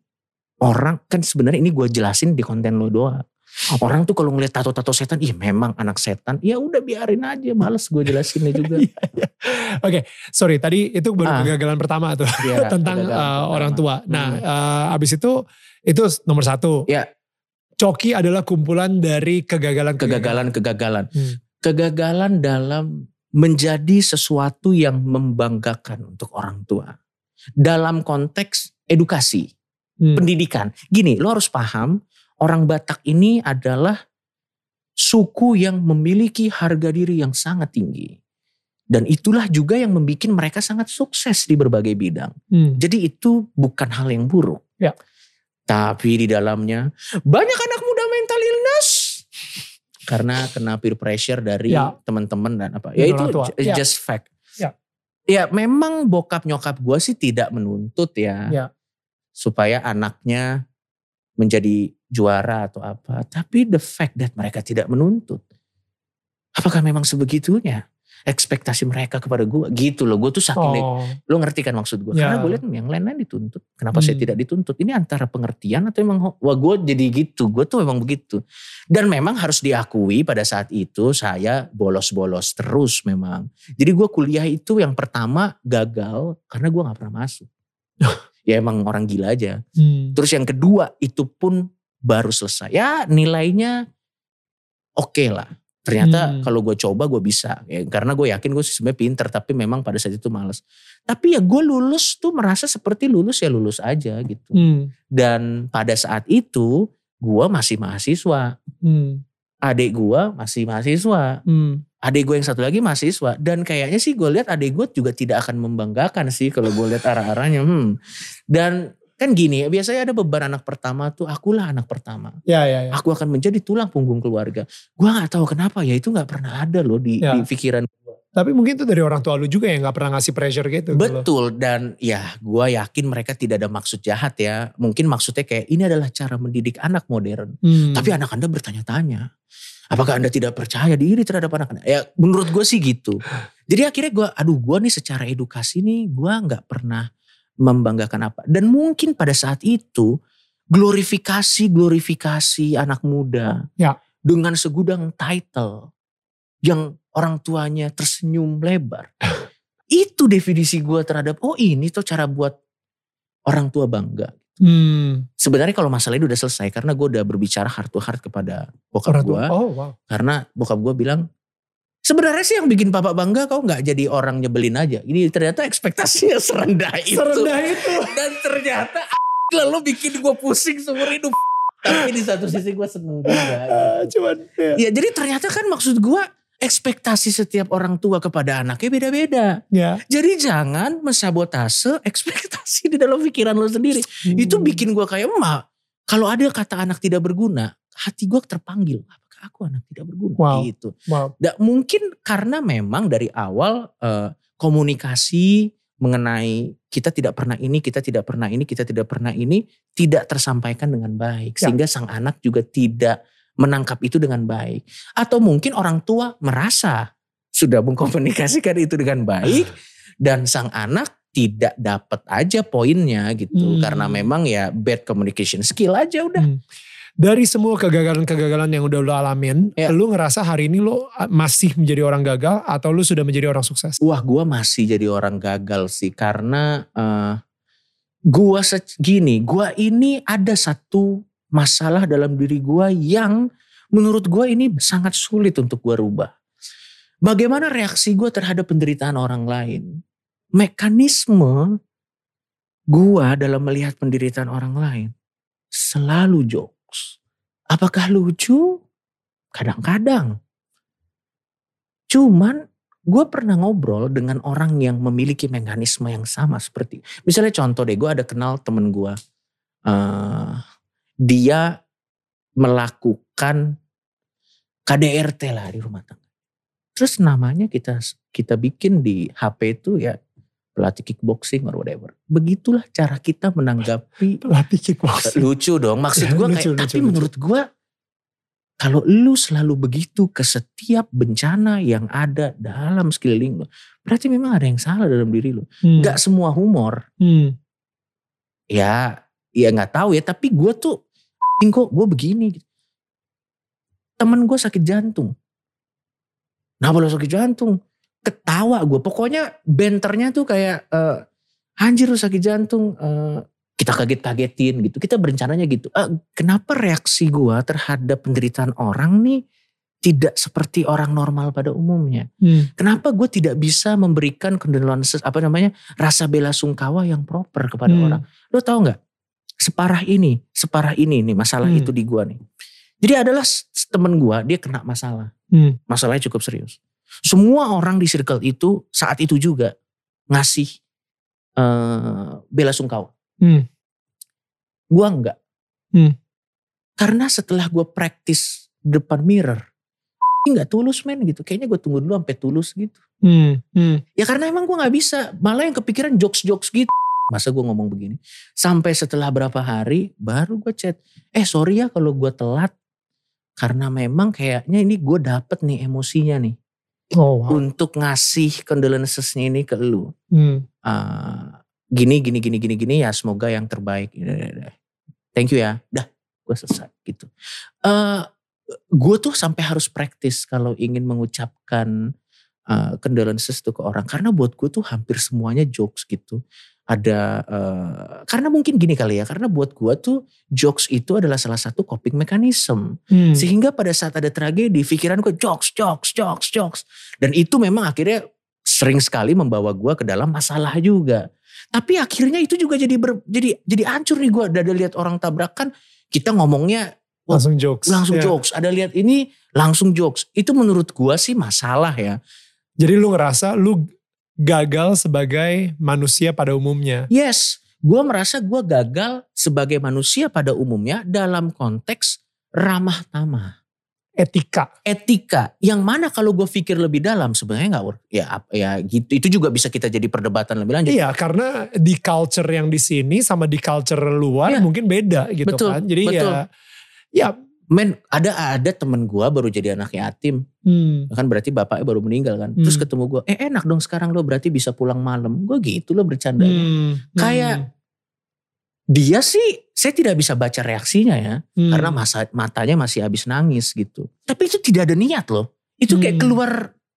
orang kan sebenarnya ini gue jelasin di konten lo doang. Orang tuh kalau ngeliat tato-tato setan, ih memang anak setan. Ya udah biarin aja, males gue jelasinnya juga. Iya, iya. Oke, sorry tadi itu baru Ah. kegagalan pertama tuh Ya, tentang uh, pertama. orang tua. Nah, Hmm. uh, abis itu itu nomor satu. Ya. Coki adalah kumpulan dari kegagalan Kegagalan-kegagalan. Hmm. Kegagalan dalam menjadi sesuatu yang membanggakan untuk orang tua. Dalam konteks edukasi, Hmm. pendidikan. Gini, lo harus paham, orang Batak ini adalah suku yang memiliki harga diri yang sangat tinggi. Dan itulah juga yang membuat mereka sangat sukses di berbagai bidang. Hmm. Jadi itu bukan hal yang buruk. Ya. Tapi di dalamnya banyak anak muda mental illness. Karena kena peer pressure dari Ya. teman-teman dan apa. Ya itu tua. Ya. just fact. Ya. Ya memang bokap nyokap gue sih tidak menuntut ya. Ya. Supaya anaknya menjadi juara atau apa. Tapi the fact that mereka tidak menuntut. Apakah memang sebegitunya? Ekspektasi mereka kepada gue gitu loh gue tuh saking Oh. lo ngerti kan maksud gue Ya. karena gue lihat "Hmm, yang lain-lain dituntut. Kenapa saya Hmm. tidak dituntut? Ini antara pengertian atau emang wah gue jadi gitu. Gue tuh memang begitu. Dan memang harus diakui pada saat itu saya bolos-bolos terus memang. Jadi gue kuliah itu yang pertama gagal karena gue nggak pernah masuk. Ya emang orang gila aja. Hmm. terus yang kedua itu pun baru selesai. Ya nilainya oke lah ternyata Hmm. kalau gue coba gue bisa ya, karena gue yakin gue sebenarnya pinter tapi memang pada saat itu males tapi ya gue lulus tuh merasa seperti lulus ya lulus aja gitu Hmm. dan pada saat itu gue masih mahasiswa Hmm. adik gue masih mahasiswa Hmm. adik gue yang satu lagi mahasiswa dan kayaknya sih gue lihat adik gue juga tidak akan membanggakan sih kalau gue lihat arah-arahnya hmm. dan kan gini ya biasanya ada beban anak pertama tuh akulah anak pertama Ya ya ya. aku akan menjadi tulang punggung keluarga gue nggak tahu kenapa ya itu nggak pernah ada loh di, Ya. di pikiran Tapi mungkin itu dari orang tua lu juga yang gak pernah ngasih pressure gitu. betul dan ya gue yakin mereka tidak ada maksud jahat ya mungkin maksudnya kayak ini adalah cara mendidik anak modern Hmm. Tapi anak Anda bertanya-tanya, apakah Anda tidak percaya diri terhadap anak Anda? Ya menurut gue sih gitu. Jadi akhirnya gue, aduh gue nih secara edukasi nih gue nggak pernah membanggakan apa. Dan mungkin pada saat itu glorifikasi glorifikasi anak muda Ya. dengan segudang title yang orang tuanya tersenyum lebar. itu definisi gue terhadap oh ini tuh cara buat orang tua bangga Hmm. sebenarnya kalau masalah ini udah selesai karena gue udah berbicara heart to heart kepada bokap gue Oh wow. karena bokap gue bilang sebenarnya sih yang bikin papa bangga kau nggak jadi orang nyebelin aja ini ternyata ekspektasinya serendah itu Serendah itu. dan ternyata lalu bikin gue pusing seumur hidup tapi di satu sisi gue seneng juga Ah, gitu. Cuman ya. ya jadi ternyata kan maksud gue ekspektasi setiap orang tua kepada anaknya beda-beda ya. jadi jangan mensabotase ekspektasi di dalam pikiran lo sendiri itu Hmm. bikin gue kayak emak kalau ada kata anak tidak berguna hati gue terpanggil apakah aku anak tidak berguna Wow. gitu Wow. Nggak mungkin karena memang dari awal eh, komunikasi mengenai kita tidak pernah ini kita tidak pernah ini kita tidak pernah ini tidak tersampaikan dengan baik Ya. sehingga sang anak juga tidak menangkap itu dengan baik atau mungkin orang tua merasa sudah mengkomunikasikan itu dengan baik dan sang anak tidak dapat aja poinnya gitu Hmm. karena memang ya bad communication skill aja udah Hmm. Dari semua kegagalan-kegagalan yang udah lo alamin, Ya. lu ngerasa hari ini lo masih menjadi orang gagal atau lu sudah menjadi orang sukses? Wah gua masih jadi orang gagal sih karena eh gua se- gini, gua ini ada satu masalah dalam diri gua yang menurut gua ini sangat sulit untuk gua rubah. Bagaimana reaksi gua terhadap penderitaan orang lain? Mekanisme gua dalam melihat penderitaan orang lain selalu jokes. Apakah lucu? Kadang-kadang. Cuman gue pernah ngobrol dengan orang yang memiliki mekanisme yang sama seperti misalnya contoh deh gue ada kenal temen gue eh dia melakukan KDRT lah di rumah tangga terus namanya kita kita bikin di HP itu ya pelatih kickboxing or whatever begitulah cara kita menanggapi Pelatih kickboxing. lucu dong maksud gue kayak Lucu, tapi lucu. menurut gue kalau lu selalu begitu ke setiap bencana yang ada dalam sekeliling lu berarti memang ada yang salah dalam diri lu Hmm. nggak semua humor Hmm. ya ya nggak tahu ya tapi gue tuh "Anjing, kok gue begini temen gue sakit jantung nah lo sakit jantung ketawa gue pokoknya benternya tuh kayak eh, anjir lu sakit jantung eh, kita kaget-kagetin gitu kita berencananya gitu Eh, kenapa reaksi gue terhadap penderitaan orang nih tidak seperti orang normal pada umumnya Hmm. Kenapa gue tidak bisa memberikan kondolensi apa namanya rasa bela sungkawa yang proper kepada Hmm. orang? Lo tau nggak? Separah ini, separah ini nih masalah Hmm. itu di gue nih. Jadi adalah temen gue dia kena masalah, Hmm. masalahnya cukup serius. Semua orang di circle itu saat itu juga ngasih eh bela sungkawa. Hmm. Gue enggak. Hmm. Karena setelah gue praktis depan mirror, ini nggak tulus men gitu. Kayaknya gue tunggu dulu sampai tulus gitu. Hmm. Hmm. Ya karena emang gue gak bisa. Malah yang kepikiran jokes-jokes gitu. Masa gue ngomong begini. Sampai setelah berapa hari baru gue chat. Eh sorry ya kalau gue telat. Karena memang kayaknya ini gue dapet nih emosinya nih. Oh wow. untuk ngasih condolences-nya ini ke lu. Hmm. Uh, gini gini gini gini gini ya semoga yang terbaik. Thank you ya. Dah, gue selesai gitu. Uh, gue tuh sampai harus praktis kalau ingin mengucapkan uh, condolences tuh ke orang karena buat gue tuh hampir semuanya jokes gitu ada uh, karena mungkin gini kali ya karena buat gue tuh jokes itu adalah salah satu coping mechanism. Hmm. sehingga pada saat ada tragedi pikiran gue jokes jokes jokes jokes. Dan itu memang akhirnya sering sekali membawa gue ke dalam masalah juga. Tapi akhirnya itu juga jadi ber, jadi jadi hancur nih gue ada lihat orang tabrakan kita ngomongnya Langsung jokes. langsung Ya. jokes. Ada lihat ini langsung jokes. Itu menurut gue sih masalah ya. Jadi lu ngerasa lu gagal sebagai manusia pada umumnya. yes gue merasa gue gagal sebagai manusia pada umumnya dalam konteks ramah tamah Etika. etika yang mana kalau gue pikir lebih dalam sebenarnya nggak work ya ya gitu itu juga bisa kita jadi perdebatan lebih lanjut Iya karena di culture yang di sini sama di culture luar Iya. mungkin beda gitu Betul, kan. Jadi betul. ya ya men ada ada temen gue baru jadi anak yatim hmm, kan berarti bapaknya baru meninggal kan. Terus Hmm. ketemu gue eh enak dong sekarang lo berarti bisa pulang malam. Gue gitu lo bercanda hmm, Kayak- dia sih saya tidak bisa baca reaksinya ya hmm, karena masa matanya masih habis nangis gitu. Tapi itu tidak ada niat loh. Itu kayak Hmm. keluar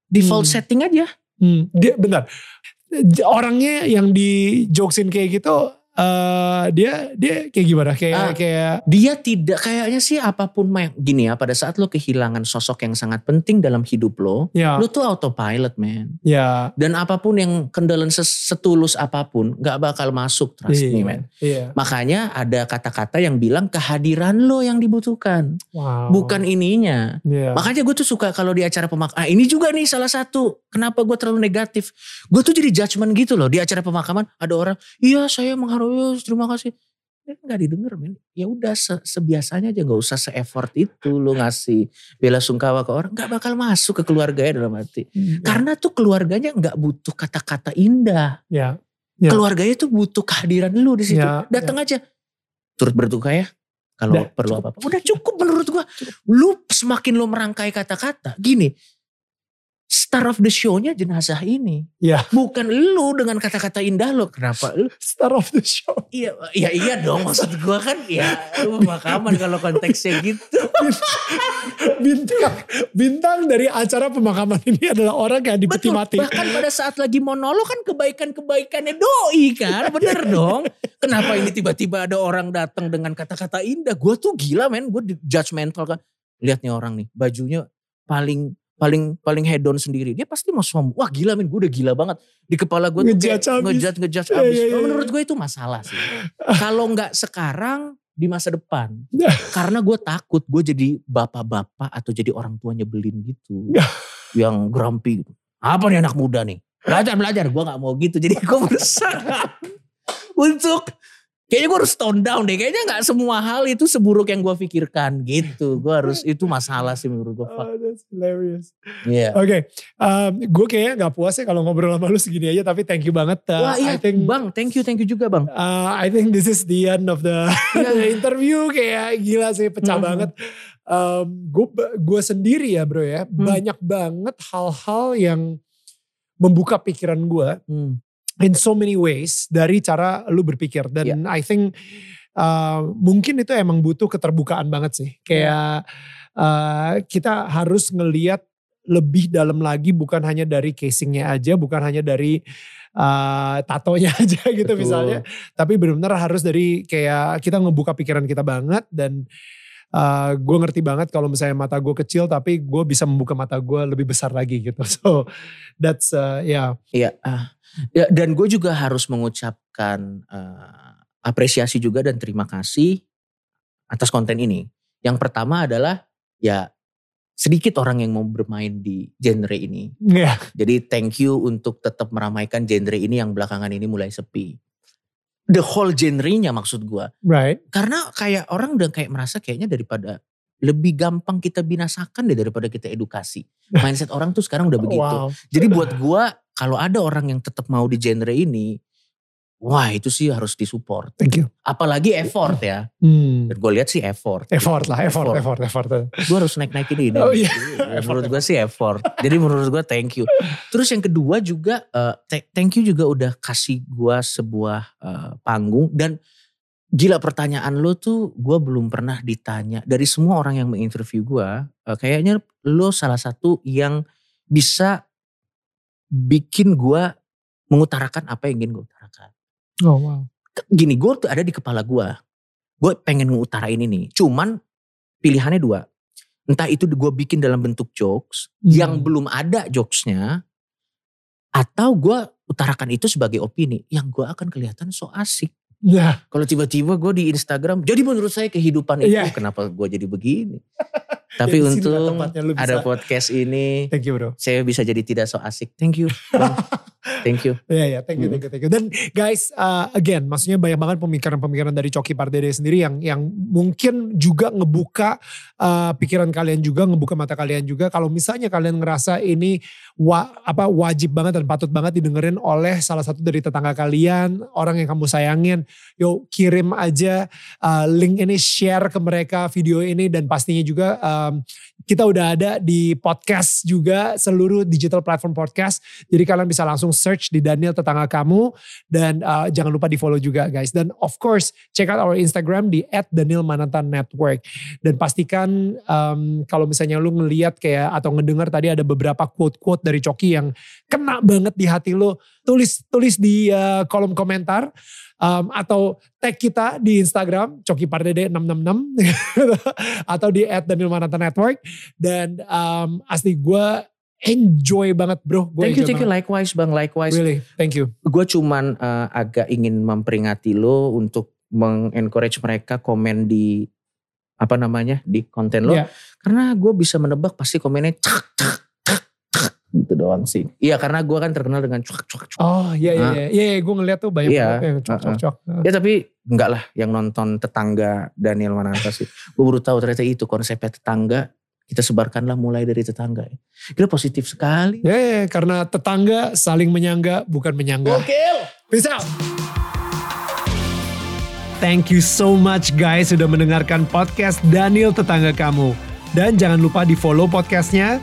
default Hmm. setting aja. Hmm, dia bentar. J- Orangnya yang di jokesin kayak gitu eh dia dia kayak gimana? Kayak Ah. kayak Dia tidak kayaknya sih apa pun ma- gini ya pada saat lo kehilangan sosok yang sangat penting dalam hidup lo, ya lo tuh autopilot man. ya Dan apa pun yang condolences setulus apa pun nggak bakal masuk trust me iya, man. iya. Makanya ada kata-kata yang bilang kehadiran lo yang dibutuhkan, Wow. bukan ininya. Iya. Makanya gue tuh suka kalau di acara pemakaman. Ah, ini juga nih salah satu kenapa gue terlalu negatif. Gue tuh jadi judgement gitu loh di acara pemakaman. Ada orang, iya saya menghargai, terima kasih. Ya, nggak didengar men. Ya udah se- sebiasanya aja nggak usah se-effort itu lo ngasih bela sungkawa ke orang. nggak bakal masuk ke keluarganya dalam hati. Hmm, Karena tuh keluarganya nggak butuh kata-kata indah. ya. Ya. Keluarganya tuh butuh kehadiran lu di situ. Ya, Datang aja. Turut berduka ya. Kalau perlu apa-apa. Udah cukup menurut gua. Lu semakin lu merangkai kata-kata. Gini. Star of the show-nya jenazah ini. Ya. Bukan lu dengan kata-kata indah lo. Kenapa lu? Star of the show. Iya, iya, iya dong. Maksud gua kan ya pemakaman kalau konteksnya gitu. bintang bintang dari acara pemakaman ini adalah orang yang dipeti Betul. mati. Bahkan pada saat lagi monolog kan kebaikan-kebaikannya doi kan. Bener dong. Kenapa ini tiba-tiba ada orang datang dengan kata-kata indah. Gue tuh gila men. Gue judgmental kan. Lihat nih orang nih. Bajunya paling paling paling head on sendiri. Dia pasti mau sombong. Wah gila men. Gue udah gila banget. Di kepala gue tuh kayak Ngejudge abis. ngejudge, ngejudge Iya, abis. iya, iya, Menurut gue itu masalah sih. Kalau nggak sekarang di masa depan. Karena gue takut gue jadi bapak-bapak atau jadi orang tua nyebelin gitu. Ya. yang grumpy gitu. Apa nih anak muda nih? Belajar, belajar. Gue gak mau gitu. Jadi gue berusaha untuk kayaknya gue harus tone down deh. Kayaknya gak semua hal itu seburuk yang gue pikirkan gitu. Gue harus, itu masalah sih menurut gue. Oh, that's hilarious. Iya. Oke, um, gue kayaknya nggak puas ya kalau ngobrol sama lu segini aja. Tapi thank you banget. Uh, Wah iya I think, bang, thank you, thank you juga bang. uh, I think this is the end of the, the interview. Kayak gila sih, pecah Mhm. banget. Um, gue gue sendiri ya bro ya, Hmm. banyak banget hal-hal yang membuka pikiran gue Hmm. In so many ways dari cara lu berpikir dan Iya. I think uh, mungkin itu emang butuh keterbukaan banget sih kayak uh, kita harus ngeliat lebih dalam lagi bukan hanya dari casingnya aja bukan hanya dari uh, tatonya aja gitu Betul. misalnya tapi benar-benar harus dari kayak kita ngebuka pikiran kita banget dan uh, gue ngerti banget kalau misalnya mata gue kecil tapi gue bisa membuka mata gue lebih besar lagi gitu so that's uh, ya Iya. ah. Ya, dan gue juga harus mengucapkan eh, apresiasi juga dan terima kasih atas konten ini. Yang pertama adalah ya sedikit orang yang mau bermain di genre ini. ya Jadi thank you untuk tetap meramaikan genre ini yang belakangan ini mulai sepi. The whole genre-nya maksud gua. right Karena kayak orang udah kayak merasa kayaknya daripada lebih gampang kita binasakan deh daripada kita edukasi. Mindset orang tuh sekarang udah begitu. Wow. Jadi buat gua kalau ada orang yang tetap mau di genre ini, wah itu sih harus disupport. Thank you. Apalagi effort ya. Hmm. Dan gue lihat sih effort. Effort lah, effort, effort, effort. Gue harus naik-naikin ini. Oh iya. menurut gue sih effort. Jadi menurut gue thank you. Terus yang kedua juga uh, thank you juga udah kasih gue sebuah uh, panggung dan gila pertanyaan lo tuh gue belum pernah ditanya dari semua orang yang menginterview gue uh, kayaknya lo salah satu yang bisa bikin gue mengutarakan apa yang ingin gue utarakan. Oh wow. Gini, gue tuh ada di kepala gue. Gue pengen ngutarain ini. Cuman pilihannya dua. Entah itu gue bikin dalam bentuk jokes hmm. yang belum ada jokesnya. Atau gue utarakan itu sebagai opini yang gue akan kelihatan so asik. Ya. Kalau tiba-tiba gue di Instagram, jadi menurut saya kehidupan itu yeah. kenapa gue jadi begini. Tapi untuk ada podcast ini, thank you bro. Saya bisa jadi tidak so asik. Thank you. thank you. Iya yeah, yeah, thank you, thank you, thank you. Dan guys, uh, again, maksudnya banyak banget pemikiran-pemikiran dari Coki Pardede sendiri yang yang mungkin juga ngebuka uh, pikiran kalian juga, ngebuka mata kalian juga. Kalau misalnya kalian ngerasa ini wa, apa wajib banget dan patut banget didengerin oleh salah satu dari tetangga kalian, orang yang kamu sayangin, yuk kirim aja uh, link ini share ke mereka video ini dan pastinya juga uh, um, kita udah ada di podcast juga seluruh digital platform podcast. Jadi kalian bisa langsung search di Daniel tetangga kamu dan uh, jangan lupa di follow juga guys. Dan of course check out our Instagram di @danielmanantan_network dan pastikan um, kalau misalnya lu ngeliat kayak atau ngedengar tadi ada beberapa quote-quote dari Coki yang kena banget di hati lu, tulis tulis di uh, kolom komentar um, atau tag kita di Instagram Coki Pardede 666 atau di @danielmananta network dan um, asli gue enjoy banget bro. Gua thank you, thank you. Likewise bang, likewise. Really, thank you. Gue cuman uh, agak ingin memperingati lo untuk mengencourage mereka komen di apa namanya di konten lo. Yeah. Karena gue bisa menebak pasti komennya cak cak gitu doang sih. Iya karena gue kan terkenal dengan cuak cuak cuak. Oh iya iya iya, iya, iya gue ngeliat tuh banyak iya, yang cuak cuak cuak. Ya tapi enggak lah yang nonton tetangga Daniel Mananta sih. gue baru tahu ternyata itu konsepnya tetangga kita sebarkanlah mulai dari tetangga. Kita positif sekali. Ya, yeah, karena tetangga saling menyangga bukan menyangga. Oke. Peace out. Thank you so much guys sudah mendengarkan podcast Daniel Tetangga Kamu. Dan jangan lupa di follow podcastnya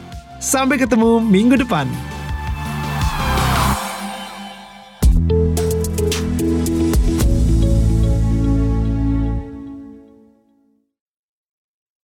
Sampai ketemu minggu depan.